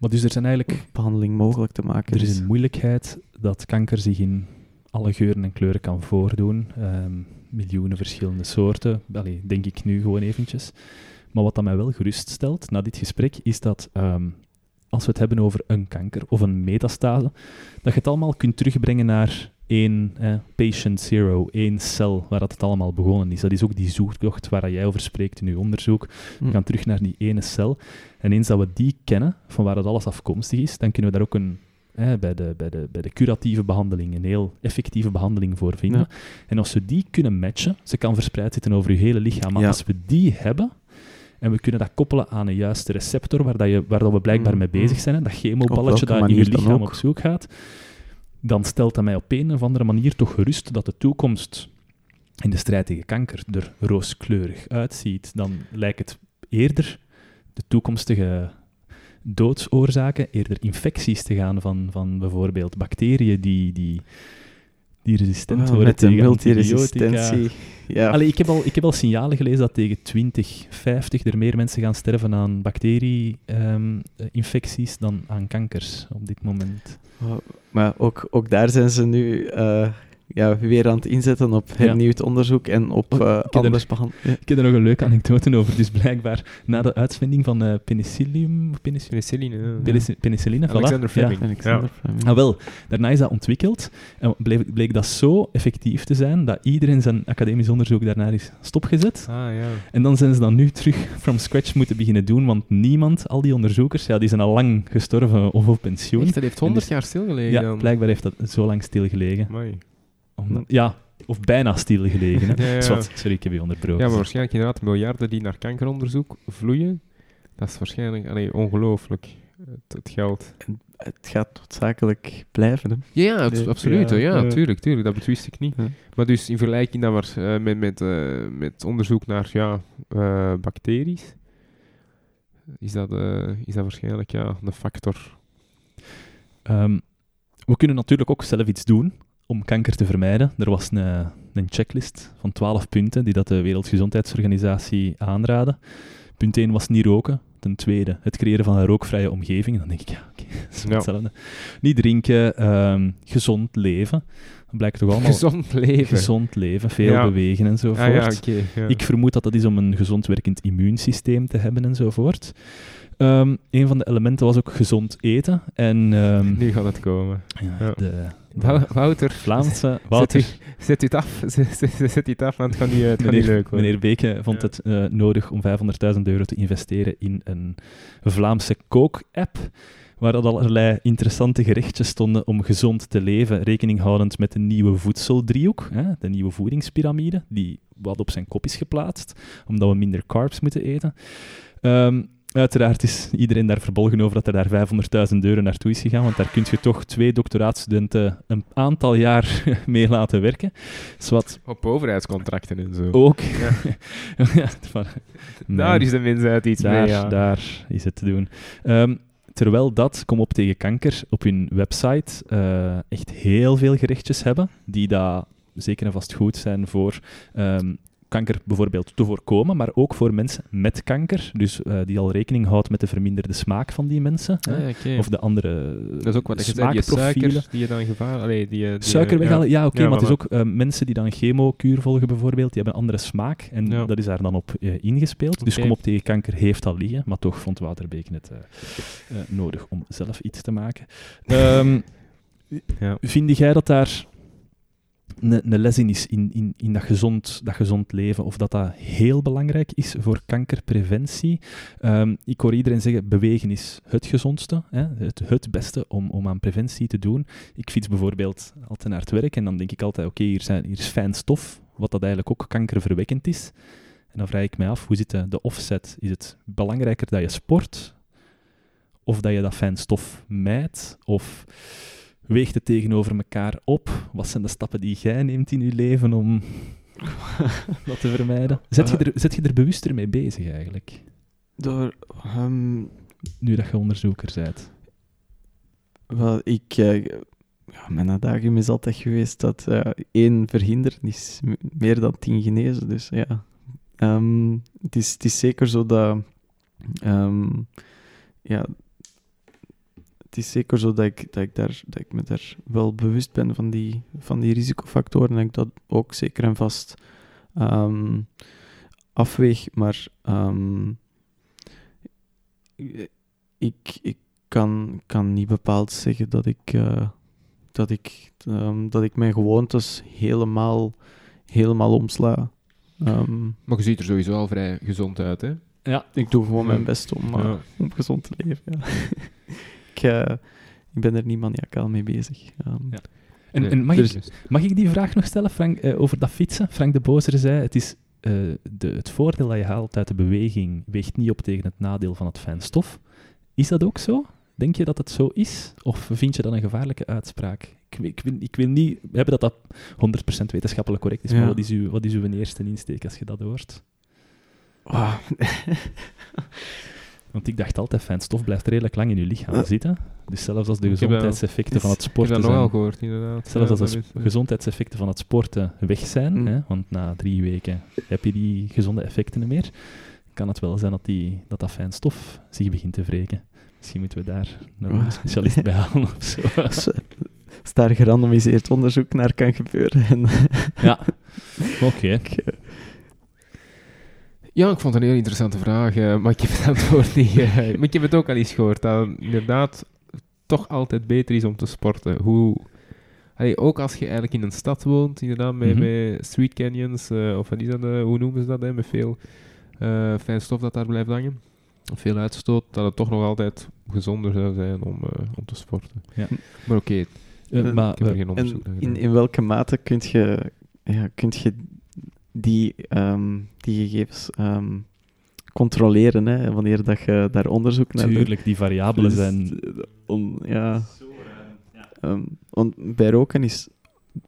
maar dus er zijn eigenlijk... behandeling mogelijk te maken. Er is een moeilijkheid dat kanker zich in alle geuren en kleuren kan voordoen. Ehm, miljoenen verschillende soorten. Allee, denk ik nu gewoon eventjes. Maar wat dat mij wel geruststelt na dit gesprek, is dat ehm, als we het hebben over een kanker of een metastase, dat je het allemaal kunt terugbrengen naar één eh, patient zero, één cel waar dat het allemaal begonnen is. Dat is ook die zoektocht waar jij over spreekt in je onderzoek. We hm. gaan terug naar die ene cel. En eens dat we die kennen, van waar het alles afkomstig is, dan kunnen we daar ook een, eh, bij, de, bij, de, bij de curatieve behandeling een heel effectieve behandeling voor vinden. En als we die kunnen matchen, ze kan verspreid zitten over je hele lichaam, maar als we die hebben, en we kunnen dat koppelen aan een juiste receptor waar, dat je, waar dat we blijkbaar hm, mee bezig hm. zijn, dat chemoballetje dat in je lichaam op zoek gaat, dan stelt dat mij op een of andere manier toch gerust dat de toekomst in de strijd tegen kanker er rooskleurig uitziet. Dan lijkt het eerder de toekomstige doodsoorzaken, eerder infecties te gaan van, van bijvoorbeeld bacteriën die, die, die resistent oh, worden met tegen multiresistentie. Ja. Allee, ik, heb al, ik heb al signalen gelezen dat tegen 2050 er meer mensen gaan sterven aan bacterie-infecties ehm, dan aan kankers op dit moment. Oh, maar ook, ook daar zijn ze nu uh, ja, weer aan het inzetten op hernieuwd onderzoek en op uh, anders behandeling. Ik heb er nog een leuke anekdote over. Dus blijkbaar na de uitvinding van uh, penicillium... Penicilline. Penicilline, Alexander Fleming. Alexander Fleming. Ah, wel, daarna is dat ontwikkeld en bleek, bleek, dat zo effectief te zijn dat iedereen zijn academisch onderzoek daarna is stopgezet. Ah, ja. En dan zijn ze dan nu terug from scratch moeten beginnen doen, want niemand, al die onderzoekers, ja, die zijn al lang gestorven of op pensioen. Echt, dat heeft 100 jaar stilgelegen Ja, blijkbaar heeft dat zo lang stilgelegen. Mooi ja, of bijna stilgelegen. Hè. sorry, ik heb je onderbroken. Ja, maar waarschijnlijk inderdaad miljarden die naar kankeronderzoek vloeien. Dat is waarschijnlijk allee, ongelooflijk, het, geld. En het gaat noodzakelijk blijven. Hè? Ja, het, absoluut. Ja, ja, tuurlijk, tuurlijk, dat betwist ik niet. Maar dus in vergelijking dan maar, uh, met, met, uh, met onderzoek naar ja, uh, bacteriën, is dat, is dat waarschijnlijk ja, een factor. Um, we kunnen natuurlijk ook zelf iets doen om kanker te vermijden. Er was een, een checklist van 12 punten die dat de Wereldgezondheidsorganisatie aanraadde. Punt 1 was niet roken. Ten tweede, het creëren van een rookvrije omgeving. Dan denk ik, ja, oké, dat is hetzelfde. Niet drinken, ehm, gezond leven. Dat blijkt toch allemaal... Gezond leven. Gezond leven, veel bewegen enzovoort. Ah, Ik vermoed dat dat is om een gezond werkend immuunsysteem te hebben enzovoort. Um, een van de elementen was ook gezond eten. En, um, nu gaat het komen. Ja, de, Wouter. Vlaamse Wouter. Zet u het af, zet u het af, want het gaat niet, het meneer, niet leuk worden. Meneer Beke vond het uh, nodig om 500.000 euro te investeren in een Vlaamse kook-app waar allerlei interessante gerechtjes stonden om gezond te leven, rekening houdend met de nieuwe voedseldriehoek, hè, de nieuwe voedingspyramide, die wat op zijn kop is geplaatst, omdat we minder carbs moeten eten. Um, Uiteraard is iedereen daar verbolgen over dat er daar 500.000 euro naartoe is gegaan, want daar kun je toch twee doctoraatstudenten een aantal jaar mee laten werken. Zwat... Op overheidscontracten en zo. Ook. Ja. ja, daar is de mensheid iets daar, mee, ja. Daar is het te doen. Um, terwijl dat, kom op tegen kanker, op hun website uh, echt heel veel gerechtjes hebben, die daar zeker en vast goed zijn voor um, kanker bijvoorbeeld te voorkomen, maar ook voor mensen met kanker, dus uh, die al rekening houdt met de verminderde smaak van die mensen, ah, of de andere Dat is ook wat je zei, die suiker die je dan gevaar... Allee, die, die, suiker weghalen, ja, oké, maar het is ook uh, mensen die dan chemokuur volgen bijvoorbeeld, die hebben een andere smaak en dat is daar dan op uh, ingespeeld. Dus kom op tegen kanker heeft al liggen, maar toch vond Waterbeek het nodig om zelf iets te maken. Um, ja. Vind jij dat daar een, les in is in, in, in dat, gezond, dat gezond leven, of dat dat heel belangrijk is voor kankerpreventie. Um, ik hoor iedereen zeggen, bewegen is het gezondste, hè, het, het beste om, om aan preventie te doen. Ik fiets bijvoorbeeld altijd naar het werk en dan denk ik altijd, oké, hier, zijn, hier is fijn stof, wat dat eigenlijk ook kankerverwekkend is. En dan vraag ik mij af, hoe zit de, de offset? Is het belangrijker dat je sport, of dat je dat fijn stof mijt, of weegt het tegenover elkaar op? Wat zijn de stappen die jij neemt in je leven om dat te vermijden? Zet je, er, zet je er bewuster mee bezig eigenlijk? Door... Um, nu dat je onderzoeker bent. Wel, ik... Uh, ja, mijn adagium is altijd geweest dat uh, één verhinderen is meer dan tien genezen. Dus ja, ehm, het, is, het is zeker zo dat... Um, ja, het is zeker zo dat ik, dat, ik daar, dat ik me daar wel bewust ben van die, van die risicofactoren en ik dat ook zeker en vast um, afweeg. Maar ik, ik kan, kan niet bepaald zeggen dat ik, uh, dat ik, um, dat ik mijn gewoontes helemaal, helemaal omsla. Um, maar je ziet er sowieso al vrij gezond uit, hè? Ja, ik doe gewoon mijn best om, uh, om gezond te leven. Ja. ik, uh, ik ben er niet maniacaal mee bezig. Um, ja. En, en mag, ik, mag ik die vraag nog stellen, Frank, over dat fietsen? Frank de Bozer zei, het is de, het voordeel dat je haalt uit de beweging weegt niet op tegen het nadeel van het fijn stof. Is dat ook zo? Denk je dat het zo is? Of vind je dat een gevaarlijke uitspraak? Ik, ik, wil, ik wil niet hebben dat dat 100% wetenschappelijk correct is, maar wat is, uw, wat is uw eerste insteek als je dat hoort? Want ik dacht altijd, fijn stof blijft redelijk lang in je lichaam zitten. Dus zelfs als de gezondheidseffecten van het sporten. Ik heb dat nogal gehoord, inderdaad. Zelfs als de gezondheidseffecten van het sporten weg zijn, mm. hè, want na drie weken heb je die gezonde effecten meer, kan het wel zijn dat die, dat, dat fijn stof zich begint te wreken. Misschien moeten we daar een specialist bij halen of zo. Als daar gerandomiseerd onderzoek naar kan gebeuren. ja, oké. Ja, ik vond het een heel interessante vraag, uh, maar ik heb het antwoord niet. Uh, maar ik heb het ook al eens gehoord, dat inderdaad toch altijd beter is om te sporten. Hoe, allee, ook als je eigenlijk in een stad woont, inderdaad, met, mm -hmm. met street canyons, uh, of wat is dat, hoe noemen ze dat, hè, met veel fijn stof dat daar blijft hangen veel uitstoot, dat het toch nog altijd gezonder zou zijn om, om te sporten. Ja. Maar oké, okay, maar, ik heb er geen onderzoek naar in, in welke mate kun je, ja, kunt je die, um, die gegevens um, controleren, hè, wanneer dat je daar onderzoek naar doet? Tuurlijk, die variabelen dus, zijn... On, ja. Um, bij roken is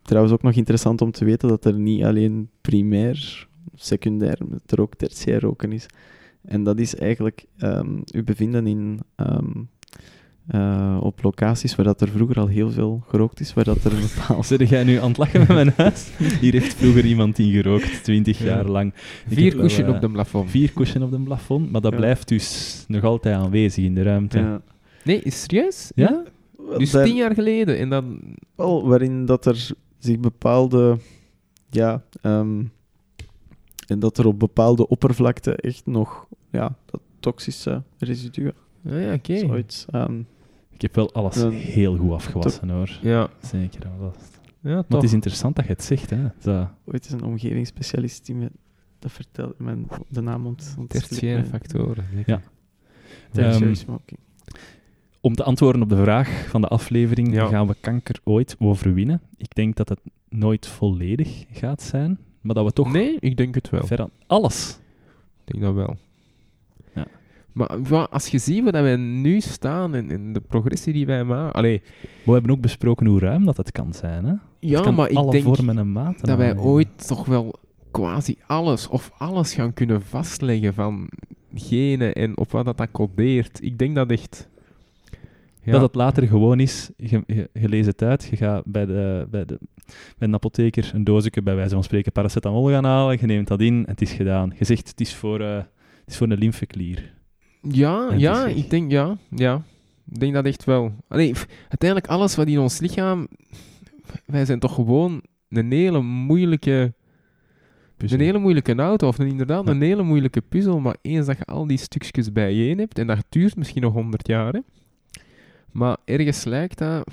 trouwens ook nog interessant om te weten dat er niet alleen primair, secundair, maar er ook tertiair roken is. En dat is eigenlijk um, u bevinden in, um, uh, op locaties waar dat er vroeger al heel veel gerookt is, waar dat er een bepaald... Zit jij nu aan het lachen met mijn huis? Hier heeft vroeger iemand in gerookt, twintig jaar lang. vier cushion uh, op de plafond. Vier cushion op de plafond, maar dat ja. blijft dus nog altijd aanwezig in de ruimte. Ja. Nee, is serieus? Ja? Dus daar, tien jaar geleden en dan... Wel, waarin dat er zich bepaalde... Ja, um, en dat er op bepaalde oppervlakte echt nog ja, dat toxische residuen. Ja, ja oké. Okay. Um, ik heb wel alles heel goed afgewassen hoor. Ja. Zeker. Dat. Ja, maar het is interessant dat je het zegt. Hè. Dat... Ooit is een omgevingsspecialist die me dat vertelt, mijn, de naam ont, Tertiaire factoren. Ja. Um, om te antwoorden op de vraag van de aflevering, ja. gaan we kanker ooit overwinnen? Ik denk dat het nooit volledig gaat zijn. Maar dat we toch... Nee, ik denk het wel. Ver aan alles. Ik denk dat wel. Maar als je ziet waar wij nu staan en, de progressie die wij maken... Allee. We hebben ook besproken hoe ruim dat het kan zijn, hè? Ja, maar ik denk vormen en maten dat wij ooit toch wel quasi alles of alles gaan kunnen vastleggen van genen en op wat dat, dat codeert. Ik denk dat echt... Ja. Dat het later gewoon is, je, je, je, leest het uit, je gaat bij de, bij de met een apotheker een doosje, bij wijze van spreken, paracetamol gaan halen. Je neemt dat in en het is gedaan. Je zegt, het is voor, uh, het is voor een lymfeklier. Ja, ja, ik denk, ja, ja. Ik denk dat echt wel. Allee, uiteindelijk, alles wat in ons lichaam... Wij zijn toch gewoon een hele moeilijke... Puzzel. Een hele moeilijke auto, of een, inderdaad een hele moeilijke puzzel, maar eens dat je al die stukjes bijeen hebt, en dat duurt misschien nog honderd jaar, hè, maar ergens lijkt dat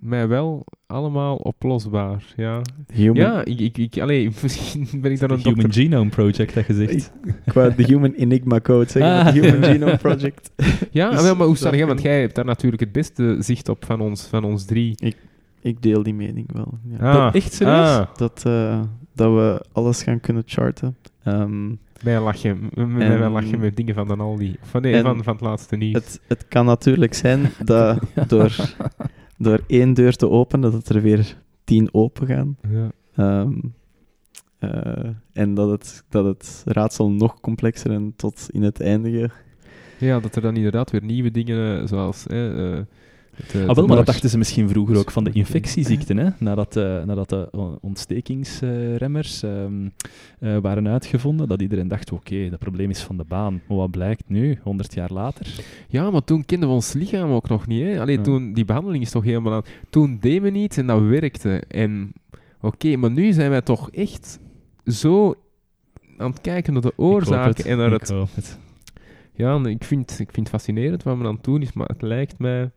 mij wel allemaal oplosbaar. Ja, human... ja ik, ik, ik, allee, misschien ben ik daar een Human Genome Project, dat gezegd. Qua de Human Enigma Code, zeg ah. Human Genome Project. ja, dus, wel, maar hoe sta jij? Want jij hebt daar natuurlijk het beste zicht op van ons, van ons drie. Ik, ik deel die mening wel. Ja. Ah. echt serieus? Ah. Dat, uh, dat we alles gaan kunnen charten. Um, wij lachen, wij lachen met dingen van de Aldi. Van, nee, van, van het laatste nieuws. Het, het kan natuurlijk zijn dat door, door één deur te openen, dat er weer tien open gaan. Ja. Um, uh, en dat het, dat het raadsel nog complexer en tot in het eindige... Ja, dat er dan inderdaad weer nieuwe dingen, zoals... uh, ah, wel, maar dat dachten ze misschien vroeger ook van de infectieziekten, hè? Nadat, uh, nadat de ontstekingsremmers um, uh, waren uitgevonden, dat iedereen dacht, oké, okay, dat probleem is van de baan. Maar wat blijkt nu, 100 jaar later? Ja, maar toen kenden we ons lichaam ook nog niet, hè? Allee, toen, die behandeling is toch helemaal aan... Toen deden we niet en dat werkte. En oké, maar nu zijn wij toch echt zo aan het kijken naar de oorzaken en naar het, het. Ja, ik vind, ik vind het fascinerend wat men aan het doen is, maar het lijkt mij...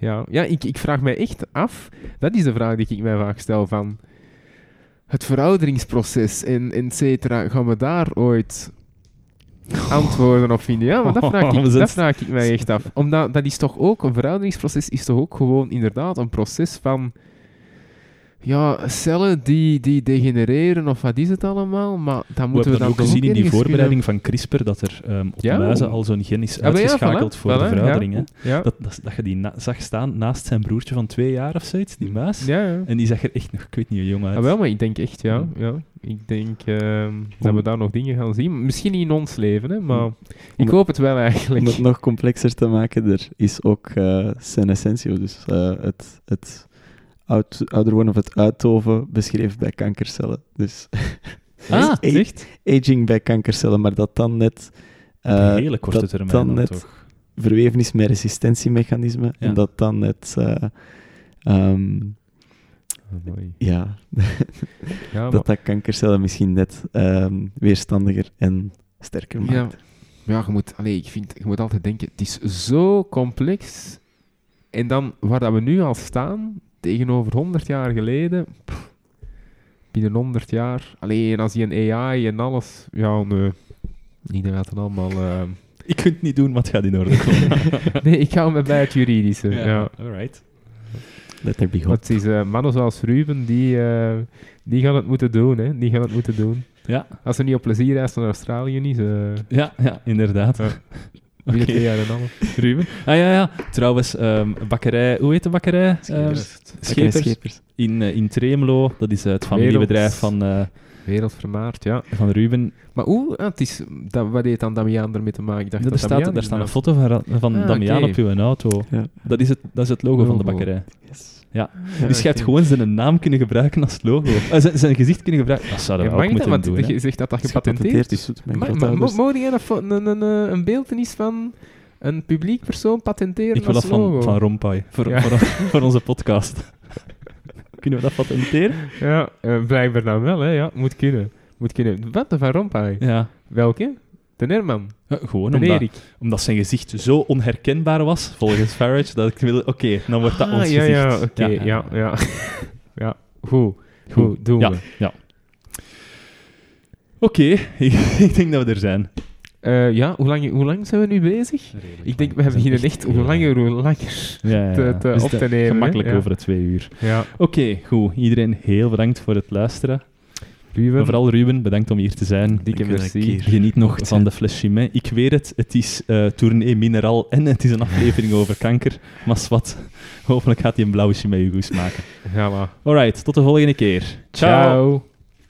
Ja, ja ik, ik vraag mij echt af, dat is de vraag die ik mij vaak stel, van het verouderingsproces en et cetera, gaan we daar ooit antwoorden op vinden? Ja, maar dat vraag ik, dat vraag ik mij echt af. Omdat dat is toch ook, een verouderingsproces is toch ook gewoon inderdaad een proces van ja, cellen die, die degenereren of wat is het allemaal, maar dan moeten we, we dan ook gezien in die voorbereiding van CRISPR dat er um, op ja, muizen al zo'n gen is uitgeschakeld voor de veroudering. Ja. Dat, dat, dat, je die zag staan naast zijn broertje van twee jaar of zoiets, die muis. En die zag er echt nog, ik weet niet, jong uit. Ja, wel, maar ik denk echt, ja. ja. Ik denk uh, dat we daar nog dingen gaan zien. Misschien niet in ons leven, hè, maar ik hoop het wel eigenlijk. Om het nog complexer te maken, er is ook uh, senescentio, dus uh, het... het ouder worden of het uittoven beschreven bij kankercellen. Dus ah, echt? Aging bij kankercellen, maar dat dan net... Uh, hele korte termijn dan net toch? verweven is met resistentiemechanismen en dat dan net... Uh, um, oh, ja, ja dat dat kankercellen misschien net um, weerstandiger en sterker maakt. Ja, ja je, moet, allez, ik vind, je moet altijd denken, het is zo complex. En dan, waar dat we nu al staan, tegenover 100 jaar geleden, binnen 100 jaar, alleen als je een AI en alles, ja, nee, niet dat het allemaal. Uh... Ik kunt het niet doen, wat gaat in orde komen. nee, ik ga me bij het juridische. Ja, ja. alright. Let er be Het is uh, mannen zoals Ruben, die, uh, die gaan het moeten doen, hè. Die gaan het moeten doen. Ja. Als ze niet op plezierreis naar Australië niet. Ja, ja, inderdaad. Wie okay. en Ruben. Ah ja, ja. Trouwens, um, bakkerij, hoe heet de bakkerij? Schepers. Uh, Schepers. In, uh, in Tremelo, dat is het familiebedrijf van... Uh, Wereldvermaard, ja. Van Ruben. Maar hoe? Ah, het is, dat, wat deed dan Damian ermee te maken? Ik dacht dat, dat staat, daar staat een foto van, van ah, Damian okay. op uw auto. Ja. Dat, is het, dat is het logo, logo. van de bakkerij. Yes. Ja. ja dus je hebt gewoon zijn naam kunnen gebruiken als logo. Uh, zijn, zijn, gezicht kunnen gebruiken. Dat zouden we ja, ook moeten dat, doen. Je zegt dat dat gepatenteerd is. Mogen jij een, een, een, een beeldenis van een publiek persoon patenteren Ik wil dat van, van Rompuy, voor, ja. voor, voor, onze podcast. kunnen we dat patenteren? Ja, uh, blijkbaar dan wel, hè. Ja, moet kunnen. Moet kunnen. Wat, de Van Rompuy? Ja. Welke? De Nerman. Ja, gewoon omdat, omdat, zijn gezicht zo onherkenbaar was, volgens Farage, dat ik wil... Oké, okay, dan wordt dat ah, ons ja, gezicht. Ja, oké, okay, ja, ja. Ja, ja. goed. Goed, doen we. Ja. Oké, okay, ik denk dat we er zijn. Uh, ja, hoe lang, hoe lang zijn we nu bezig? Redelijk ik denk, we hebben hier echt hoe langer, hoe langer ja, ja, te, te dus op te nemen. Gemakkelijk over de twee uur. Ja. Oké, goed. Iedereen heel bedankt voor het luisteren. Ruben. vooral Ruben, bedankt om hier te zijn. Dikke merci. Geniet nog van de fles Chimay. Ik weet het, het is uh, tournee Mineral en het is een aflevering over kanker. Maar wat, hopelijk gaat hij een blauwe Chimay goed maken. Ja, maar. Alright, tot de volgende keer. Ciao. Ciao.